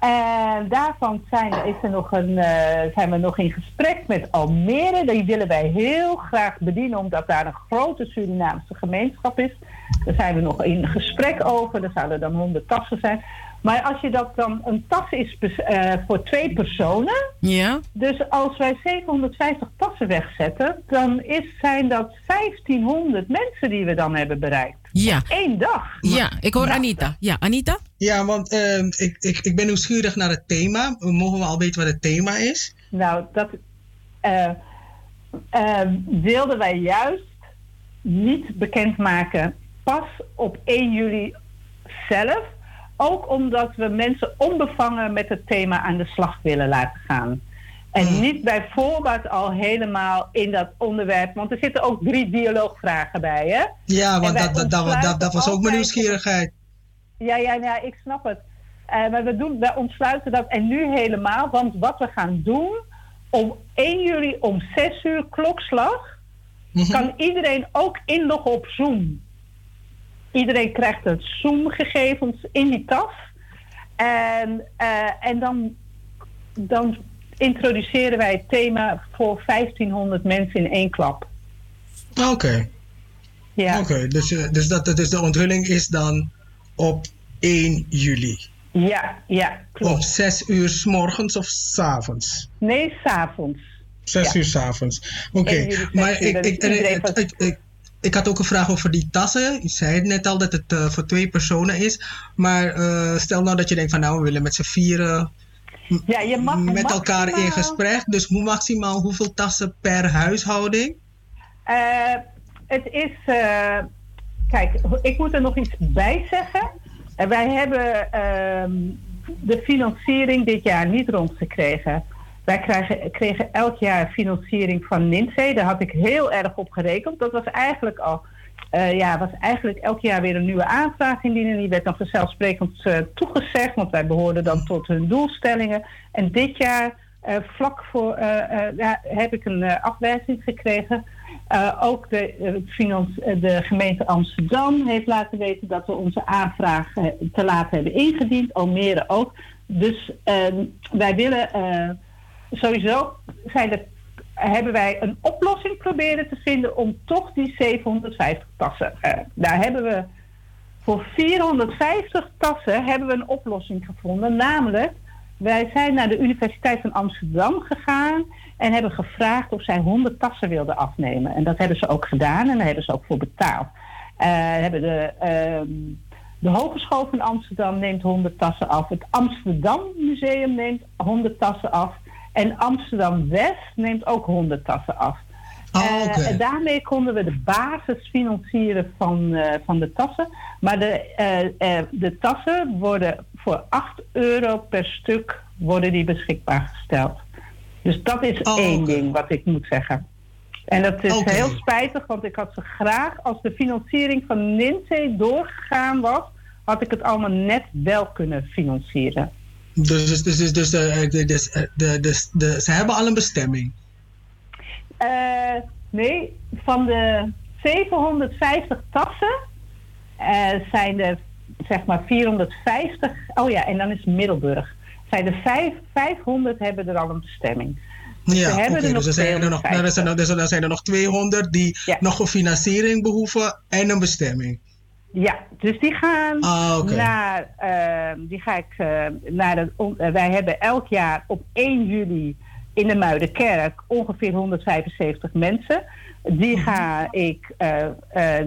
En daarvan zijn, is er nog een, eh, zijn we nog in gesprek met Almere. Die willen wij heel graag bedienen, omdat daar een grote Surinaamse gemeenschap is. Daar zijn we nog in gesprek over. Er zouden dan 100 tassen zijn. Maar als je dat dan, een tas is eh, voor twee personen. Ja. Dus als wij 750 tassen wegzetten, dan is, zijn dat 1500 mensen die we dan hebben bereikt. Ja. Eén dag. Ja, ik hoor Anita. Ja, Anita? Ja, want ehm, ik, ik, ik ben nieuwsgierig naar het thema. Mogen we al weten wat het thema is? Nou, dat eh, eh, wilden wij juist niet bekendmaken pas op 1 juli zelf. Ook omdat we mensen onbevangen met het thema aan de slag willen laten gaan. En niet bij voorbaat al helemaal in dat onderwerp. Want er zitten ook drie dialoogvragen bij, hè? Ja, want dat, dat, dat, was ook mijn nieuwsgierigheid. ja, ja, ja, ik snap het. Eh, maar we, doen, we ontsluiten dat en nu helemaal. Want wat we gaan doen, om 1 juli om 6 uur klokslag, kan iedereen ook inloggen op Zoom. Iedereen krijgt het Zoom-gegevens in die tas. En, eh, en dan, dan introduceren wij het thema voor 1500 mensen in één klap. Oké. Ja. Oké, dus, eh, dus, dat, dus de onthulling is dan op 1 juli. Ja, ja, klopt. Op 6 uur s morgens of s avonds? Nee, s'avonds. 6 Ja. uur s avonds. Oké, 1 juli, zes maar ik, ik, ik, ik, ik, ik had ook een vraag over die tassen. Je zei het net al dat het eh, voor twee personen is. Maar eh, stel nou dat je denkt van nou we willen met z'n vieren ja, je mag met elkaar in gesprek. Dus hoe maximaal hoeveel tassen per huishouding? Eh, het is. eh, kijk, ik moet er nog iets bij zeggen. Eh, wij hebben ehm, de financiering dit jaar niet rondgekregen. Wij krijgen, kregen elk jaar financiering van NINSE. Daar had ik heel erg op gerekend. Dat was eigenlijk al. Eh, ja, was eigenlijk elk jaar weer een nieuwe aanvraag indienen. Die werd dan vanzelfsprekend eh, toegezegd, want wij behoorden dan tot hun doelstellingen. En dit jaar, eh, vlak voor, ja, heb ik een afwijzing gekregen. Ook de, de gemeente Amsterdam heeft laten weten dat we onze aanvraag te laat hebben ingediend. Almere ook. Dus ehm, wij willen sowieso zijn er, hebben wij een oplossing proberen te vinden om toch die 750 tassen. eh, daar hebben we Voor 450 tassen hebben we een oplossing gevonden. Namelijk, wij zijn naar de Universiteit van Amsterdam gegaan en hebben gevraagd of zij 100 tassen wilden afnemen. En dat hebben ze ook gedaan en daar hebben ze ook voor betaald. Eh, hebben de, ehm, de Hogeschool van Amsterdam neemt 100 tassen af. Het Amsterdam Museum neemt 100 tassen af. En Amsterdam West neemt ook 100 tassen af. Eh, en daarmee konden we de basis financieren van, eh, van de tassen. Maar de, eh, de tassen worden voor 8 euro per stuk worden die beschikbaar gesteld. Dus dat is één ding wat ik moet zeggen. En dat is heel spijtig, want ik had ze graag, als de financiering van Ninzee doorgegaan was, had ik het allemaal net wel kunnen financieren. Dus, dus, dus, dus, de, de, eh, de, de, de, ze hebben al een bestemming. Eh, nee, van de 750 tassen eh, zijn er zeg maar 450. Oh ja, en dan is Middelburg. Zijn er vijf, 500 hebben er al een bestemming. Dus Ja, oké. dus er zijn er nog, nou, er zijn, er- dus er zijn er nog 200 die nog een financiering behoeven en een bestemming. Ja, dus die gaan Ah, naar, eh, die ga ik eh, naar de, wij hebben elk jaar op 1 juli in de Muidenkerk ongeveer 175 mensen. Die Mhm. ga ik, eh, eh,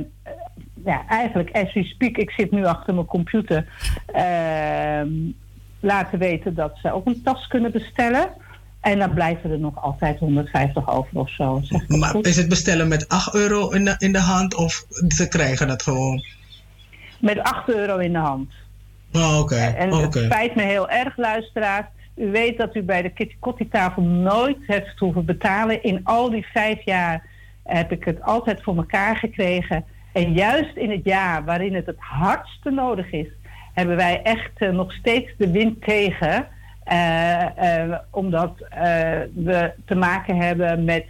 ja, eigenlijk as we speak, ik zit nu achter mijn computer, ehm, laten weten dat ze ook een tas kunnen bestellen. En dan blijven er nog altijd 150 over of zo. Maar goed? is het bestellen met 8 euro in de, in de hand of ze krijgen het gewoon? Met 8 euro in de hand. Oh, oké. En het spijt me heel erg, luisteraars. U weet dat u bij de Kitty Kotti tafel nooit heeft hoeven betalen. In al die vijf jaar heb ik het altijd voor elkaar gekregen. En juist in het jaar waarin het het hardste nodig is, hebben wij echt eh, nog steeds de wind tegen. Eh, eh, omdat we te maken hebben met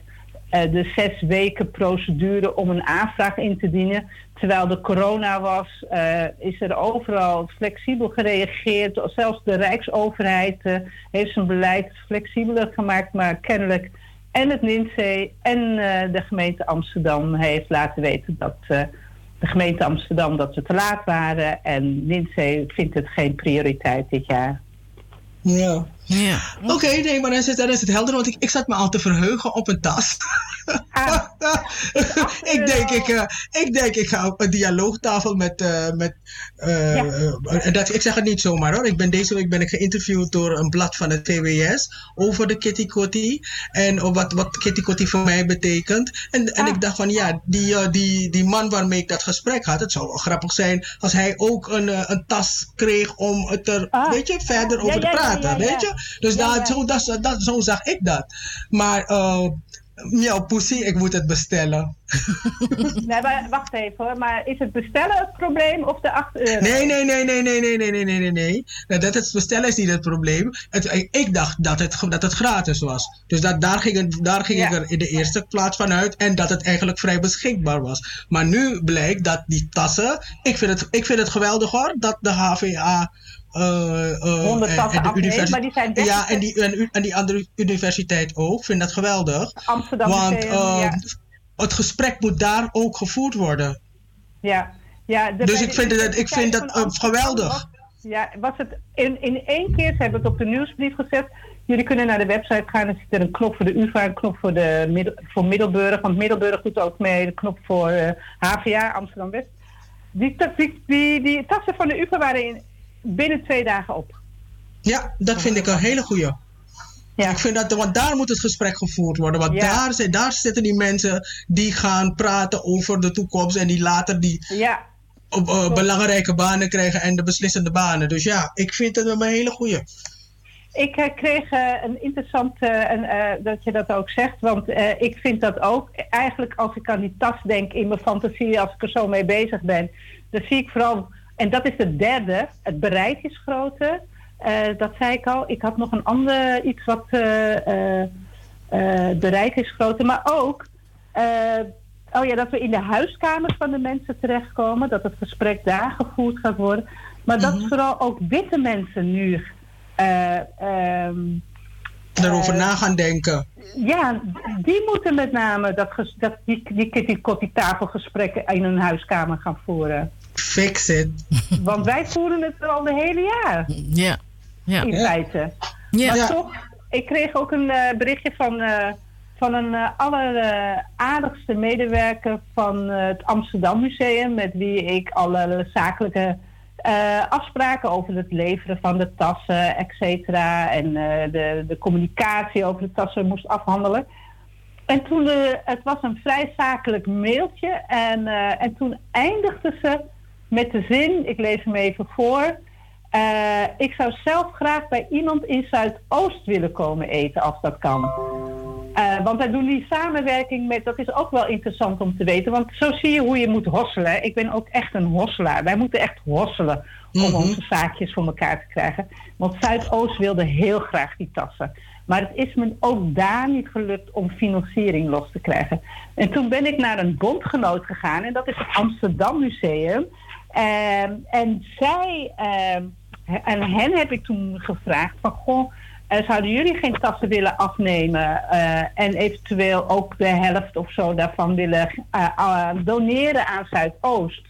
de zes weken procedure om een aanvraag in te dienen. Terwijl de corona was, eh, is er overal flexibel gereageerd. Zelfs de Rijksoverheid eh, heeft zijn beleid flexibeler gemaakt. Maar kennelijk en het NINSE en eh, de gemeente Amsterdam heeft laten weten dat de gemeente Amsterdam dat ze te laat waren. En NINSE vindt het geen prioriteit dit jaar. Ja. Ja. Oké, nee, maar dan is, het, dan is het helder, want ik, ik zat me al te verheugen op een tas. ik, denk, ik, eh, ik denk, ik ga op een dialoogtafel met. eh, met eh, eh, dat, ik zeg het niet zomaar hoor. Ik ben, deze week ben ik geïnterviewd door een blad van het TWS over de Kitty Kotti. En wat, wat Kitty Kotti voor mij betekent. En, en ik dacht van ja, die, eh, die, die man waarmee ik dat gesprek had, het zou wel grappig zijn als hij ook een, een tas kreeg om het er, weet je, verder over te ja, praten. Weet je? Dus ja. Zo, dat, dat, zo zag ik dat. Maar jouw poesie, ik moet het bestellen. nee, maar wacht even hoor. Maar is het bestellen het probleem of de 8 euro? Nee, nee, nee, nee, nee, nee, nee, nee, nee, nee, nee. Nou, Dat het bestellen is niet het probleem. Het, ik dacht dat het, dat het gratis was. Dus dat, daar ging, het- daar ging ik er in de eerste plaats van uit. En dat het eigenlijk vrij beschikbaar was. Maar nu blijkt dat die tassen... Ik vind het, ik vind het geweldig hoor, dat de HVA... eh, eh, 100 en- tassen en de afneemt, universiteit- maar die zijn Ja, 30 en die, en, en die andere universiteit ook. Ik vind dat geweldig. Amsterdam Want eh, ja. het gesprek moet daar ook gevoerd worden. Ja, ja de- Dus ik vind het- ik vind dat, eh, geweldig. Ja, was het in, in één keer, ze hebben het op de nieuwsbrief gezet. Jullie kunnen naar de website gaan. Er zit er een knop voor de UvA, een knop voor, de Middel, voor Middelburg. Want Middelburg doet ook mee. De knop voor eh, HVA, Amsterdam-West. Die, die, die, die tassen van de UvA waren in, binnen twee dagen op. Ja, dat vind ik een hele goeie. Ik vind dat, want daar moet het gesprek gevoerd worden. Want Ja. daar, zijn, daar zitten die mensen die gaan praten over de toekomst en die later die Ja. op, eh, belangrijke banen krijgen en de beslissende banen. Dus ja, ik vind het een hele goeie. Ik eh, kreeg eh, een interessant, dat je dat ook zegt, want ik vind dat ook. Eigenlijk als ik aan die tas denk in mijn fantasie, als ik er zo mee bezig ben, dan zie ik vooral, en dat is de derde, het bereik is groter. Eh, dat zei ik al. Ik had nog een ander iets wat eh, bereik is groter, maar ook oh ja, dat we in de huiskamers van de mensen terechtkomen, dat het gesprek daar gevoerd gaat worden. Maar dat vooral ook witte mensen nu eh, ehm, Daarover na gaan denken. ja, die moeten met name dat, dat die, die, die koffie tafelgesprekken in hun huiskamer gaan voeren. Fix it. Want wij voeren het al de hele jaar. Ja. ja. In feite. Ja. Maar Ja. toch, ik kreeg ook een eh, berichtje van, eh, van een eh, alleraardigste medewerker van het Amsterdam Museum, met wie ik alle zakelijke eh, afspraken over het leveren van de tassen, et cetera, en eh, de, de communicatie over de tassen moest afhandelen. En toen, eh, het was een vrij zakelijk mailtje. En, eh, en toen eindigde ze met de zin, ik lees hem even voor. eh, ik zou zelf graag bij iemand in Zuidoost willen komen eten als dat kan. Eh, want wij doen die samenwerking met, dat is ook wel interessant om te weten. Want zo zie je hoe je moet hosselen. Ik ben ook echt een hosselaar. Wij moeten echt hosselen om onze zaakjes voor elkaar te krijgen. Want Zuidoost wilde heel graag die tassen. Maar het is me ook daar niet gelukt om financiering los te krijgen. En toen ben ik naar een bondgenoot gegaan. En dat is het Amsterdam Museum. Ehm, en zij, ehm, en hen heb ik toen gevraagd van... Goh, eh, zouden jullie geen tassen willen afnemen eh, en eventueel ook de helft of zo daarvan willen eh, doneren aan Zuidoost?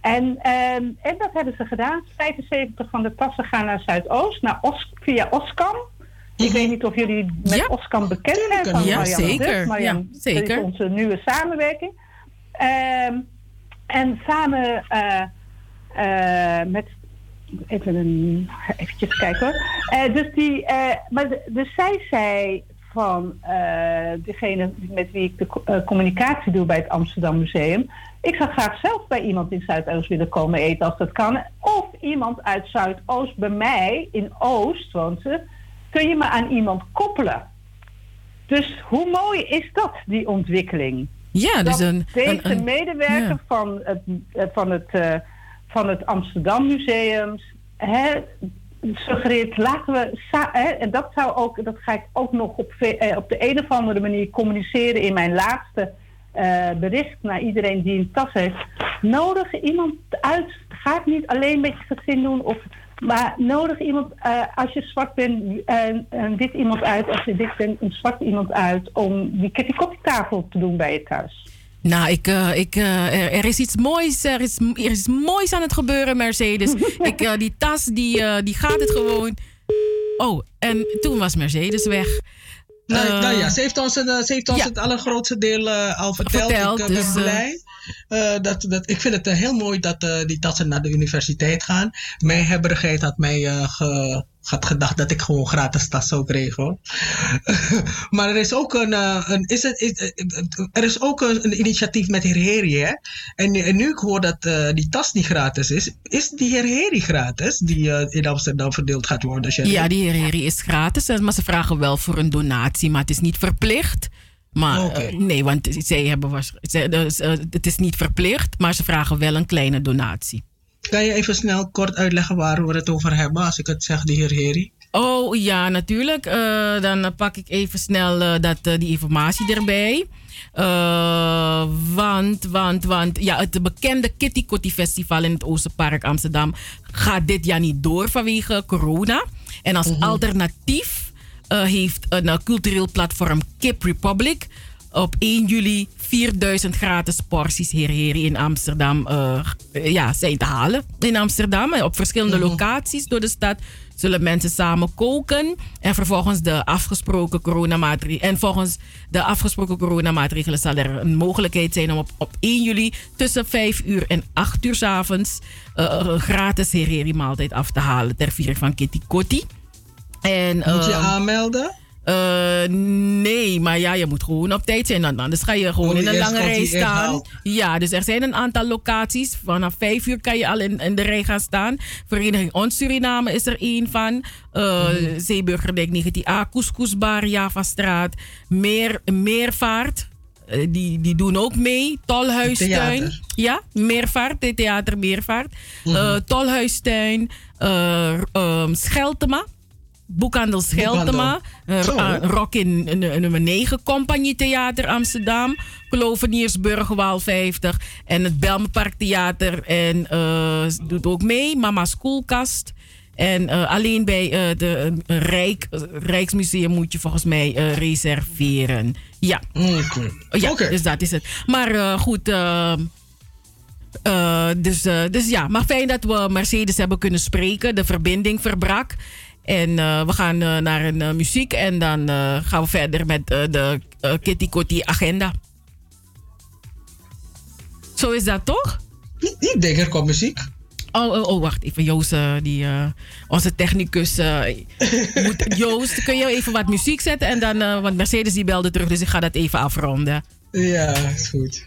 En, ehm, en dat hebben ze gedaan. 75 van de tassen gaan naar Zuidoost, naar Os, via Oskam. Ik weet niet of jullie met Oskam bekend zijn van Ja, Marianne zeker. Marianne, Ja, zeker. Onze nieuwe samenwerking. Ehm, en samen eh, eh, met even een, eventjes kijken hoor. Eh, dus die, maar de- dus zij zei van degene met wie ik de co- communicatie doe bij het Amsterdam Museum. Ik zou graag zelf bij iemand in Zuidoost willen komen eten als dat kan. Of iemand uit Zuidoost bij mij, in Oost woont kun je me aan iemand koppelen. Dus hoe mooi is dat, die ontwikkeling? Ja, dus een- deze een- een- medewerker ja. van, het, eh, van, het, eh, van het Amsterdam Museum hè, suggereert, laten we... Hè, en dat, zou ook, dat ga ik ook nog op, eh, op de een of andere manier communiceren in mijn laatste eh, bericht naar iedereen die een tas heeft. Nodig iemand uit. Ga het niet alleen met je gezin doen. Of, maar nodig iemand, eh, als je zwart bent, eh, een wit iemand uit. Als je dik bent, een zwart iemand uit. Om die kettikoptafel te doen bij je thuis. Nou, ik, eh, ik, eh, er, er is iets moois. Er is, er is iets moois aan het gebeuren, Mercedes. ik, eh, die tas, die, eh, die gaat het gewoon. Oh, en toen was Mercedes weg. Nou, Eh, nou ja, ze heeft ons, het, eh, ze heeft ons het allergrootste deel eh, al verteld. Verteld, ik dus, ben eh, blij. Dat, dat, ik vind het heel mooi dat die tassen naar de universiteit gaan. Mijn hebberigheid had mij ge- had gedacht dat ik gewoon gratis tas zou krijgen. hoor. maar er is ook een, eh, een, is het, is- eh, er is ook een, een initiatief met heer Heri. Hè? En, en nu ik hoor dat eh, die tas niet gratis is, is die heer Heri gratis? Die in Amsterdam verdeeld gaat worden. Sherry? Ja, die herrie is gratis. Maar ze vragen wel voor een donatie, maar het is niet verplicht. Maar nee, want zij hebben was, zij- dus, het is niet verplicht, maar ze vragen wel een kleine donatie. Kan je even snel kort uitleggen waar we het over hebben als ik het zeg, de heer Heri? Oh ja, natuurlijk. Eh, dan pak ik even snel eh, dat, eh, die informatie erbij. Eh, want, want, want ja, het bekende Kitty Kotti Festival in het Oosterpark Amsterdam gaat dit jaar niet door vanwege corona. En als alternatief eh, heeft een cultureel platform Kip Republic op 1 juli 4000 gratis porties herheri in Amsterdam eh, ja, zijn te halen. In Amsterdam, en op verschillende locaties door de stad zullen mensen samen koken en vervolgens de afgesproken coronamaatregelen en volgens de afgesproken coronamaatregelen zal er een mogelijkheid zijn om op, op 1 juli tussen 5 uur en 8 uur s avonds eh, een gratis herheri maaltijd af te halen ter viering van Kitty Kotti. En, Moet je ehm, aanmelden? Eh, nee, maar ja, je moet gewoon op tijd zijn. Dan- Anders ga je gewoon Oh, in een lange rij staan. Ja, dus er zijn een aantal locaties. Vanaf vijf uur kan je al in, in de rij gaan staan. Vereniging Ons Suriname is er één van. Uh, Mhm. Zeeburgerdijk 19a, Couscousbar, Javastraat. Meer, Meervaart. eh, die, die doen ook mee. Tolhuistuin. Ja, Meervaart, de theater Meervaart. Eh, Tolhuistuin. eh, ehm, Scheltema. Boekhandel Scheltema. Uh, Rock in nummer 9. Compagnie Theater Amsterdam. Kloveniersburg Waal 50. En het Belmenpark Theater. En eh, doet ook mee. Mama's Koelkast. En eh, alleen bij eh, de eh, Rijk, Rijksmuseum moet je volgens mij eh, reserveren. Ja. Ja, dus dat is het. Maar eh, goed, eh, Eh, dus, eh, dus ja, maar fijn dat we Mercedes hebben kunnen spreken. De verbinding verbrak. En eh, we gaan eh, naar een eh, muziek en dan gaan we verder met de Kitty Kotti agenda. Zo is dat toch? Ik denk er komt muziek. Oh, oh, oh, wacht even. Joost, die, onze technicus. moet, Joost, kun je even wat muziek zetten? En dan, want Mercedes die belde terug, dus ik ga dat even afronden. Ja, is goed.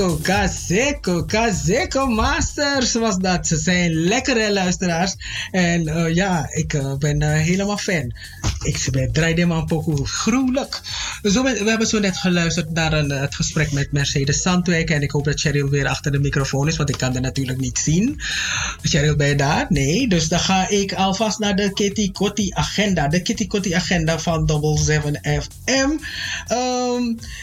Caseco, Caseco Masters was dat. Ze zijn lekkere luisteraars. En eh, ja, ik eh, ben eh, helemaal fan. Ik ben draaide maar een pokoe gruwelijk. Zo, we hebben zo net geluisterd naar een, het gesprek met Mercedes Sandwijk. En ik hoop dat Cheryl weer achter de microfoon is, want ik kan haar natuurlijk niet zien. Cheryl, ben je daar? Nee. Dus dan ga ik alvast naar de Kitty Kotti agenda. De Kitty Kotti agenda van Double 7 FM.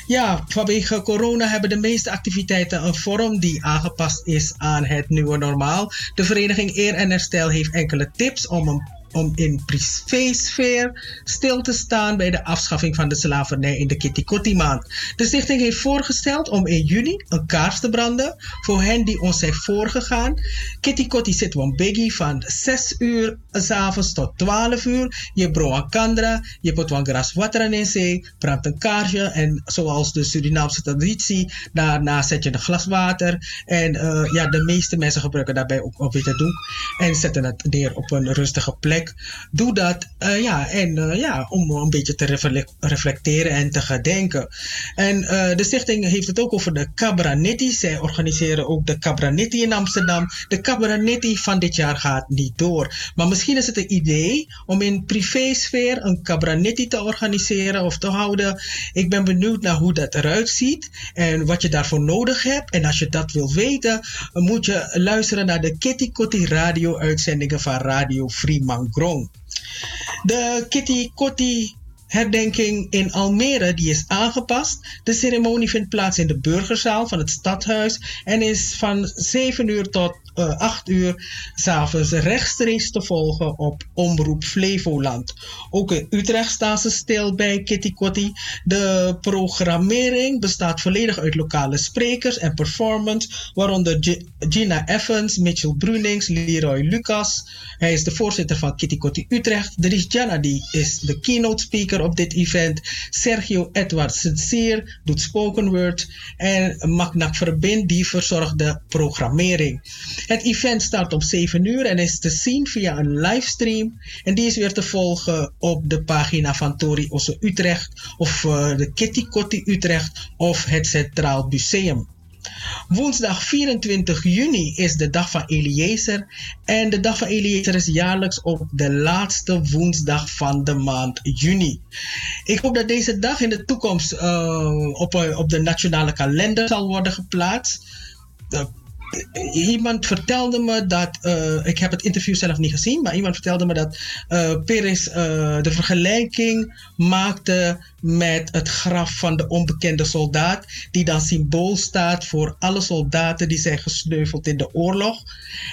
Ja, vanwege corona hebben de meeste activiteiten een vorm die aangepast is aan het nieuwe normaal. De vereniging Eer en Herstel heeft enkele tips om een om in privésfeer stil te staan bij de afschaffing van de slavernij in de Kitty Kotti maand. De stichting heeft voorgesteld om in juni een kaars te branden voor hen die ons zijn voorgegaan. Kitty Kotti zit biggie van 6 uur s'avonds tot 12 uur. Je broa kandra, je pot wan gras water in zee, brandt een kaarsje en zoals de Surinaamse traditie, daarna zet je een glas water en eh, ja, de meeste mensen gebruiken daarbij ook witte doek en zetten het neer op een rustige plek. Doe dat eh, ja, en, eh, ja, om een beetje te refle- reflecteren en te gedenken. En eh, de stichting heeft het ook over de Cabranetti. Zij organiseren ook de Cabranetti in Amsterdam. De Cabranetti van dit jaar gaat niet door. Maar misschien is het een idee om in privésfeer een Cabranetti te organiseren of te houden. Ik ben benieuwd naar hoe dat eruit ziet en wat je daarvoor nodig hebt. En als je dat wil weten, moet je luisteren naar de Kitty Kotti radio uitzendingen van Radio Fremangrom. De Kitty Kotti herdenking in Almere die is aangepast. De ceremonie vindt plaats in de burgerzaal van het stadhuis en is van 7 uur tot eh, 8 uur s'avonds rechtstreeks te volgen op Omroep Flevoland. Ook in Utrecht staan ze stil bij Kitty Kotti. De programmering bestaat volledig uit lokale sprekers en performance, waaronder Gi- Gina Evans, Mitchell Brunings, Leroy Lucas. Hij is de voorzitter van Kitty Kotti Utrecht. Dries Janadi is de keynote speaker op dit event. Sergio Edward Sincere doet spoken word. En Magnak Verbind die verzorgt de programmering. Het event start om 7 uur en is te zien via een livestream. En die is weer te volgen op de pagina van Tori Osse Utrecht of eh, de Kitty Kotti Utrecht of het Centraal Museum. Woensdag 24 juni is de dag van Eliezer. En de dag van Eliezer is jaarlijks op de laatste woensdag van de maand juni. Ik hoop dat deze dag in de toekomst eh, op, eh, op de nationale kalender zal worden geplaatst. Iemand vertelde me dat, eh, ik heb het interview zelf niet gezien, maar iemand vertelde me dat eh, de vergelijking maakte met het graf van de onbekende soldaat, die dan symbool staat voor alle soldaten die zijn gesneuveld in de oorlog.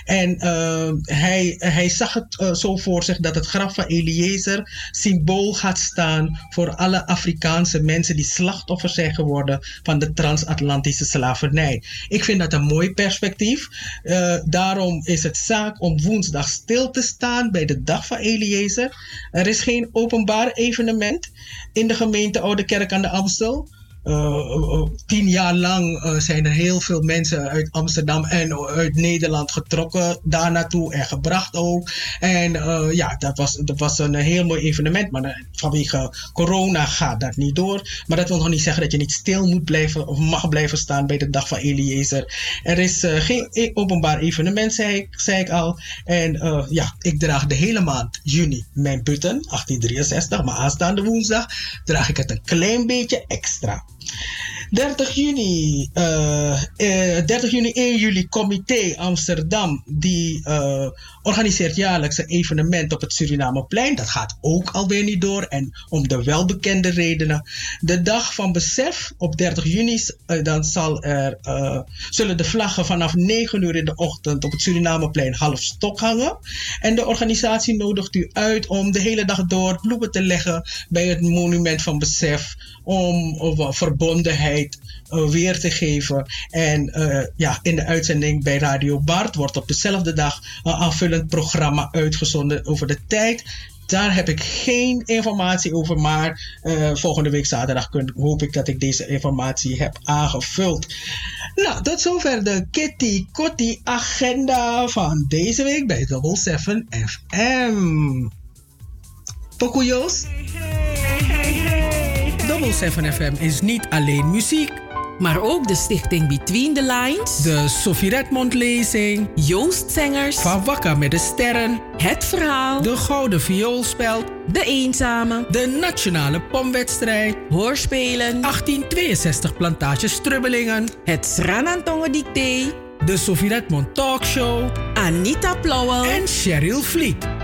En eh, hij, hij zag het eh, zo voor zich dat het graf van Eliezer symbool gaat staan voor alle Afrikaanse mensen die slachtoffer zijn geworden van de transatlantische slavernij. Ik vind dat een mooi perspectief. Eh, daarom is het zaak om woensdag stil te staan bij de dag van Eliezer. Er is geen openbaar evenement in de gemeente Oude Kerk aan de Amstel. Uh, uh, tien jaar lang uh, zijn er heel veel mensen uit Amsterdam en uit Nederland getrokken daar naartoe en gebracht ook. En ja, dat was, dat was een heel mooi evenement, maar vanwege corona gaat dat niet door. Maar dat wil nog niet zeggen dat je niet stil moet blijven of mag blijven staan bij de dag van Eliezer. Er is geen e-, openbaar evenement, zei ik, zei ik al. En ja, ik draag de hele maand juni mijn button, 1863, maar aanstaande woensdag draag ik het een klein beetje extra. 30 juni, uh, 30 juni 1 juli, Comité Amsterdam, die uh, organiseert jaarlijks een evenement op het Surinameplein. Dat gaat ook alweer niet door en om de welbekende redenen. De dag van besef op 30 juni, dan zal er, zullen de vlaggen vanaf 9 uur in de ochtend op het Surinameplein half stok hangen. En de organisatie nodigt u uit om de hele dag door bloemen te leggen bij het monument van besef om verbondenheid uh, weer te geven. En uh, ja, in de uitzending bij Radio Bart wordt op dezelfde dag een aanvullend programma uitgezonden over de tijd. Daar heb ik geen informatie over, maar uh, volgende week zaterdag hoop ik dat ik deze informatie heb aangevuld. Nou, tot zover de Kitty Kotti agenda van deze week bij Double 7 FM. Pokoyos? Double 7 FM is niet alleen muziek, maar ook de stichting Between the Lines, de Sophie Redmond lezing, Joost Zengers, Van met de Sterren, Het Verhaal, de Gouden Vioolspeld, De Eenzame, de Nationale Pomwedstrijd, Hoorspelen, 1862 Plantage Strubbelingen, het Sranantongen Dicté, de Sophie Redmond Talkshow, Anita Plauwel en Cheryl Vliet.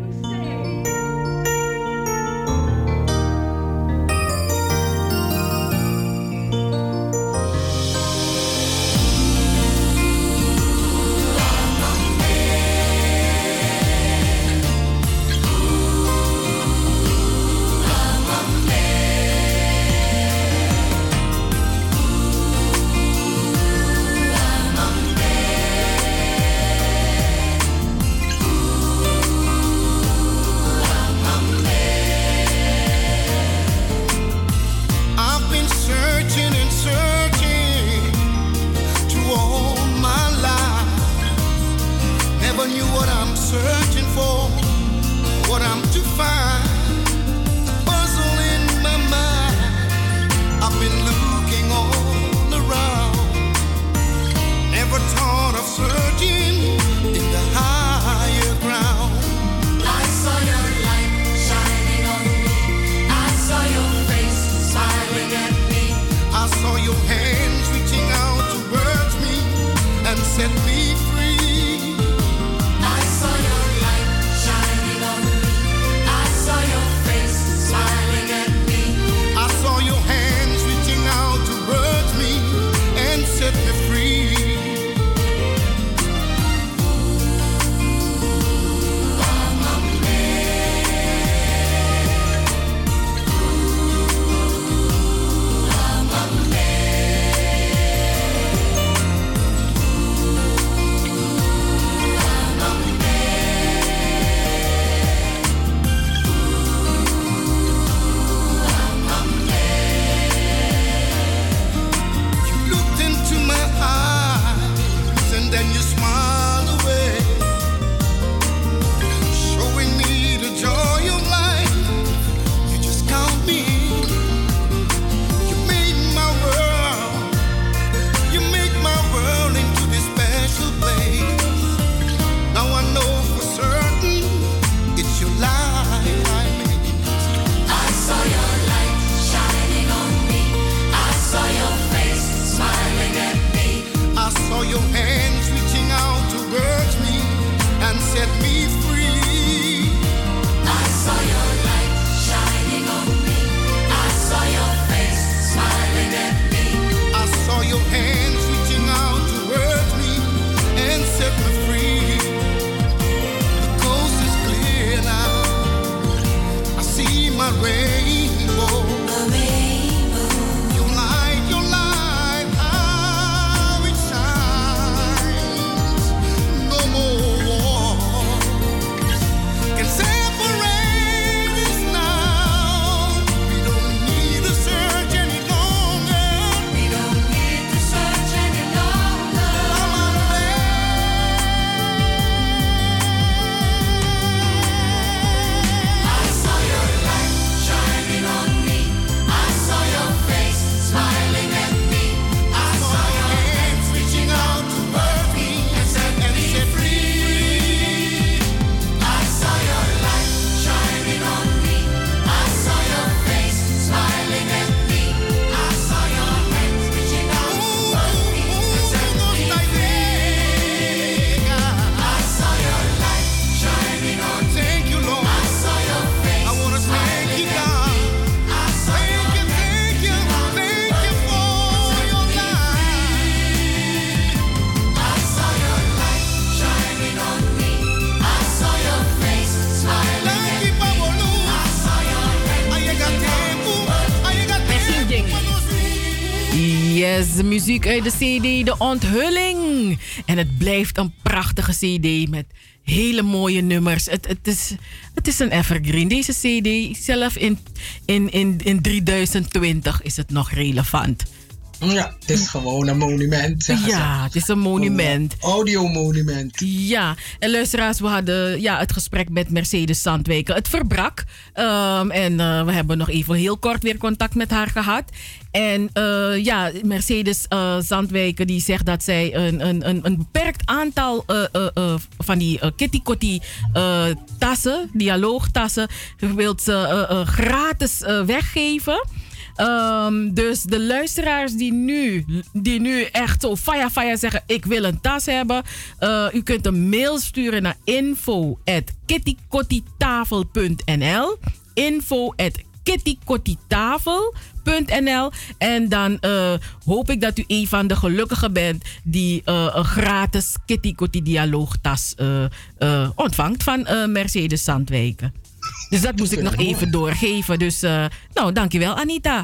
Uit de CD De Onthulling. En het blijft een prachtige CD met hele mooie nummers. Het, het, is, het is een evergreen. Deze CD, zelf in, in, in, in 3020, is het nog relevant. Ja, het is gewoon een monument. zeggen ze. Ja, het is een monument. Audiomonument. Ja, en luisteraars, we hadden ja, het gesprek met Mercedes Zandwijken. Het verbrak. Ehm, en eh, we hebben nog even heel kort weer contact met haar gehad. En eh, ja, Mercedes eh, Zandwijken die zegt dat zij een, een, een, een beperkt aantal van die uh, kitty kotti tassen, dialoogtassen, wil ze gratis weggeven. Ehm, dus de luisteraars die nu, die nu echt zo faya faya zeggen: Ik wil een tas hebben. eh, u kunt een mail sturen naar. Info kittykottitafel.nl En dan eh, hoop ik dat u een van de gelukkigen bent die eh, een gratis Kitty Kotti dialoogtas ontvangt van Mercedes Zandwijken. Dus dat moest ik nog even doorgeven. Dus, eh, nou, dankjewel Anita.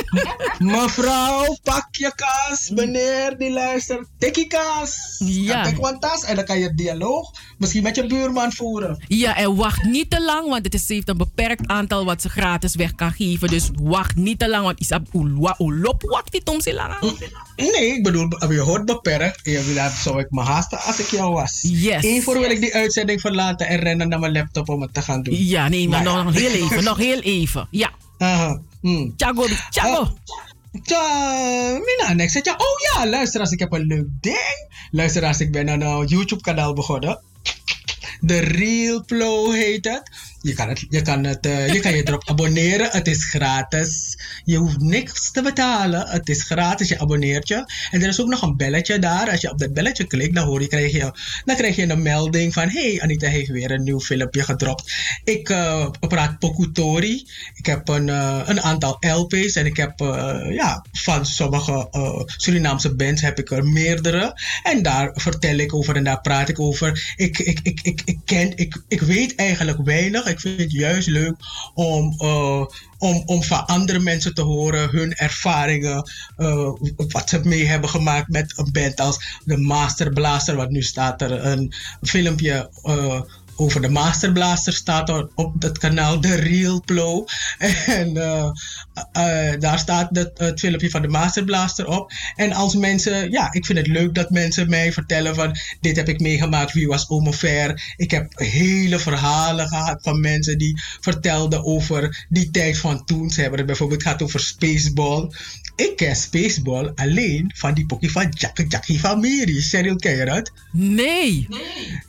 Mevrouw, pak je kaas. Meneer die luistert, tik je kaas. Ja. Tik een tas en dan kan je dialoog misschien met je buurman voeren. Ja, en wacht niet te lang, want het is, heeft een beperkt aantal wat ze gratis weg kan geven. Dus wacht niet te lang, want isab ulop wacht dit om ze lang. Nee, ik bedoel, je hoort beperkt. Dat zou ik me haasten als ik jou was. Yes. Eén voor wil ik die uitzending verlaten en rennen naar mijn laptop om het te gaan doen. Ja, nee, maar Nou ja. nog heel even, nog heel even. Ja. Aha. Hmm. Tjago, tjago. Tja, Mina, next ja, oh ja, luisteraars, ik heb een leuk ding. Luisteraars, ik ben een uh, YouTube-kanaal begonnen. The Real Flow heet het. Je kan, het, je, kan het, eh, je kan je erop abonneren. Het is gratis. Je hoeft niks te betalen. Het is gratis. Je abonneert je. En er is ook nog een belletje daar. Als je op dat belletje klikt, dan, hoor je, krijg, je, dan krijg je een melding van... Hey, Anita heeft weer een nieuw filmpje gedropt. Ik eh, praat Pokutori. Ik heb een, eh, een aantal LP's. En ik heb ja, van sommige Surinaamse bands heb ik er meerdere. En daar vertel ik over en daar praat ik over. Ik, ik, ik, ik, ik, ken, ik, ik weet eigenlijk weinig. Ik vind het juist leuk om, eh, om, om van andere mensen te horen hun ervaringen. eh, wat ze mee hebben gemaakt met een band als de Master Blaster. Want nu staat er een filmpje. Eh, over de Master Blaster staat op het kanaal The Real Flow. En eh, eh, daar staat het, het filmpje van de Master Blaster op. En als mensen, ja, ik vind het leuk dat mensen mij vertellen van dit heb ik meegemaakt, wie was Ver. Ik heb hele verhalen gehad van mensen die vertelden over die tijd van toen. Ze hebben het bijvoorbeeld gehad over Spaceball. Ik ken Spaceball alleen van die pokie van Jackie Jackie van. Cheryl, ken je dat? Nee.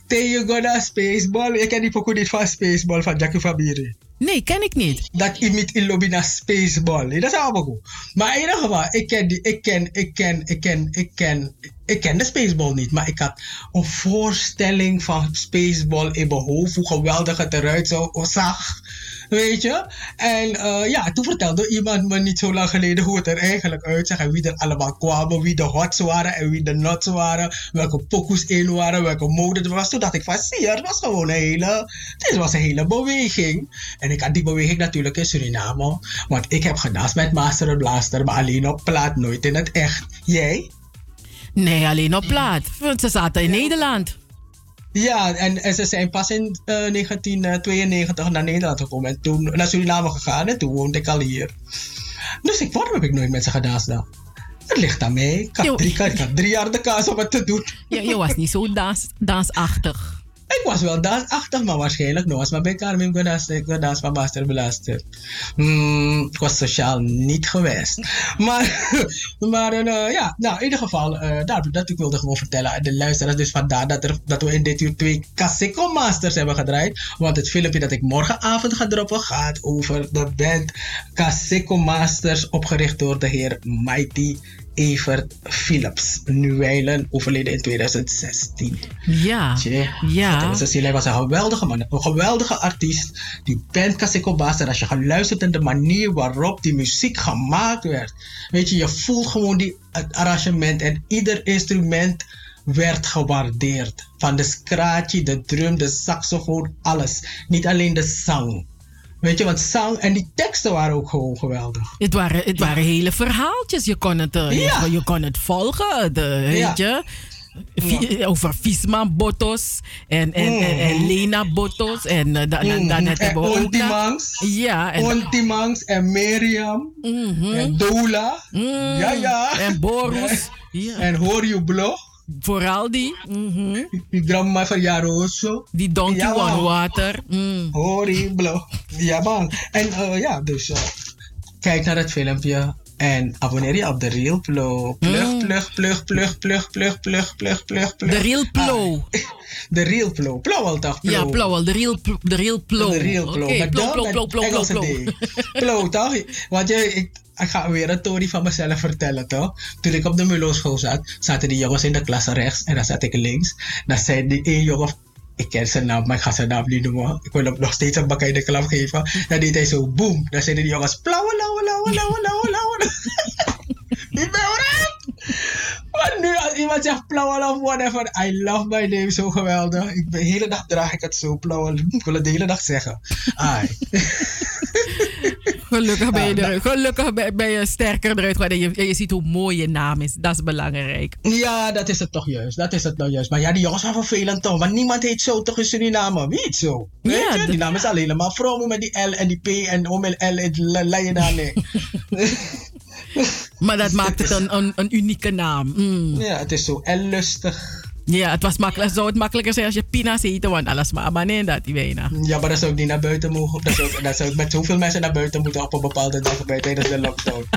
Theo Goda Spaceball. Ik ken die pokoe niet van Spaceball van Jackie Mary. Nee, ken ik niet. Dat imit in lobby naar Spaceball. Nee, dat is allemaal goed. Maar in ieder geval, ik ken, die, ik ken, ik ken, ik ken, ik ken, ik ken de Spaceball niet. Maar ik had een voorstelling van Spaceball in mijn hoofd. Hoe geweldig het eruit zou zag. Weet je? En eh, ja, toen vertelde iemand me niet zo lang geleden hoe het er eigenlijk uitzag. En wie er allemaal kwamen. Wie de hots waren en wie de nuts waren. Welke pokoes in waren. Welke mode er was. Toen dacht ik van, zie je, het was gewoon een hele... Dit was een hele beweging. En ik had die beweging natuurlijk in Suriname. Want ik heb gedanst met Master Blaster. Maar alleen op plaat, nooit in het echt. Jij? Nee, alleen op plaat. Want ze zaten in Nederland. Ja, en, en ze zijn pas in eh, 1992 naar Nederland gekomen. En toen naar Suriname gegaan. En toen woonde ik al hier. Dus ik, waarom heb ik nooit met ze gedanst dan? Het ligt aan mij. Ik had, drie, ik had drie jaar de kans om het te doen. Je, je was niet zo dans, dansachtig. Ik was wel dansachtig, maar waarschijnlijk eens. Maar bij Carmen gedanst, ik van Master Belasted. Hmm, ik was sociaal niet geweest. Maar, maar eh, ja, nou in ieder geval, eh daar, dat ik wilde gewoon vertellen aan de luisteraars. Dus vandaar dat, er, dat we in dit uur twee Kaseko Masters hebben gedraaid. Want het filmpje dat ik morgenavond ga droppen gaat over de band Kaseko Masters. Opgericht door de heer Mighty Evert Philips. Nu wijlen overleden in 2016. Ja. Tje, Ja. Hij was een geweldige man, een geweldige artiest. Die band Kaseko Baster, als je gaat luisteren naar de manier waarop die muziek gemaakt werd. Weet je, je voelt gewoon die het arrangement en ieder instrument werd gewaardeerd. Van de scratchie, de drum, de saxofoon, alles. Niet alleen de zang. Weet je, want zang en die teksten waren ook gewoon geweldig. Het waren, het waren hele verhaaltjes. Je kon het, eh, Ja. je, je kon het volgen. De, weet Ja. je? Over Visma Botos en, en, en, en Mhm. Lena Botos. En da- dan, dan Mhm. het hebben we En ook nog- Ontimangs. Ja, en, Ontimangs en Miriam. En Dola. Ja, ja. Mm. en Boris. Ja. En Hoor je blog. Vooral die. mhm. Die drama van Jaroso. Die Donkey Ja. One Water. Mm. Blog. Ja man. En eh, ja, dus eh, kijk naar het filmpje. En abonneer je op de Real Plug. Plug, plug, plug, plug, plug, plug, plug, plug, plug, plug. De Real Plo. De Real Plug. Plauwel toch? Ja, Plug. Plauwel. De Real, Plo- de real Plo. De real Oké, Plo. Plo, de- Plo, Plo, Plo, Plo, Plo. Plo, toch? Want je, ik, ik ga weer een story van mezelf vertellen, toch? Toen ik op de Mulo school zat, zaten die jongens in de klas rechts en dan zat ik links. Dan zei die één jongen, ik ken zijn naam, maar ik ga zijn naam niet noemen. Ik wil hem nog steeds een bak in de klap geven. Dan deed hij zo boom. Dan zeiden die jongens, plauwe, lauwe, lauwe, lauwe, lauwe, lauwe. Ik ben! Maar nu als iemand zegt plauwe of whatever, I love my name zo geweldig. Ik de hele dag draag ik het zo plauwe. Ik wil het de hele dag zeggen. Ai. Gelukkig ben je, Ja, er, gelukkig ben, je sterker eruit geworden. En je, je ziet hoe mooi je naam is. Dat is belangrijk. Ja, dat is het toch juist. Dat is het nou juist. Maar ja, die jongens waren vervelend toch. Want niemand heet zo toch in Suriname. Wie heet zo? Weet Ja, je? Die naam is alleen maar vrouwen met die L en die P en om en L en leien daar nee. Maar dat maakt het een, een, een unieke naam. Mm. Ja, het is zo L-lustig. Ja, het was makkelijk, zou het makkelijker zijn als je Pina's heette, want alles maar abonnee dat die bijna. Ja, maar dan zou ik niet naar buiten mogen. Dan zou ik, dan zou ik met zoveel mensen naar buiten moeten op een bepaalde dag bij tijdens de lockdown.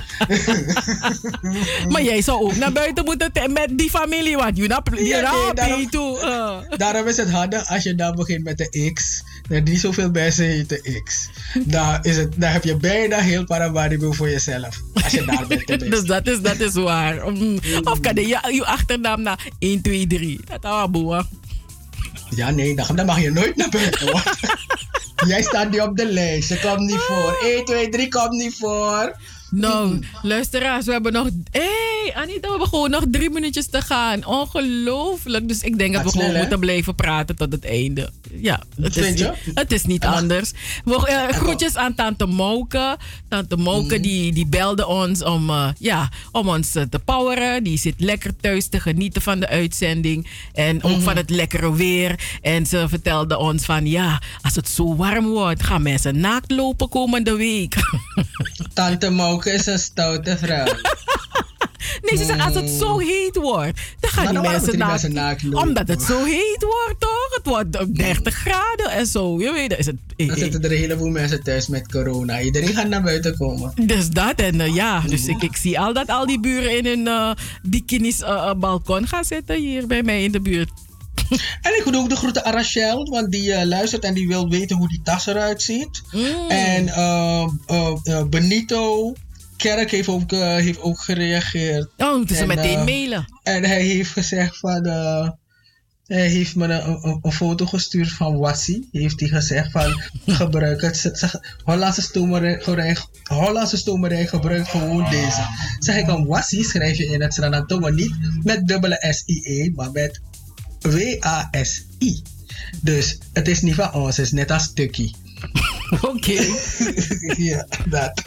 Maar jij zou ook naar buiten moeten te- met die familie, want je hebt Ja, nee, je daarom- toe. eh. Daarom is het handig als je dan begint met de X. Er niet zoveel mensen heten X. Dan, is het, dan heb je bijna heel Paramaribo voor jezelf. Als je daar bent dus dat is, dat is waar. Mm. Of kan je je, achternaam naar 1, 2, 3. Dat is boe. Ja, nee, dan, dan mag je nooit naar buiten hoor. Jij staat niet op de lijst. Je komt niet voor. 1, 2, 3 komt niet voor. Nou, luisteraars, we hebben nog. Hé, hey, Anita, we hebben gewoon nog drie minuutjes te gaan. Ongelooflijk. Dus ik denk dat we gewoon moeten blijven praten tot het einde. Ja, het is, niet- het is niet anders. We, eh, groetjes aan Tante Mouke. Tante Mouke Mhm. die, die belde ons om, eh, ja, om ons eh, te poweren. Die zit lekker thuis te genieten van de uitzending. En ook Mhm. van het lekkere weer. En ze vertelde ons van ja, als het zo warm wordt, gaan mensen naakt lopen komende week. Tante Mauke is een stoute vrouw. Nee, ze zegt als het zo heet wordt, dan gaan die mensen moeten die naakt. mensen naakt lopen? Omdat het zo heet wordt, toch? Het wordt ook 30 graden en zo. Je weet, is het. Dan zitten er een heleboel mensen thuis met corona. Iedereen gaat naar buiten komen. Dus dat en eh, ja, dus ik, ik zie al dat al die buren in hun eh, bikinis eh, eh, balkon gaan zitten hier bij mij in de buurt. En ik wil ook de groeten aan Rachel, want die eh, luistert en die wil weten hoe die tas eruit ziet. Mm. En eh, eh, eh, Benito Kerk heeft ook, eh, heeft ook gereageerd. Oh, ze En, meteen eh, mailen. En hij heeft gezegd van... eh, hij heeft me een, een, een foto gestuurd van Wassi. Heeft hij gezegd van gebruik het. Ze- ze- Hollandse stomerij, Hollandse stomerij gebruikt gewoon deze. Zeg ik een Wassi schrijf je in het Sranatomo niet met dubbele S-I-E, maar met W-A-S-I. Dus het is niet van ons, het is net als stukje. Oké. ja, dat.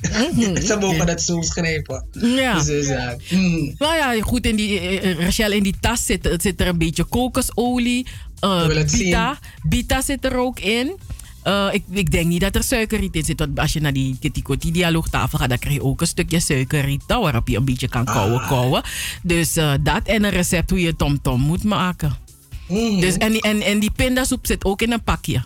Ze mogen het zo schrijven. Ja. Dus is dat. Mm. Nou ja, goed, in die, eh, eh, Rachel, in die tas zit, zit er een beetje kokosolie. eh, het bita, bita zit er ook in. Eh, ik, ik denk niet dat er suikerriet in zit. Want als je naar die Kitty dialoogtafel gaat, dan krijg je ook een stukje suikerriet. daar Waarop je een beetje kan kouwen, Ah. kouwen. Dus eh, dat en een recept hoe je tomtom moet maken. Mm. Dus, en, en, en die pindasoep zit ook in een pakje.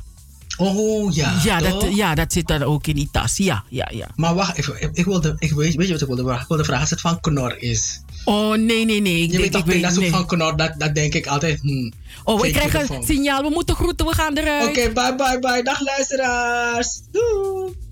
Oh ja. Ja, toch? dat, ja, dat zit dan ook in die tas. Ja, ja, ja. Maar wacht even, ik, ik wilde, ik weet, weet je wat ik wilde vragen? Ik wilde vragen als het van knor is. Oh, nee, nee, nee. Ik je weet toch, ik weet, pindasoep nee. van knor, dat, dat denk ik altijd. Hmm. Oh, ik Geen krijg een signaal. We moeten groeten. We gaan eruit. Oké, bye bye bye. Dag luisteraars. Doei.